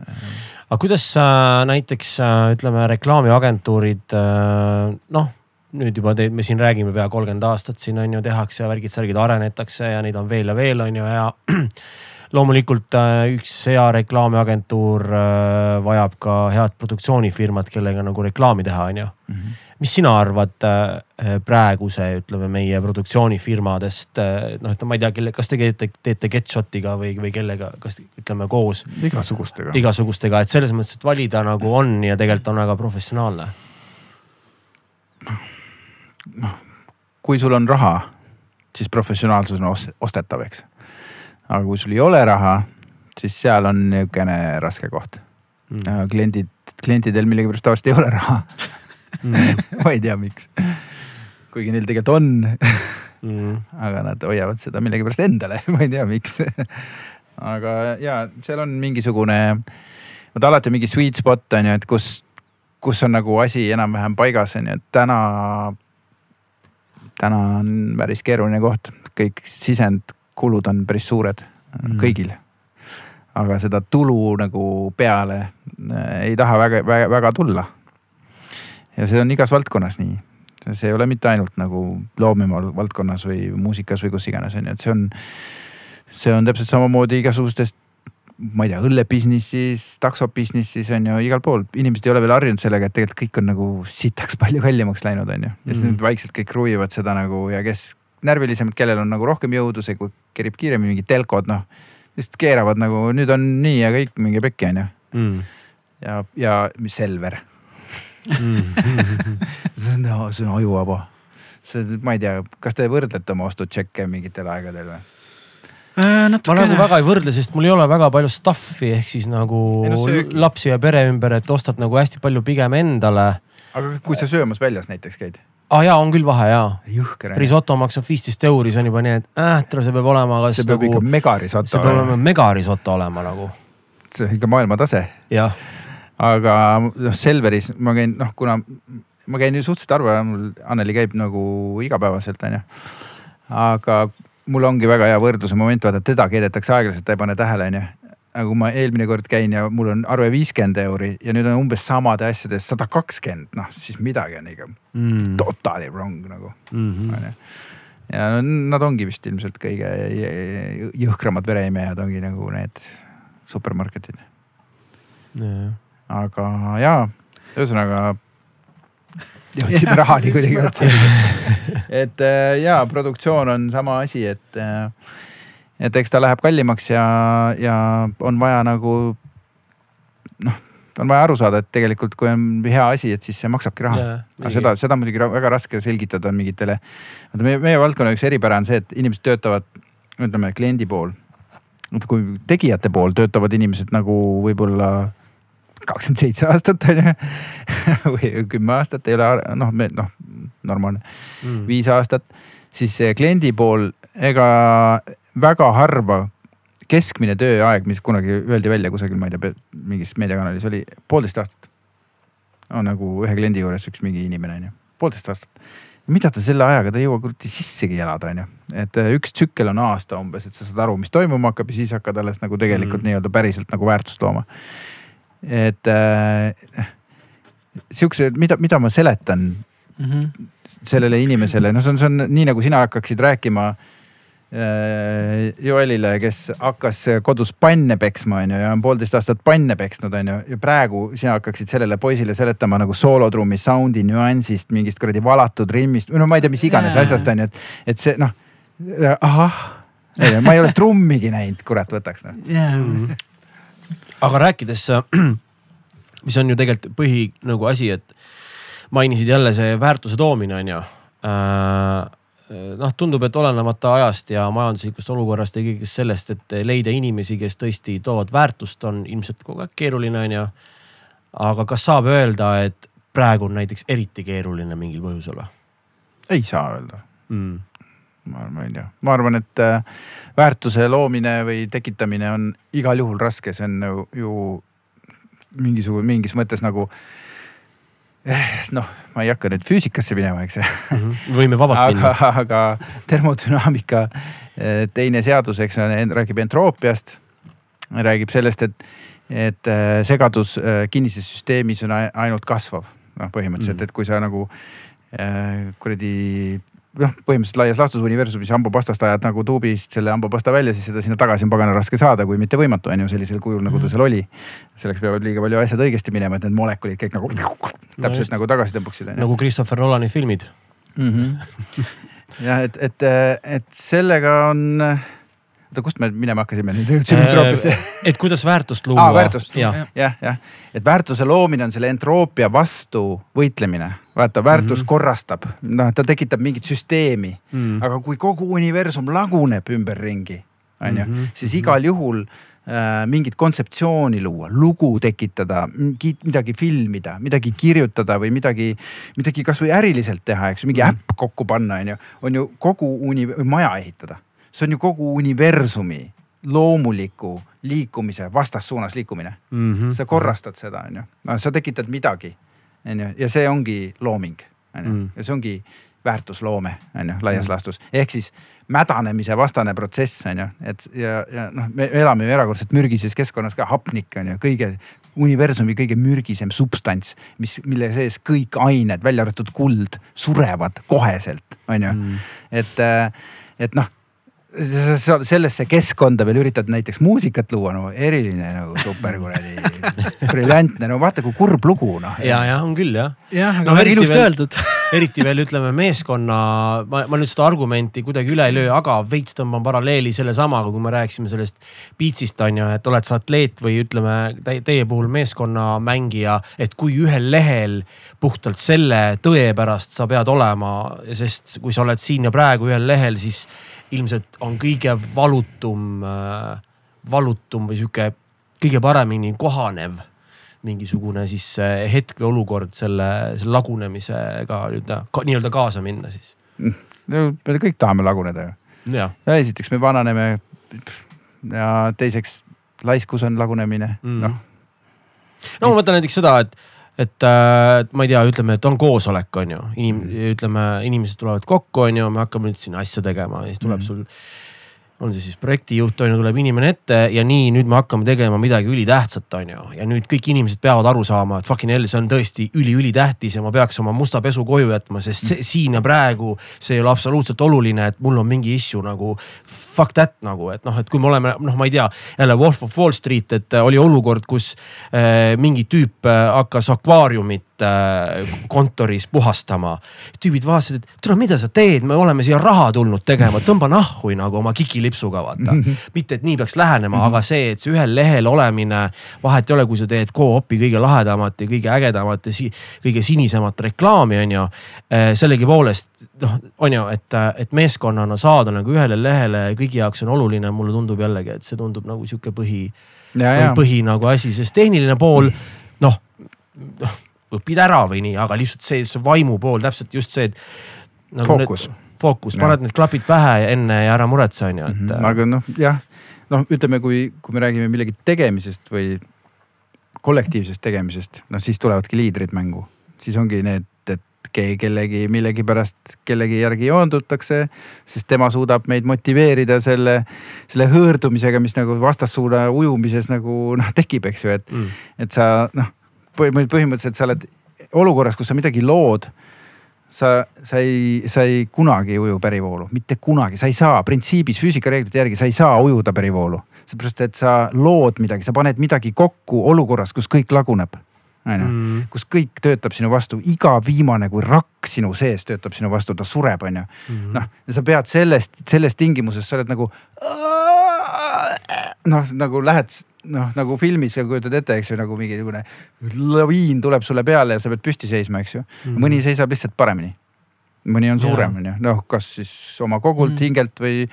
aga kuidas äh, näiteks äh, ütleme, reklaamiagentuurid äh, noh nüüd juba te, me siin räägime pea kolmkümmend aastat siin on ju tehakse värgid-särgid arenetakse ja neid on veel ja veel on ju ja (clears throat) loomulikult äh, üks hea reklaamiagentuur äh, vajab ka head produktsioonifirmat, kellega nagu reklaami teha, on ju. Mhm. mis sina arvad äh, praeguse, ütleme meie produktsioonifirmadest, noh, et ma ei tea, kelle, kas te teete, teete Getshot'iga või, või kellega, kas ütleme koos? igasugustega. igasugustega, et selles mõttes, et valida nagu on ja tegelikult on väga professionaalne. noh, kui sul on raha, siis professionaalsus on ostetav, eks aga kui sul ei ole raha, siis seal on niisugune raske koht. Mm.. kliendid, klientidel millegipärast tavaliselt ei ole raha. Mm. (laughs) ma ei tea, miks. kuigi neil tegelikult on. Mm. aga nad hoiavad seda millegipärast endale. (laughs) Ma ei tea, miks. Aga ja seal on mingisugune, vot alati mingi sweet spot on ju, et kus, kus on nagu asi enam-vähem paigas on ju, et täna, täna on päris keeruline koht, kõik sisend kulud on päris suured mm. kõigil. aga seda tulu nagu peale äh, ei taha väga, väga, väga tulla. ja see on igas valdkonnas nii. see ei ole mitte ainult nagu loomemaa valdkonnas või muusikas või kus iganes on ju, et see on, see on täpselt samamoodi igasugustes ma ei tea, õllebusiness'is, taksobusiness'is on ju igal pool, inimesed ei ole veel harjunud sellega, et tegelikult kõik on nagu sitaks palju kallimaks läinud, on ju. ja siis mm. nüüd vaikselt kõik kruvivad seda nagu ja kes närvilisemad, kellel on nagu rohkem jõudu, see kerib kiiremini, mingid telkod noh. lihtsalt keeravad nagu nüüd on nii ja kõik mingi pekki on ju mm.. ja, ja mis Selver mm. (laughs) see on, see on ajuvaba. see, ma ei tea, kas te võrdlete oma ostutšekke mingitel aegadel või? Äh, ma nagu väga ei võrdle, sest mul ei ole väga palju stuff'i ehk siis nagu no, lapsi ja pere ümber, et ostad nagu hästi palju pigem endale. aga kui sa söömas väljas näiteks käid? Ah, jaa, on küll vahe jaa. risoto maksab viisteist euri, see on juba nii, et äh, tere, see peab olema kas see peab nagu, ikka megarisoto. see peab olema megarisoto olema nagu. see on ikka maailmatase. aga noh, Selveris ma käin, noh, kuna ma käin ju suhteliselt harva, mul Anneli käib nagu igapäevaselt onju. aga mul ongi väga hea võrdluse moment, vaata teda keedetakse aeglaselt, ta ei pane tähele onju kui ma eelmine kord käin ja mul on arve viiskümmend euri ja nüüd on umbes samade asjade eest sada kakskümmend, noh siis midagi on ikka mm. totally wrong nagu mm. -hmm. ja nad ongi vist ilmselt kõige jõhkramad vereimejad ongi nagu need supermarketid yeah.. aga jaa, ühesõnaga (laughs) jõudsime rahani kuidagi otsa. (laughs) et äh, jaa, produktsioon on sama asi, et äh, et eks ta läheb kallimaks ja, ja on vaja nagu noh, on vaja aru saada, et tegelikult kui on hea asi, et siis see maksabki raha yeah,. aga seda, seda muidugi väga raske selgitada mingitele. vaata meie, meie valdkonna üks eripära on see, et inimesed töötavad, ütleme kliendi pool. kui tegijate pool töötavad inimesed nagu võib-olla kakskümmend seitse aastat on ju (laughs) või kümme aastat ei ole noh, me noh, normaalne mm., viis aastat, siis kliendi pool, ega väga harva keskmine tööaeg, mis kunagi öeldi välja kusagil, ma ei tea, mingis meediakanalis oli poolteist aastat. on nagu ühe kliendi juures üks mingi inimene on ju, poolteist aastat. mida ta selle ajaga, ta ei jõua kuradi sissegi elada, on ju. et äh, üks tsükkel on aasta umbes, et sa saad aru, mis toimuma hakkab ja siis hakkad alles nagu tegelikult mm. nii-öelda päriselt nagu väärtust looma. et äh, sihukese, mida, mida ma seletan mm -hmm. sellele inimesele, no see on, see on nii nagu sina hakkaksid rääkima äh, Äh, Joelile, kes hakkas kodus panne peksma, onju, ja on poolteist aastat panne peksnud, onju. ja praegu sina hakkaksid sellele poisile seletama nagu soolotrummi sound'i nüansist, mingist kuradi valatud rimmist, no ma ei tea, mis iganes yeah. asjast onju, et, et see noh, ahah. ma ei ole trummigi näinud, kurat võtaks noh yeah.. aga rääkides, mis on ju tegelikult põhi nagu asi, et mainisid jälle see väärtuse toomine onju äh, noh, tundub, et olenemata ajast ja majanduslikust olukorrast ja kõigest sellest, et leida inimesi, kes tõesti toovad väärtust, on ilmselt kogu aeg keeruline, onju. aga kas saab öelda, et praegu on näiteks eriti keeruline mingil põhjusel või? ei saa öelda mm.? ma, ma ei tea, ma arvan, et äh, väärtuse loomine või tekitamine on igal juhul raske, see on ju, ju mingisugune, mingis mõttes nagu eh, noh, ma ei hakka nüüd füüsikasse minema, eks mm. -hmm. võime vabalt aga, minna. aga termodünaamika eh, teine seadus, eks räägib entroopiast, räägib sellest, et, et eh, segadus kinnises süsteemis on ainult kasvav. noh, põhimõtteliselt mm, -hmm. et kui sa nagu kuradi noh, põhimõtteliselt laias laastus universumis hambapastast ajad nagu tuubist selle hambapasta välja, siis seda sinna tagasi on pagana raske saada, kui mitte võimatu, on ju, sellisel kujul nagu ta seal oli. selleks peavad liiga palju asjad õigesti minema, et need molekulid kõik nagu täpselt no nagu tagasi tõmbuksid. nagu Christopher Nolani filmid mm. -hmm. (laughs) jah, et, et, et sellega on oota, kust me minema hakkasime nüüd? Äh, (laughs) et kuidas väärtust luua ah,. jah, jah, et väärtuse loomine on selle entroopia vastu võitlemine. Vaata, väärtus mm -hmm. korrastab, noh, ta tekitab mingit süsteemi mm, -hmm. aga kui kogu universum laguneb ümberringi, on ju, mhm. siis igal juhul äh, mingit kontseptsiooni luua, lugu tekitada, midagi filmida, midagi kirjutada või midagi, midagi kasvõi äriliselt teha, eks mingi mm -hmm. äpp kokku panna, on ju, on ju kogu uni-, maja ehitada see on ju kogu universumi loomuliku liikumise vastassuunas liikumine mm. -hmm. sa korrastad seda, on ju, sa tekitad midagi, on ju, ja see ongi looming, on ju, mm. ja see ongi väärtusloome, on ju, laias mm. laastus. ehk siis mädanemise vastane protsess, on ju, et ja, ja noh, me elame ju erakordselt mürgises keskkonnas ka, hapnik on ju, kõige universumi kõige mürgisem substants, mis, mille sees kõik ained, välja arvatud kuld, surevad koheselt, on ju mm.. et, et noh sa sellesse keskkonda veel üritad näiteks muusikat luua, no eriline nagu super kuradi (laughs) briljantne, no vaata kui kurb lugu noh. ja, ja on küll jah. jah, aga no, ilusti öeldud eriti veel ütleme meeskonna, ma, ma nüüd seda argumenti kuidagi üle ei löö, aga veits tõmban paralleeli sellesamaga, kui me rääkisime sellest beats'ist on ju, et oled sa atleet või ütleme teie puhul meeskonnamängija, et kui ühel lehel puhtalt selle tõe pärast sa pead olema, sest kui sa oled siin ja praegu ühel lehel, siis ilmselt on kõige valutum, äh, valutum või sihuke kõige paremini kohanev mingisugune siis äh, hetk või olukord selle, selle lagunemisega nii-öelda nii kaasa minna siis. no me kõik tahame laguneda ju. ja esiteks me vananeme. ja teiseks laiskus on lagunemine mm., noh. no ma mõtlen näiteks seda, et et äh, ma ei tea, ütleme, et on koosolek, on ju, inim-, mm. ütleme, inimesed tulevad kokku, on ju, me hakkame nüüd siin asja tegema ja siis tuleb mm. sul on see siis projektijuht, on ju, tuleb inimene ette ja nii, nüüd me hakkame tegema midagi ülitähtsat, on ju. ja nüüd kõik inimesed peavad aru saama, et fucking hell, see on tõesti üliülitähtis ja ma peaks oma musta pesu koju jätma, sest see, siin ja praegu see ei ole absoluutselt oluline, et mul on mingi issue nagu fuck that nagu, et noh, et kui me oleme, noh, ma ei tea, jälle Wolf of Wall Street, et oli olukord, kus äh, mingi tüüp äh, hakkas akvaariumit Äh, kontoris puhastama. tüübid vaatasid, et tule, mida sa teed, me oleme siia raha tulnud tegema, tõmba nahhui nagu oma kikilipsuga vaata. mitte, et nii peaks lähenema, aga see, et see ühel lehel olemine, vahet ei ole, kui sa teed Coopi kõige lahedamat ja kõige ägedamat ja kõige sinisemat reklaami, on ju. Äh, sellegipoolest noh, on ju, et, et meeskonnana saada nagu ühele lehele kõigi jaoks on oluline, mulle tundub jällegi, et see tundub nagu sihuke põhi, põhi nagu asi, sest tehniline pool noh noh õpid ära või nii, aga lihtsalt see, see vaimu pool, täpselt just see, et nagu. fookus. fookus, paned need klapid pähe enne ja ära muretse, on ju, et mm. -hmm. aga noh, jah, noh, ütleme, kui, kui me räägime millegi tegemisest või kollektiivsest tegemisest, noh siis tulevadki liidrid mängu, siis ongi need kellegi millegipärast kellegi järgi joondutakse, sest tema suudab meid motiveerida selle, selle hõõrdumisega, mis nagu vastassuuna ujumises nagu noh tekib, eks ju, et mm., et sa noh põhimõtteliselt sa oled olukorras, kus sa midagi lood. sa, sa ei, sa ei kunagi ei uju pärivoolu, mitte kunagi, sa ei saa printsiibis füüsikareeglite järgi, sa ei saa ujuda pärivoolu. seepärast, et sa lood midagi, sa paned midagi kokku olukorras, kus kõik laguneb on ju, mm. kus kõik töötab sinu vastu, iga viimane kui rakk sinu sees töötab sinu vastu, ta sureb, on ju. Mm. noh, sa pead sellest, selles tingimuses, sa oled nagu noh, nagu lähed noh, nagu filmis kujutad ette, eks ju, nagu mingisugune laviin tuleb sulle peale ja sa pead püsti seisma, eks ju mm. -hmm. mõni seisab lihtsalt paremini. mõni on suurem on ju, noh, kas siis oma kogult mm. hingelt või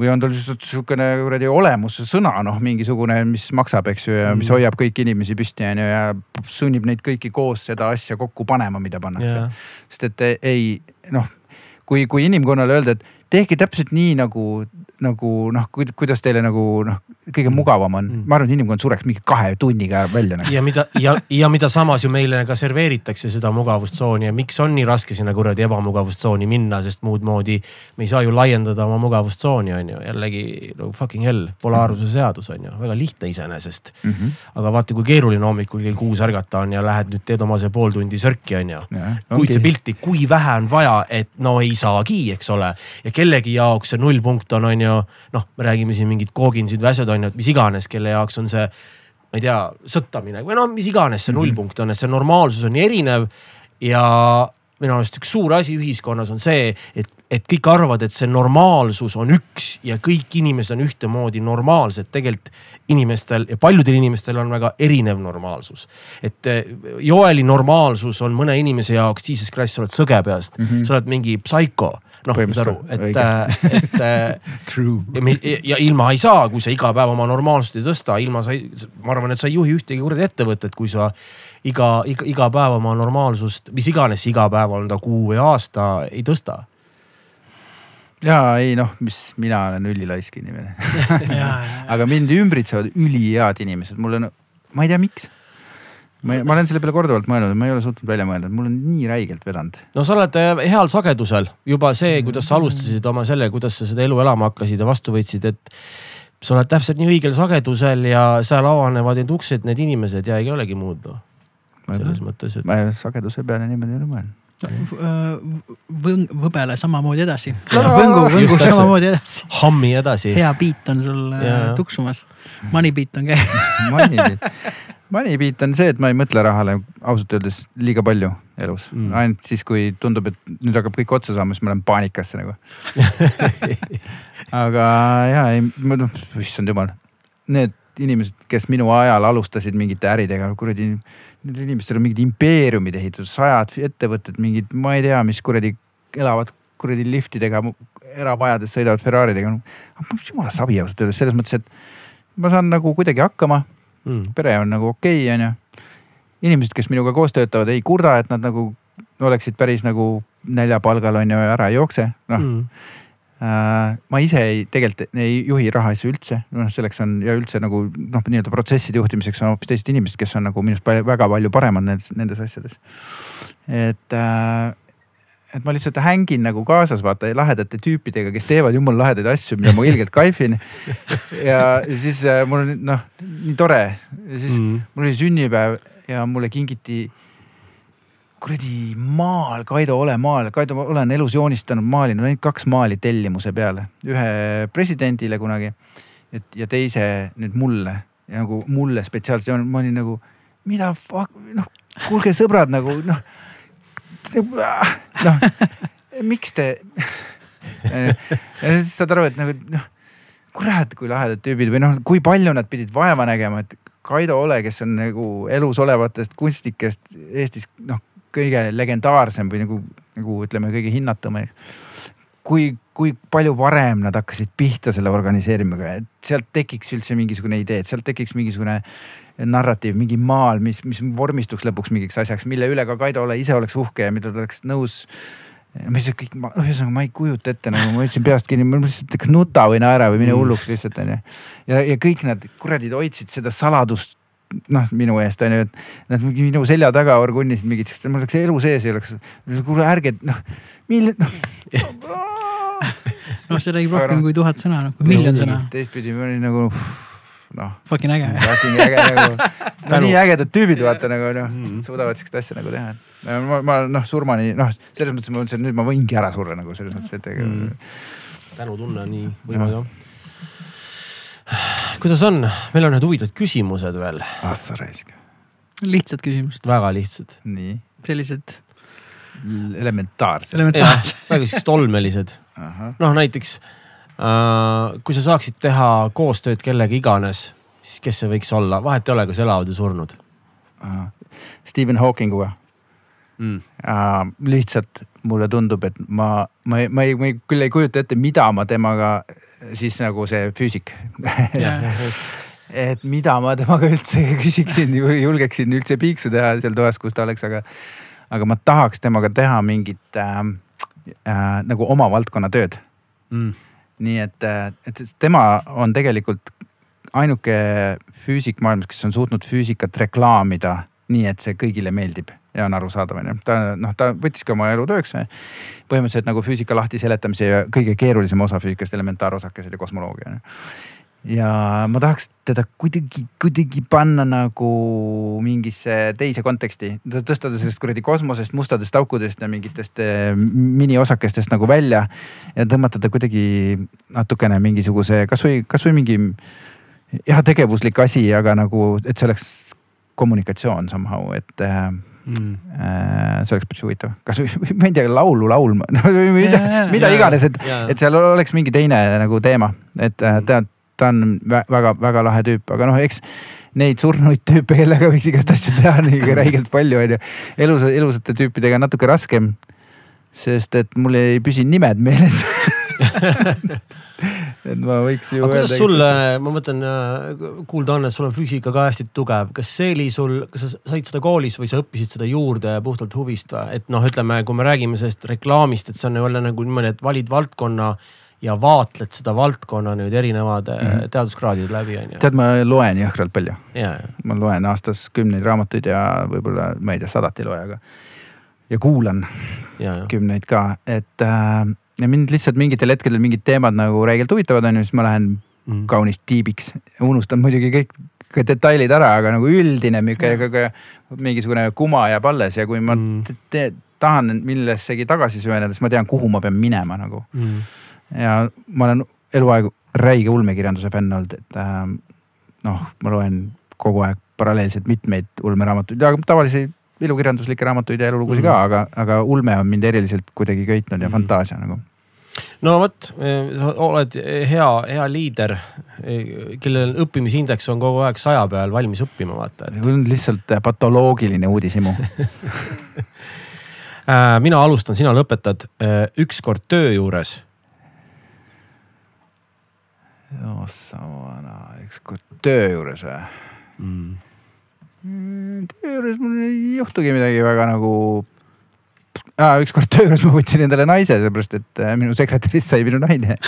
või on tal lihtsalt sihukene kuradi olemuse sõna, noh, mingisugune, mis maksab, eks ju, ja mis Mm. hoiab kõiki inimesi püsti, on ju, ja sunnib neid kõiki koos seda asja kokku panema, mida pannakse sest et ei noh, kui, kui inimkonnale öelda, et tehke täpselt nii nagu, nagu noh, kuidas teile nagu noh, kõige mugavam on Mm. ma arvan, et inimkond sureks mingi kahe tunniga välja nagu. ja mida ja, ja mida samas ju meile ka serveeritakse seda mugavustsooni ja miks on nii raske sinna kuradi ebamugavustsooni minna, sest muud moodi me ei saa ju laiendada oma mugavustsooni, on ju. jällegi no fucking hell, polaarsuse seadus on ju, väga lihtne iseenesest mm. -hmm. aga vaata, kui keeruline hommikul kell kuus ärgata on ja lähed nüüd teed oma see pool tundi sörki, on ju. kuid see pilti, kui vähe on vaja, et no ei saagi, eks ole. ja kellegi jaoks see nullpunkt on, on ju, noh, me räägime siin mingid kooginsid, väsed on ju, et mis iganes, kelle jaoks on see, ma ei tea, sõttamine või no mis iganes see nullpunkt on, et see normaalsus on nii erinev. ja minu arust üks suur asi ühiskonnas on see, et, et kõik arvavad, et see normaalsus on üks ja kõik inimesed on ühtemoodi normaalsed. tegelikult inimestel ja paljudel inimestel on väga erinev normaalsus. et eh, Joeli normaalsus on mõne inimese jaoks, jesus christ, sa oled sõge peast mm, -hmm. sa oled mingi psühho noh, saad aru, et, et (laughs) True. ja, ja ilma ei saa, kui sa iga päev oma normaalsust ei tõsta, ilma sa ei, ma arvan, et sa ei juhi ühtegi kuradi ettevõtet, kui sa iga, iga, iga päev oma normaalsust, mis iganes iga päev on ta kuu või aasta, ei tõsta. ja ei noh, mis mina olen ülilaisk inimene (laughs) aga mind ümbritsevad ülihead inimesed, mul on, ma ei tea, miks. Ma, ma olen selle peale korduvalt mõelnud, ma ei ole suutnud välja mõelda, mul on nii räigelt vedanud. no sa oled äh, heal sagedusel, juba see, kuidas sa alustasid oma selle, kuidas sa seda elu elama hakkasid ja vastu võtsid, et sa oled täpselt nii õigel sagedusel ja seal avanevad need uksed, need inimesed ja ei olegi muud noh. selles mõttes, et ma ei ole sageduse peale niimoodi ei ole mõelnud. Võng, võbele samamoodi edasi. (laughs) Võngu, võngu samamoodi edasi. hammi edasi. hea beat on sul äh, Jaa. tuksumas. Money beat on käinud. Moneybeat Moneybeat on see, et ma ei mõtle rahale ausalt öeldes liiga palju elus Mm. ainult siis, kui tundub, et nüüd hakkab kõik otsa saama, siis ma lähen paanikasse nagu. (laughs) aga ja ei, noh, issand jumal. Need inimesed, kes minu ajal alustasid mingite äridega, kuradi. Nendel inimestel on mingid impeeriumid ehitatud, sajad ettevõtted, mingid, ma ei tea, mis kuradi elavad kuradi liftidega, eramajades sõidavad Ferraridega no,. jumala savi ausalt öeldes selles mõttes, et ma saan nagu kuidagi hakkama Mm. pere on nagu okei okay,, onju. inimesed, kes minuga koos töötavad, ei kurda, et nad nagu oleksid päris nagu näljapalgal onju ja ära ei jookse, noh Mm. äh, ma ise ei, tegelikult ei juhi rahaasju üldse, noh selleks on ja üldse nagu noh, nii-öelda protsesside juhtimiseks on hoopis teised inimesed, kes on nagu minust väga palju paremad nendes, nendes asjades. et äh, et ma lihtsalt hängin nagu kaasas vaata lahedate tüüpidega, kes teevad jumala lahedaid asju, mida ma ilgelt kaifin. ja siis äh, mul on noh, nii tore, siis mm. Mul oli sünnipäev ja mulle kingiti kuradi maal, Kaido Ole maal, Kaido olen elus joonistanud, maalinud ainult kaks maali tellimuse peale, ühe presidendile kunagi. et ja teise nüüd mulle ja nagu mulle spetsiaalselt, ma olin nagu, mida fuck, noh kuulge sõbrad nagu noh. Noh, miks te ja siis saad aru, et nagu noh, kurat, kui lahedad tüübid või noh, kui palju nad pidid vaeva nägema, et Kaido Ole, kes on nagu elus olevatest kunstnikest Eestis noh, kõige legendaarsem või nagu, nagu ütleme, kõige hinnatum. kui, kui palju varem nad hakkasid pihta selle organiseerimisega, et sealt tekiks üldse mingisugune idee, et sealt tekiks mingisugune narratiiv, mingi maal, mis, mis vormistuks lõpuks mingiks asjaks, mille üle ka Kaido Ole ise oleks uhke ja mida ta oleks nõus mis see kõik, noh ühesõnaga ma ei kujuta ette nagu ma ütlesin peast kinni, ma lihtsalt kas nuta või naera või mine Mm. hulluks lihtsalt onju. ja, ja kõik nad kuradid hoidsid seda saladust noh, minu eest onju, et nad mingi minu selja taga orgunnisid mingit, mul oleks elu sees ei oleks. kuule ärge noh, mille noh. (laughs) noh, see räägib rohkem kui tuhat sõna, kui miljon sõna. teistpidi ma olin nagu noh, Fucking äge. fucking äge nagu (laughs) no, nii ägedad tüübid vaata nagu noh Mhm. suudavad siukest asja nagu teha. ma, ma noh surmani noh, selles mõttes ma mõtlesin, et nüüd ma võingi ära surra nagu selles mõttes, et ega Mm. tänutunne on nii võimas jah. kuidas on, meil on need huvitavad küsimused veel, ah sa raisk. lihtsad küsimused, väga lihtsad. nii, sellised elementaarsed. elementaarsed. väga siuksed olmelised. noh, näiteks kui sa saaksid teha koostööd kellega iganes, siis kes see võiks olla, vahet ei ole, kas elavad või surnud. Stephen Hawkinguga. Mm. äh, lihtsalt mulle tundub, et ma, ma, ma ei, ma ei, küll ei kujuta ette, mida ma temaga siis nagu see füüsik. (laughs) Et mida ma temaga üldse küsiksin, julgeksin üldse piiksu teha seal toas, kus ta oleks, aga, aga ma tahaks temaga teha mingit äh, äh, nagu oma valdkonna tööd. Mm.. Nii et, et tema on tegelikult ainuke füüsik maailmas, kes on suutnud füüsikat reklaamida nii, et see kõigile meeldib ja on arusaadav, onju. ta noh, ta võttiski oma elu tööks. põhimõtteliselt nagu füüsika lahti seletamise ja kõige keerulisem osa füüsikast, elementaarosakesed ja kosmoloogia onju ja ma tahaks teda kuidagi, kuidagi panna nagu mingisse teise konteksti, tõsta ta sellest kuradi kosmosest, mustadest aukudest ja mingitest eh, miniosakestest nagu välja. ja tõmmata ta kuidagi natukene mingisuguse, kasvõi, kasvõi mingi jah, tegevuslik asi, aga nagu, et see oleks kommunikatsioon somehow, et äh, Mm. Äh, see oleks päris huvitav, kas või ma ei tea, laulu laulma (laughs) no, mida, mida iganes, et, et seal oleks mingi teine nagu teema, et mm. ta, ta on väga-väga lahe tüüp, aga noh, eks neid surnuid tüüpe, kellega võiks igast asju teha nii räigelt palju onju. elus, elusate tüüpidega natuke raskem. sest et mul ei püsi nimed meeles (laughs) et ma võiks ju. aga kuidas sulle, ma mõtlen, äh, kuulda on, et sul on füüsika ka hästi tugev, kas see oli sul, kas sa said seda koolis või sa õppisid seda juurde puhtalt huvist või? et noh, ütleme, kui me räägime sellest reklaamist, et see on jälle nagu niimoodi, et valid valdkonna ja vaatled seda valdkonna nüüd erinevate mm -hmm. teaduskraadide läbi on ju. tead, ma loen jõhkralt palju. ma loen aastas kümneid raamatuid ja võib-olla, ma ei tea, sadat ei loe, aga ja kuulan ja, ja. kümneid ka, et äh, ja mind lihtsalt mingitel hetkedel mingid teemad nagu räigelt huvitavad on ju, siis ma lähen mm. kaunis tiibiks. unustan muidugi kõik, kõik detailid ära, aga nagu üldine mingi, mingisugune kuma jääb alles ja kui ma mm. tahan millessegi tagasi süveneda, siis ma tean, kuhu ma pean minema nagu mm.. Ja ma olen eluaeg räige ulmekirjanduse fänn olnud, et äh, noh, ma loen kogu aeg paralleelselt mitmeid ulmeraamatuid ja tavalisi ilukirjanduslikke raamatuid ja elulugusid mm -hmm. ka, aga, aga ulme on mind eriliselt kuidagi köitnud ja mm -hmm. fantaasia nagu no vot, sa oled hea, hea liider, kellel õppimisindeks on kogu aeg saja peal valmis õppima, vaata et.... see on lihtsalt patoloogiline uudishimu (laughs) äh, mina alustan, sina lõpetad. Ükskord töö juures. Ossa vana, ükskord töö juures või mm.? mm töö juures mul ei juhtugi midagi väga nagu aa, ükskord töö juures ma võtsin endale naise, seepärast et äh, minu sekretärist sai minu naine.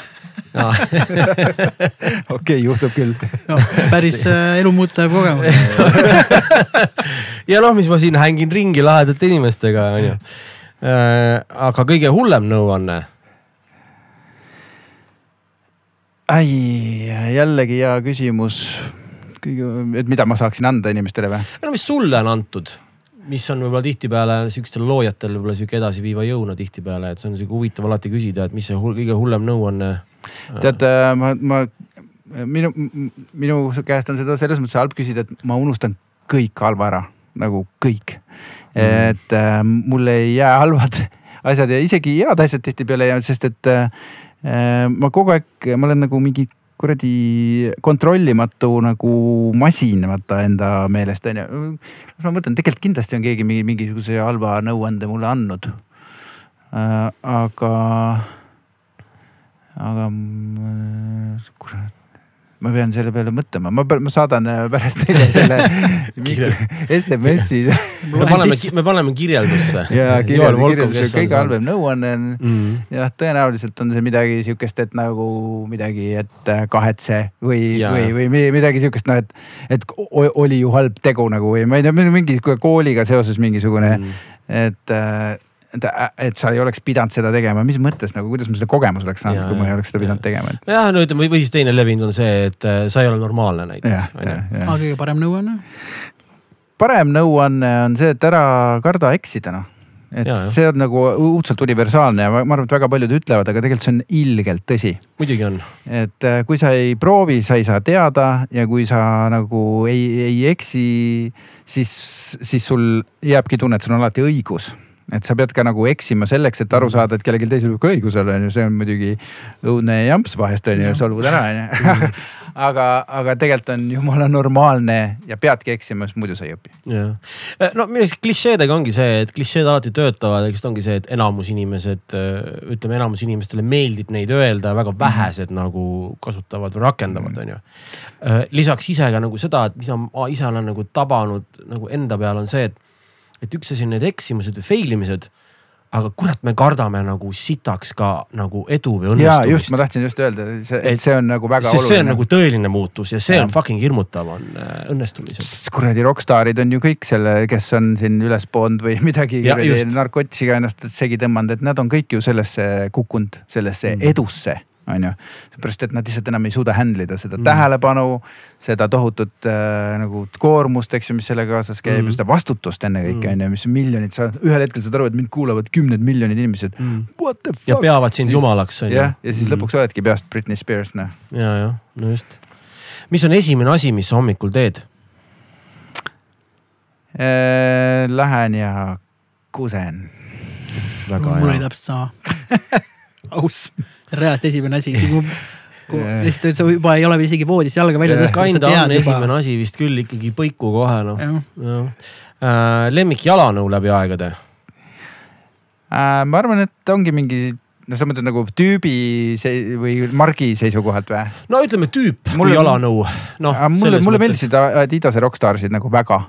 (laughs) okei, juhtub küll no,. päris äh, elumuutev kogemus (laughs) ja noh, mis ma siin hängin ringi lahedate inimestega, onju. Äh, aga kõige hullem nõuanne ai, jällegi hea küsimus. et mida ma saaksin anda inimestele või? no mis sulle on antud? mis on võib-olla tihtipeale sihukestel loojatel võib-olla sihuke edasiviiva jõuna tihtipeale, et see on sihuke huvitav alati küsida, et mis see hull, kõige hullem nõuanne. tead, äh, ma, ma, minu, minu käest on seda selles mõttes halb küsida, et ma unustan kõik halva ära, nagu kõik mm.. et äh, mul ei jää halvad asjad ja isegi head asjad tihtipeale ei jää, sest et äh, ma kogu aeg, ma olen nagu mingi kuradi kontrollimatu nagu masin vaata enda meelest onju. kas ma mõtlen, tegelikult kindlasti on keegi mingi mingisuguse halva nõuande mulle andnud äh,. aga, aga kurat ma pean selle peale mõtlema, ma, ma saadan äh, pärast teile selle (laughs) SMS-i me paneme, me paneme kirjeldusse. ja kirjelduse, kõige halvem nõuanne on mm. jah, tõenäoliselt on see midagi sihukest, et nagu midagi, et äh, kahetse või, või, või midagi sihukest, noh, et, et oli ju halb tegu nagu või ma ei tea, mingi kooliga seoses mingisugune mm., et äh, et sa ei oleks pidanud seda tegema, mis mõttes nagu, kuidas ma selle kogemuse oleks saanud, kui ma ei oleks seda pidanud tegema? jah, no ütleme või siis teine levinud on see, et äh, sa ei ole normaalne näiteks. aga kõige parem nõuanne? parem nõuanne on see, et ära karda eksida noh et ja, see on nagu õudselt universaalne ja ma arvan, et väga paljud ütlevad, aga tegelikult see on ilgelt tõsi. muidugi on. et äh, kui sa ei proovi, sa ei saa teada ja kui sa nagu ei, ei eksi, siis, siis sul jääbki tunne, et sul on alati õigus et sa pead ka nagu eksima selleks, et aru Mhm. saada, et kellelgi teisel võib ka õigus olla, on ju, see on muidugi õudne jamps vahest on ju, solvud ära on Mhm. ju. (laughs) aga, aga tegelikult on jumala normaalne ja peadki eksima, sest muidu sa ei õpi. jah, no klišeedega ongi see, et klišeed alati töötavad, eks ta ongi see, et enamus inimesed, ütleme, enamus inimestele meeldib neid öelda väga vähesed mm -hmm. nagu kasutavad või rakendavad, on ju. lisaks ise ka nagu seda, et mida ma ise olen nagu tabanud nagu enda peal on see, et, et üks asi on need eksimused või fail imised aga kurat, me kardame nagu sitaks ka nagu edu või ja just, ma õnnestumist. tahtsin just öelda, see, Et- see on nagu väga sest see on oluline. nagu tõeline muutus ja see Jah. on fucking hirmutav on äh, õnnestumised. kuradi rokkstaarid on ju kõik selle, kes on siin üles poonud või (laughs) midagi Ja, narkotiga ennast segi tõmmanud, et nad on kõik ju sellesse kukkunud, sellesse Mm. edusse, on ju. seepärast, et nad lihtsalt enam ei suuda handle ida seda Mm. tähelepanu, seda tohutut äh, nagu koormust, eks ju, mis sellega kaasas käib Mm. ja seda vastutust ennekõike Mm. on ju, mis miljonid, sa ühel hetkel saad aru, et mind kuulavad kümned miljonid inimesed. Mm. What the fuck? ja peavad sind Siis- jumalaks on ju. jah, ja siis lõpuks oledki peast Britney Spears noh. ja, jah, no just. mis on esimene asi, mis sa hommikul teed? Äh, Lähen ja kusen. mul oli täpselt sama (laughs) aus, reaalselt esimene asi, (laughs) kui, kui lihtsalt sa juba ei ole isegi voodist jalga välja tõstnud, Kinda on esimene asi vist küll ikkagi põiku kohe noh. Äh, lemmik jalanõu läbi aegade? Äh, ma arvan, et ongi mingi, no sa mõtled nagu tüübi see, või margi seisukohalt või? no ütleme tüüp Mulle- kui jalanõu. noh, Aga mulle, mulle meeldisid Adidase rokkstaarsid nagu väga.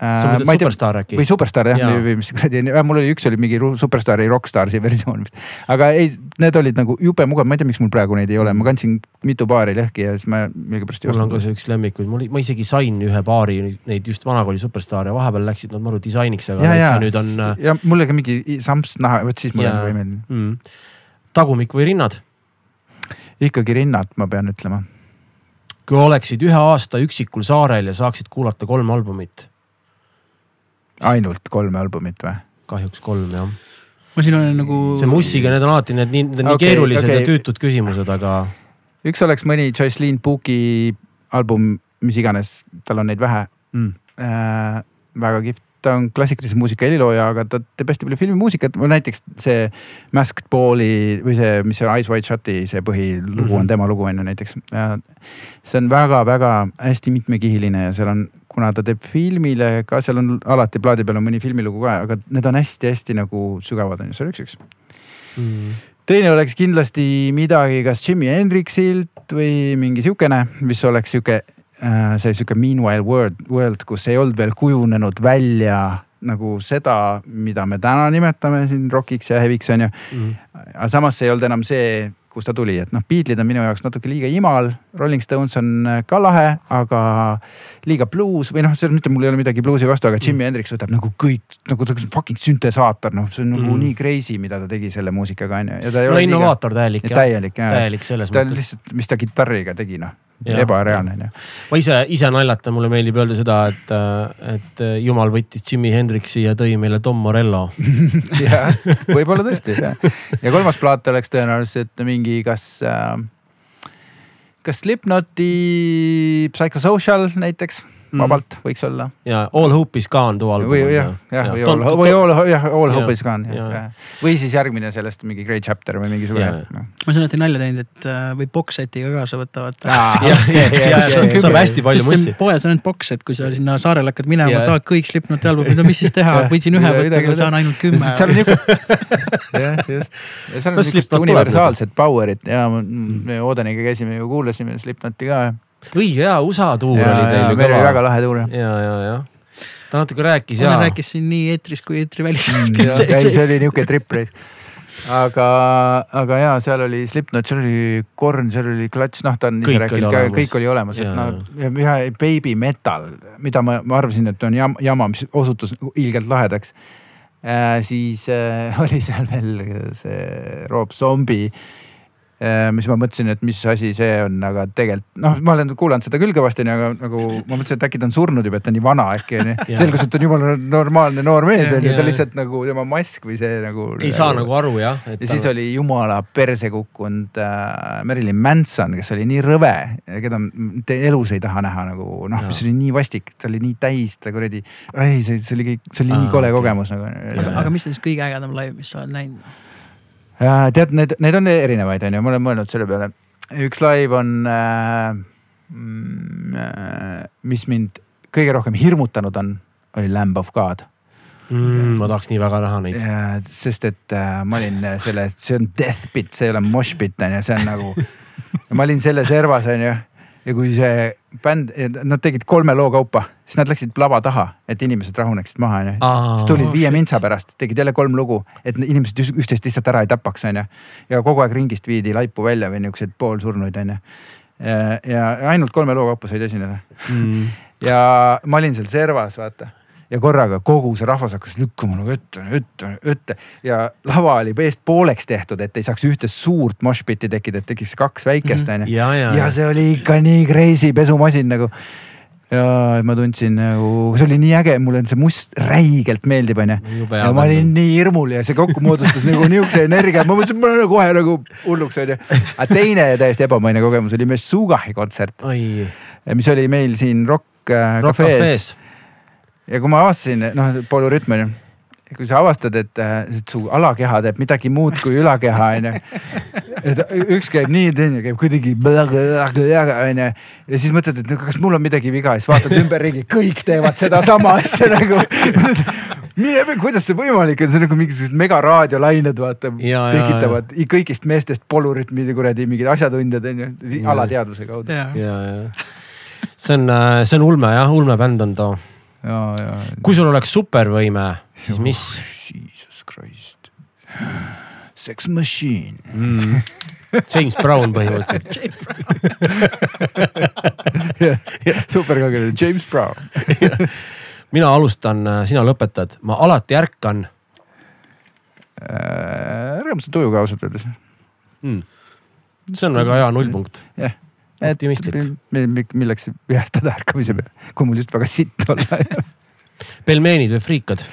Sa mõtled Superstar äkki? või Superstar jah ja. või mis kuradi, mul oli üks oli mingi Superstari Rockstarsi (laughs) versioon vist. aga ei, need olid nagu jube mugav, ma ei tea, miks mul praegu neid ei ole, ma kandsin mitu paari lõhki ja siis ma millegipärast mul on ka see üks lemmikuid, mul, ma isegi sain ühe paari neid just vanakooli Superstaare, vahepeal läksid nad maru disainiks, aga ja, ja, nüüd on äh, ja mulle ka mingi samps naha, vot siis mulle nagu ei meeldinud. mm, tagumik või rinnad. ikkagi rinnad, ma pean ütlema. kui oleksid ühe aasta üksikul saarel ja saaksid kuulata kolm albumit, ainult kolme albumit või? kahjuks kolm jah. ma siin olen nagu. see Mussiga, need on alati need nii, need on nii Okei, keerulised okei. ja tüütud küsimused, aga üks oleks mõni Jocelyn Puki album, mis iganes, tal on neid vähe mm. äh, väga kihvt, ta on klassikalise muusika helilooja, aga ta teeb hästi palju filmimuusikat, näiteks see Masked Balli või see, mis see Eyes Wide Shut'i see põhilugu mm Mhm. -hmm. on tema lugu on ju näiteks. see on väga-väga hästi mitmekihiline ja seal on, kuna ta teeb filmile ka, seal on alati plaadi peal on mõni filmilugu ka, aga need on hästi-hästi nagu sügavad on ju, see on üks-üks Mm. teine oleks kindlasti midagi, kas Jimi Hendrixilt või mingi sihukene, mis oleks sihuke äh, see sihuke meanwhile world, world, kus ei olnud veel kujunenud välja nagu seda, mida me täna nimetame siin rokiks ja heviks on ju. Mm. aga samas see ei olnud enam see, kust ta tuli, et noh, Beatlesid on minu jaoks natuke liiga imal. Rolling Stones on äh, ka lahe, aga liiga bluus või noh, selles mõttes mul ei ole midagi bluusi vastu, aga Jimi Hendrix võtab nagu kõik nagu ta on fucking süntesaator, noh, see on nagu Mm. nii crazy, mida ta tegi selle muusikaga on ju. no innovaator täielik jah, täielik jah. täielik selles ta mõttes. lihtsalt, mis ta kitarriga tegi, noh. Ebareaalne on ju. ma ise, ise naljatan, mulle meeldib öelda seda, et, et jumal võttis Jimi Hendrixi ja tõi meile Tom Morello. (laughs) jah, võib-olla tõesti jah. ja kolmas plaat oleks tõenäoliselt mingi, kas äh, kas Slipknoti Psychosocial näiteks Mm. vabalt võiks olla. ja All Hope is gone too album. või jah, jah, või all, või all, jah, all hope is gone, Jaa. jah. või siis järgmine sellest mingi Great Chapter või mingisugune noh. ma olen alati nalja teinud, et äh, võib box-setiga kaasa võtta, vaata. Aa, (laughs) jah, jah, jah, saab hästi palju mussi. on poes on ainult box, et kui sa sinna saarele hakkad minema yeah., tahad kõik Slipknoti albumid, no (laughs) mis siis teha, Jah. võtsin ühe võtta, aga saan ainult kümme. seal on niuke, (laughs) jah, just. ja seal on tuleb universaalset power'it ja me Odeniga käisime ju kuulasime Slipknoti ka. Õige hea USA tuur ja, oli teil ju meil oli kõva. väga lahe tuur jah. ja, ja, ja. ta natuke rääkis ja. Rääkis siin nii eetris kui eetriväliselt Mm, (laughs) ei, see oli niuke trip reis. (laughs) aga, aga ja seal oli Slipknot, seal oli Korn, seal oli Clutch, noh, ta on ise rääkinud ka, kõik oli olemas, et noh, ja ühe baby metal, mida ma, ma arvasin, et on jama, jama, mis osutus ilgelt lahedaks äh,. siis äh, (laughs) oli seal veel see Rob Zombie mis ma mõtlesin, et mis asi see on, aga tegelikult noh, ma olen kuulanud seda küll kõvasti, aga nagu ma mõtlesin, et äkki ta on surnud juba, et ta on nii vana äkki onju. (laughs) selgus, et ta on jumala normaalne noor mees onju, ta lihtsalt nagu tema mask või see nagu. ei saa nagu aru jah. ja siis oli jumala perse kukkunud äh, Marilyn Manson, kes oli nii rõve, keda elus ei taha näha nagu noh, mis oli nii vastik, ta oli nii täis, ta kuradi, ei see, see oli, see oli Aa, nii kole okay. kogemus nagu. aga mis on siis kõige ägedam live, mis sa oled näinud? Tead, need, need on erinevaid, on ju, ma olen mõelnud selle peale. üks live on äh,, mm, äh, mis mind kõige rohkem hirmutanud on, oli Lamb of God mm,. ma tahaks nii väga näha neid. sest et äh, ma olin selle, see on death pit, see ei ole mosh pit on ju, see on nagu (laughs) ma olin selle servas on ju ja kui see bänd, nad tegid kolme loo kaupa, siis nad läksid lava taha, et inimesed rahuneksid maha, onju. siis tulid viie mintsa pärast, tegid jälle kolm lugu, et inimesed üksteist lihtsalt ära ei tapaks, onju. ja kogu aeg ringist viidi laipu välja või niisuguseid poolsurnuid, onju. ja ainult kolme loo kaupa said esineda mm. (laughs) ja ma olin seal servas, vaata ja korraga kogu see rahvas hakkas lükkama nagu ette, ette, ette ja lava oli eest pooleks tehtud, et ei saaks ühte suurt moshpit'i tekkida, et tekiks kaks väikest mhm. onju mm -hmm. ja, ja. ja see oli ikka nii crazy pesumasin nagu ja ma tundsin nagu, see oli nii äge, mulle see must räigelt meeldib, onju. ja ma olin nii hirmul ja see kokku moodustas nagu niukse energia, ma mõtlesin, et ma lähen kohe nagu hulluks, onju. aga teine täiesti ebamaine kogemus oli Messugahi kontsert. mis oli meil siin Rock, äh, rock Cafe's ja kui ma avastasin, noh, polürütm on ju kui sa avastad, et äh, su alakeha teeb midagi muud kui ülakeha onju. et üks käib nii, teine käib kuidagi onju. ja siis mõtled, et kas mul on midagi viga, siis vaatad ümberringi, kõik teevad sedasama asja nagu. mine, kuidas see võimalik on, see on nagu mingisugused megaraadiolained vaata ja, tekitavad ja, ja. kõigist meestest polürütmide kuradi mingid asjatundjad onju, alateadvuse kaudu. see on, äh, see on ulme jah, ulmebänd on too ja, ja. Kui sul oleks supervõime, siis mis? Jesus Christ. Sex machine. Mm.. James Brown põhimõtteliselt. Superkangelane (laughs) James Brown. (laughs) (laughs) Mina alustan, sina lõpetad, ma alati ärkan. Äh,. rõõmsa tujuga ausalt öeldes. Mm.. see on väga hea nullpunkt. jah. yeah optimistlik. milleks viestada ärkamise peale, kui mul just väga sitt olla (laughs) pelmeenid või friikad?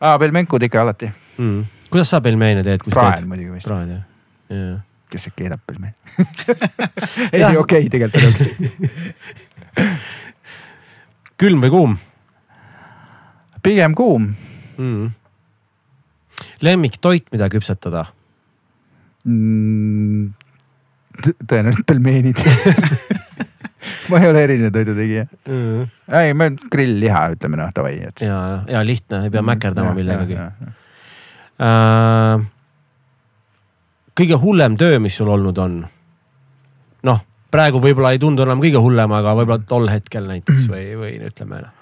aa, pelmenkud ikka alati mm.. kuidas sa pelmeene teed? praen muidugi vist. praen jah, jah. kes see keedab pelmeeni (laughs) ei, okei, tegelikult on okei (laughs) külm või kuum? pigem kuum mm.. lemmiktoit, mida küpsetada mm,? Tõenäoliselt pelmeenid (laughs) ma ei ole eriline toidutegija mm.. ei, ma grill-liha, ütleme noh, davai, et. ja, ja, lihtne, ei pea mm, mäkerdama millegagi. Äh, kõige hullem töö, mis sul olnud on? noh, praegu võib-olla ei tundu enam kõige hullem, aga võib-olla tol hetkel näiteks või, või ütleme noh.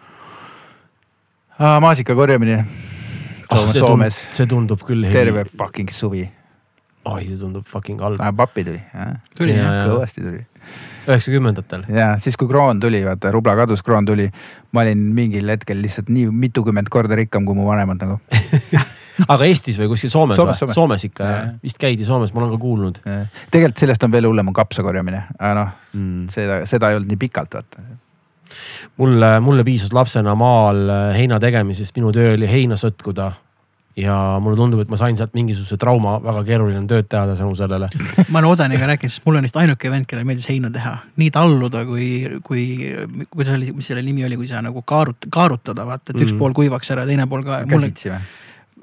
maasika korjamine oh,. Soomes. see tundub küll. terve fucking suvi oi, see tundub fucking halb. pappi tuli, tuli jah, kõvasti tuli. üheksakümnendatel. ja siis, kui kroon tuli, vaata rubla kadus, kroon tuli, ma olin mingil hetkel lihtsalt nii mitukümmend korda rikkam kui mu vanemad nagu (laughs) aga Eestis või kuskil Soomes, Soomes või? Soomes ikka jah, vist käidi Soomes, ma olen ka kuulnud. tegelikult sellest on veel hullem, on kapsa korjamine, aga noh mm., seda, seda ei olnud nii pikalt vaata mulle, mulle piisas lapsena maal heina tegemisest, minu töö oli heina sõtkuda ja mulle tundub, et ma sain sealt mingisuguse trauma, väga keeruline on tööd teha tänu sellele. (laughs) ma olen Odaniga rääkinud, sest mul on vist ainuke vend, kellele meeldis heinu teha, nii talluda kui, kui, kuidas oli, mis selle nimi oli, kui sa nagu kaarut-, kaarutada vaata, et üks mm. pool kuivaks ära, teine pool ka. käsitsi või?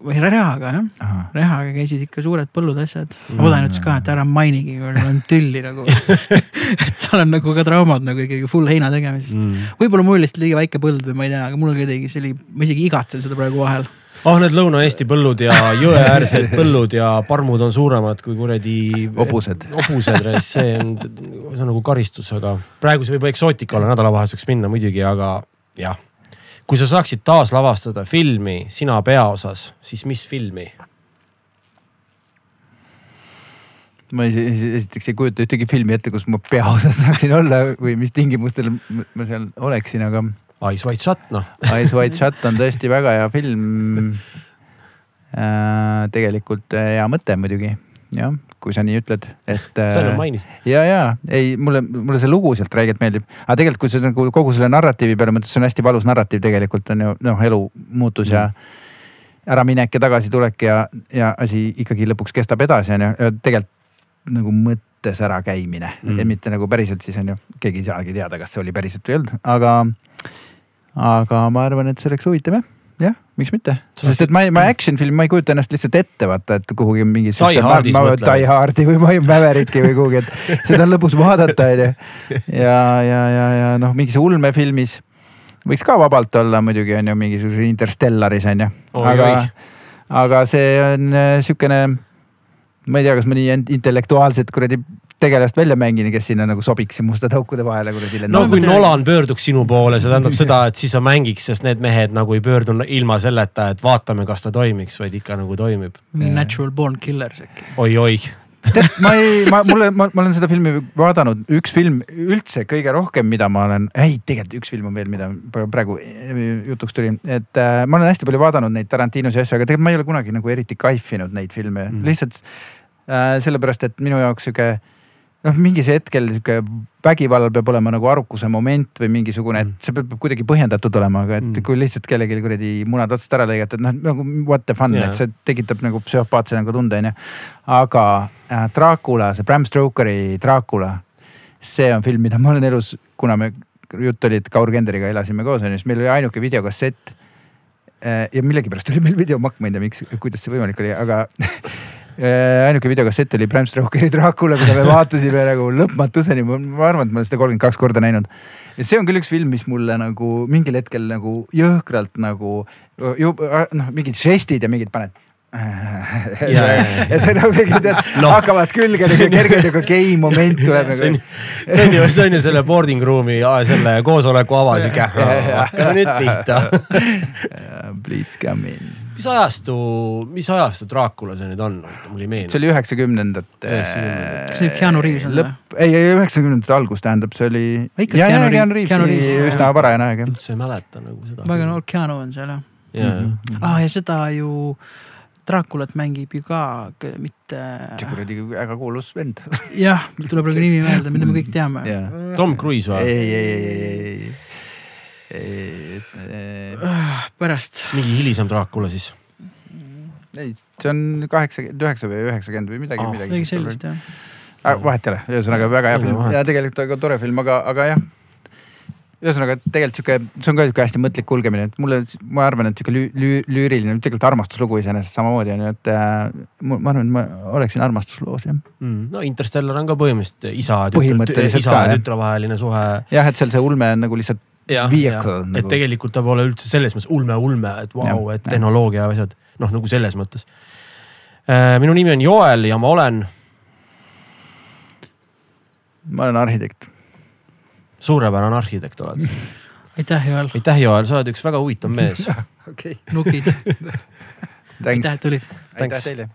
Või rehaga jah, rehaga käisid ikka suured põllud asjad. Mm.. Odan ütles ka, et ära mainigi, mul on tülli nagu. (laughs) Et tal on nagu ka traumad nagu ikkagi full heina tegemisest. Mm.. võib-olla mul oli lihtsalt liiga väike põld või ma ei tea, aga mul kuidagi see oli, ma isegi igatsen seda praegu vahel. Ah, need Lõuna-Eesti põllud ja jõeäärsed (laughs) põllud ja parmud on suuremad kui kuradi. hobused. hobused, (laughs) see on, see on nagu karistus, aga praegu see võib eksootika olla, nädalavahetuseks minna muidugi, aga jah. Kui sa saaksid taaslavastada filmi sina peaosas, siis mis filmi? ma esiteks ei kujuta ühtegi filmi ette, kus ma peaosas saaksin olla või mis tingimustel ma seal oleksin, aga Eyes Wide Shut noh. Eyes Wide Shut on tõesti väga hea film äh,. tegelikult äh, hea mõte muidugi, jah. Kui sa nii ütled, et. sa enne mainisid. ja, ja ei, mulle, mulle see lugu sealt räigelt meeldib, aga tegelikult, kui sa nagu kogu selle narratiivi peale mõtled, see on hästi valus narratiiv tegelikult on ju noh, elu muutus mm. ja äraminek ja tagasitulek ja, ja asi ikkagi lõpuks kestab edasi on ju, ja tegelikult nagu mõttes ärakäimine mm. ja mitte nagu päriselt siis on ju, keegi ei saagi teada, kas see oli päriselt või ei olnud, aga, aga ma arvan, et see oleks huvitav jah, miks mitte, sest et ma ei, ma action film, ma ei kujuta ennast lihtsalt ette vaata, et kuhugi mingisse. Die Hardi või Mavericki või kuhugi, et seda on lõbus vaadata onju. ja, ja, ja, ja noh, mingis ulmefilmis võiks ka vabalt olla muidugi on ju mingisuguses Interstellaris on ju, aga, aga see on äh, sihukene. ma ei tea, kas ma nii intellektuaalset kuradi tegelast välja mängin, kes sinna nagu sobiks mustade aukude vahele kuradi. no kui Nolan pöörduks sinu poole, see tähendab seda, et siis sa mängiks, sest need mehed nagu ei pöördu ilma selleta, et vaatame, kas ta toimiks, vaid ikka nagu toimib natural born killers äkki. oi-oi. tead, ma ei, (laughs) ma mulle, ma, ma olen seda filmi vaadanud, üks film üldse kõige rohkem, mida ma olen, ei tegelikult üks film on veel, mida praegu jutuks tuli, et äh, ma olen hästi palju vaadanud neid Tarantinosi asju, aga tegelikult ma ei ole kunagi nagu eriti kaifinud neid filme Mm. mm., lihtsalt äh, sellepärast, et minu jaoks sihuke noh, mingis hetkel sihuke vägivallal peab olema nagu arukuse moment või mingisugune, et see peab kuidagi põhjendatud olema, aga et Mm. kui lihtsalt kellelgi kuradi munad otsast ära lõigata, et noh nagu what the fun yeah., et see tekitab nagu psühhopaatse nagu tunde onju. aga äh, Dracula, see Bram Stokeri Dracula, see on film, mida ma olen elus, kuna me, jutt oli, et Kaur Kenderiga elasime koos onju, siis meil oli ainuke videokassett. ja millegipärast oli meil videomakk, ma ei tea, miks, kuidas see võimalik oli, aga äh, (laughs) ainuke videokassett oli Bram Stokeri Dracula, mida me vaatasime nagu lõpmatuseni, ma arvan, et ma olen seda kolmkümmend kaks korda näinud. ja see on küll üks film, mis mulle nagu mingil hetkel nagu jõhkralt nagu noh, mingid žestid ja mingid paned. (laughs) et nagu mingid (laughs) no. hakkavad külge nagu kergelt nagu gei moment tuleb see on nagu. (laughs) see on ju, see on ju selle boarding room'i, selle koosoleku ava sihuke. hakkame nüüd pihta. Please come in. Mis ajastu, mis ajastu Dracula see nüüd on, mul ei meenu. see oli üheksakümnendate. Kas see oli Keanu Reaves on lõpp, ei, ei üheksakümnendate algus tähendab, see oli. Üsna varajane aeg jah. üldse ei mäleta nagu seda. väga noor Keanu on seal jah. ja, ja. Mhm. aa ja seda ju, Draculat mängib ju ka mitte, see kuradi väga kuulus vend. jah, mul tuleb praegu nimi meelde, mida me kõik teame. Tom Cruise või? ei, ei, ei, ei, ei, pärast, mingi hilisem Dracula siis. ei, see on kaheksakümmend üheksa või üheksakümmend või midagi Aa., midagi midagi sellist jah. ah,. vahet ei ole, ühesõnaga väga hea film ja tegelikult väga tore film, aga, aga jah. ühesõnaga tegelikult sihuke, see on ka sihuke hästi mõtlik kulgemine, et mulle, ma arvan, et sihuke lüü, lüü, lüüriline, tegelikult armastuslugu iseenesest samamoodi on ju, et äh, ma arvan, et ma oleksin armastusloos jah. no Interstellar on ka põhimõtteliselt isa ja tütre, isa ja tütre vaheline suhe. jah, et seal see ulme on nagu lihtsalt Vehicle et nagu. tegelikult ta pole üldse selles mõttes ulme-ulme, et vau wow,, et tehnoloogia ja asjad, noh nagu selles mõttes. minu nimi on Joel ja ma olen ma olen arhitekt. suurepärane arhitekt oled. (laughs) aitäh, Joel, aitäh, Joel, sa oled üks väga huvitav mees. (laughs) okei okay., nukid, (laughs) thanks aitäh, et tulid. aitäh Thanks. teile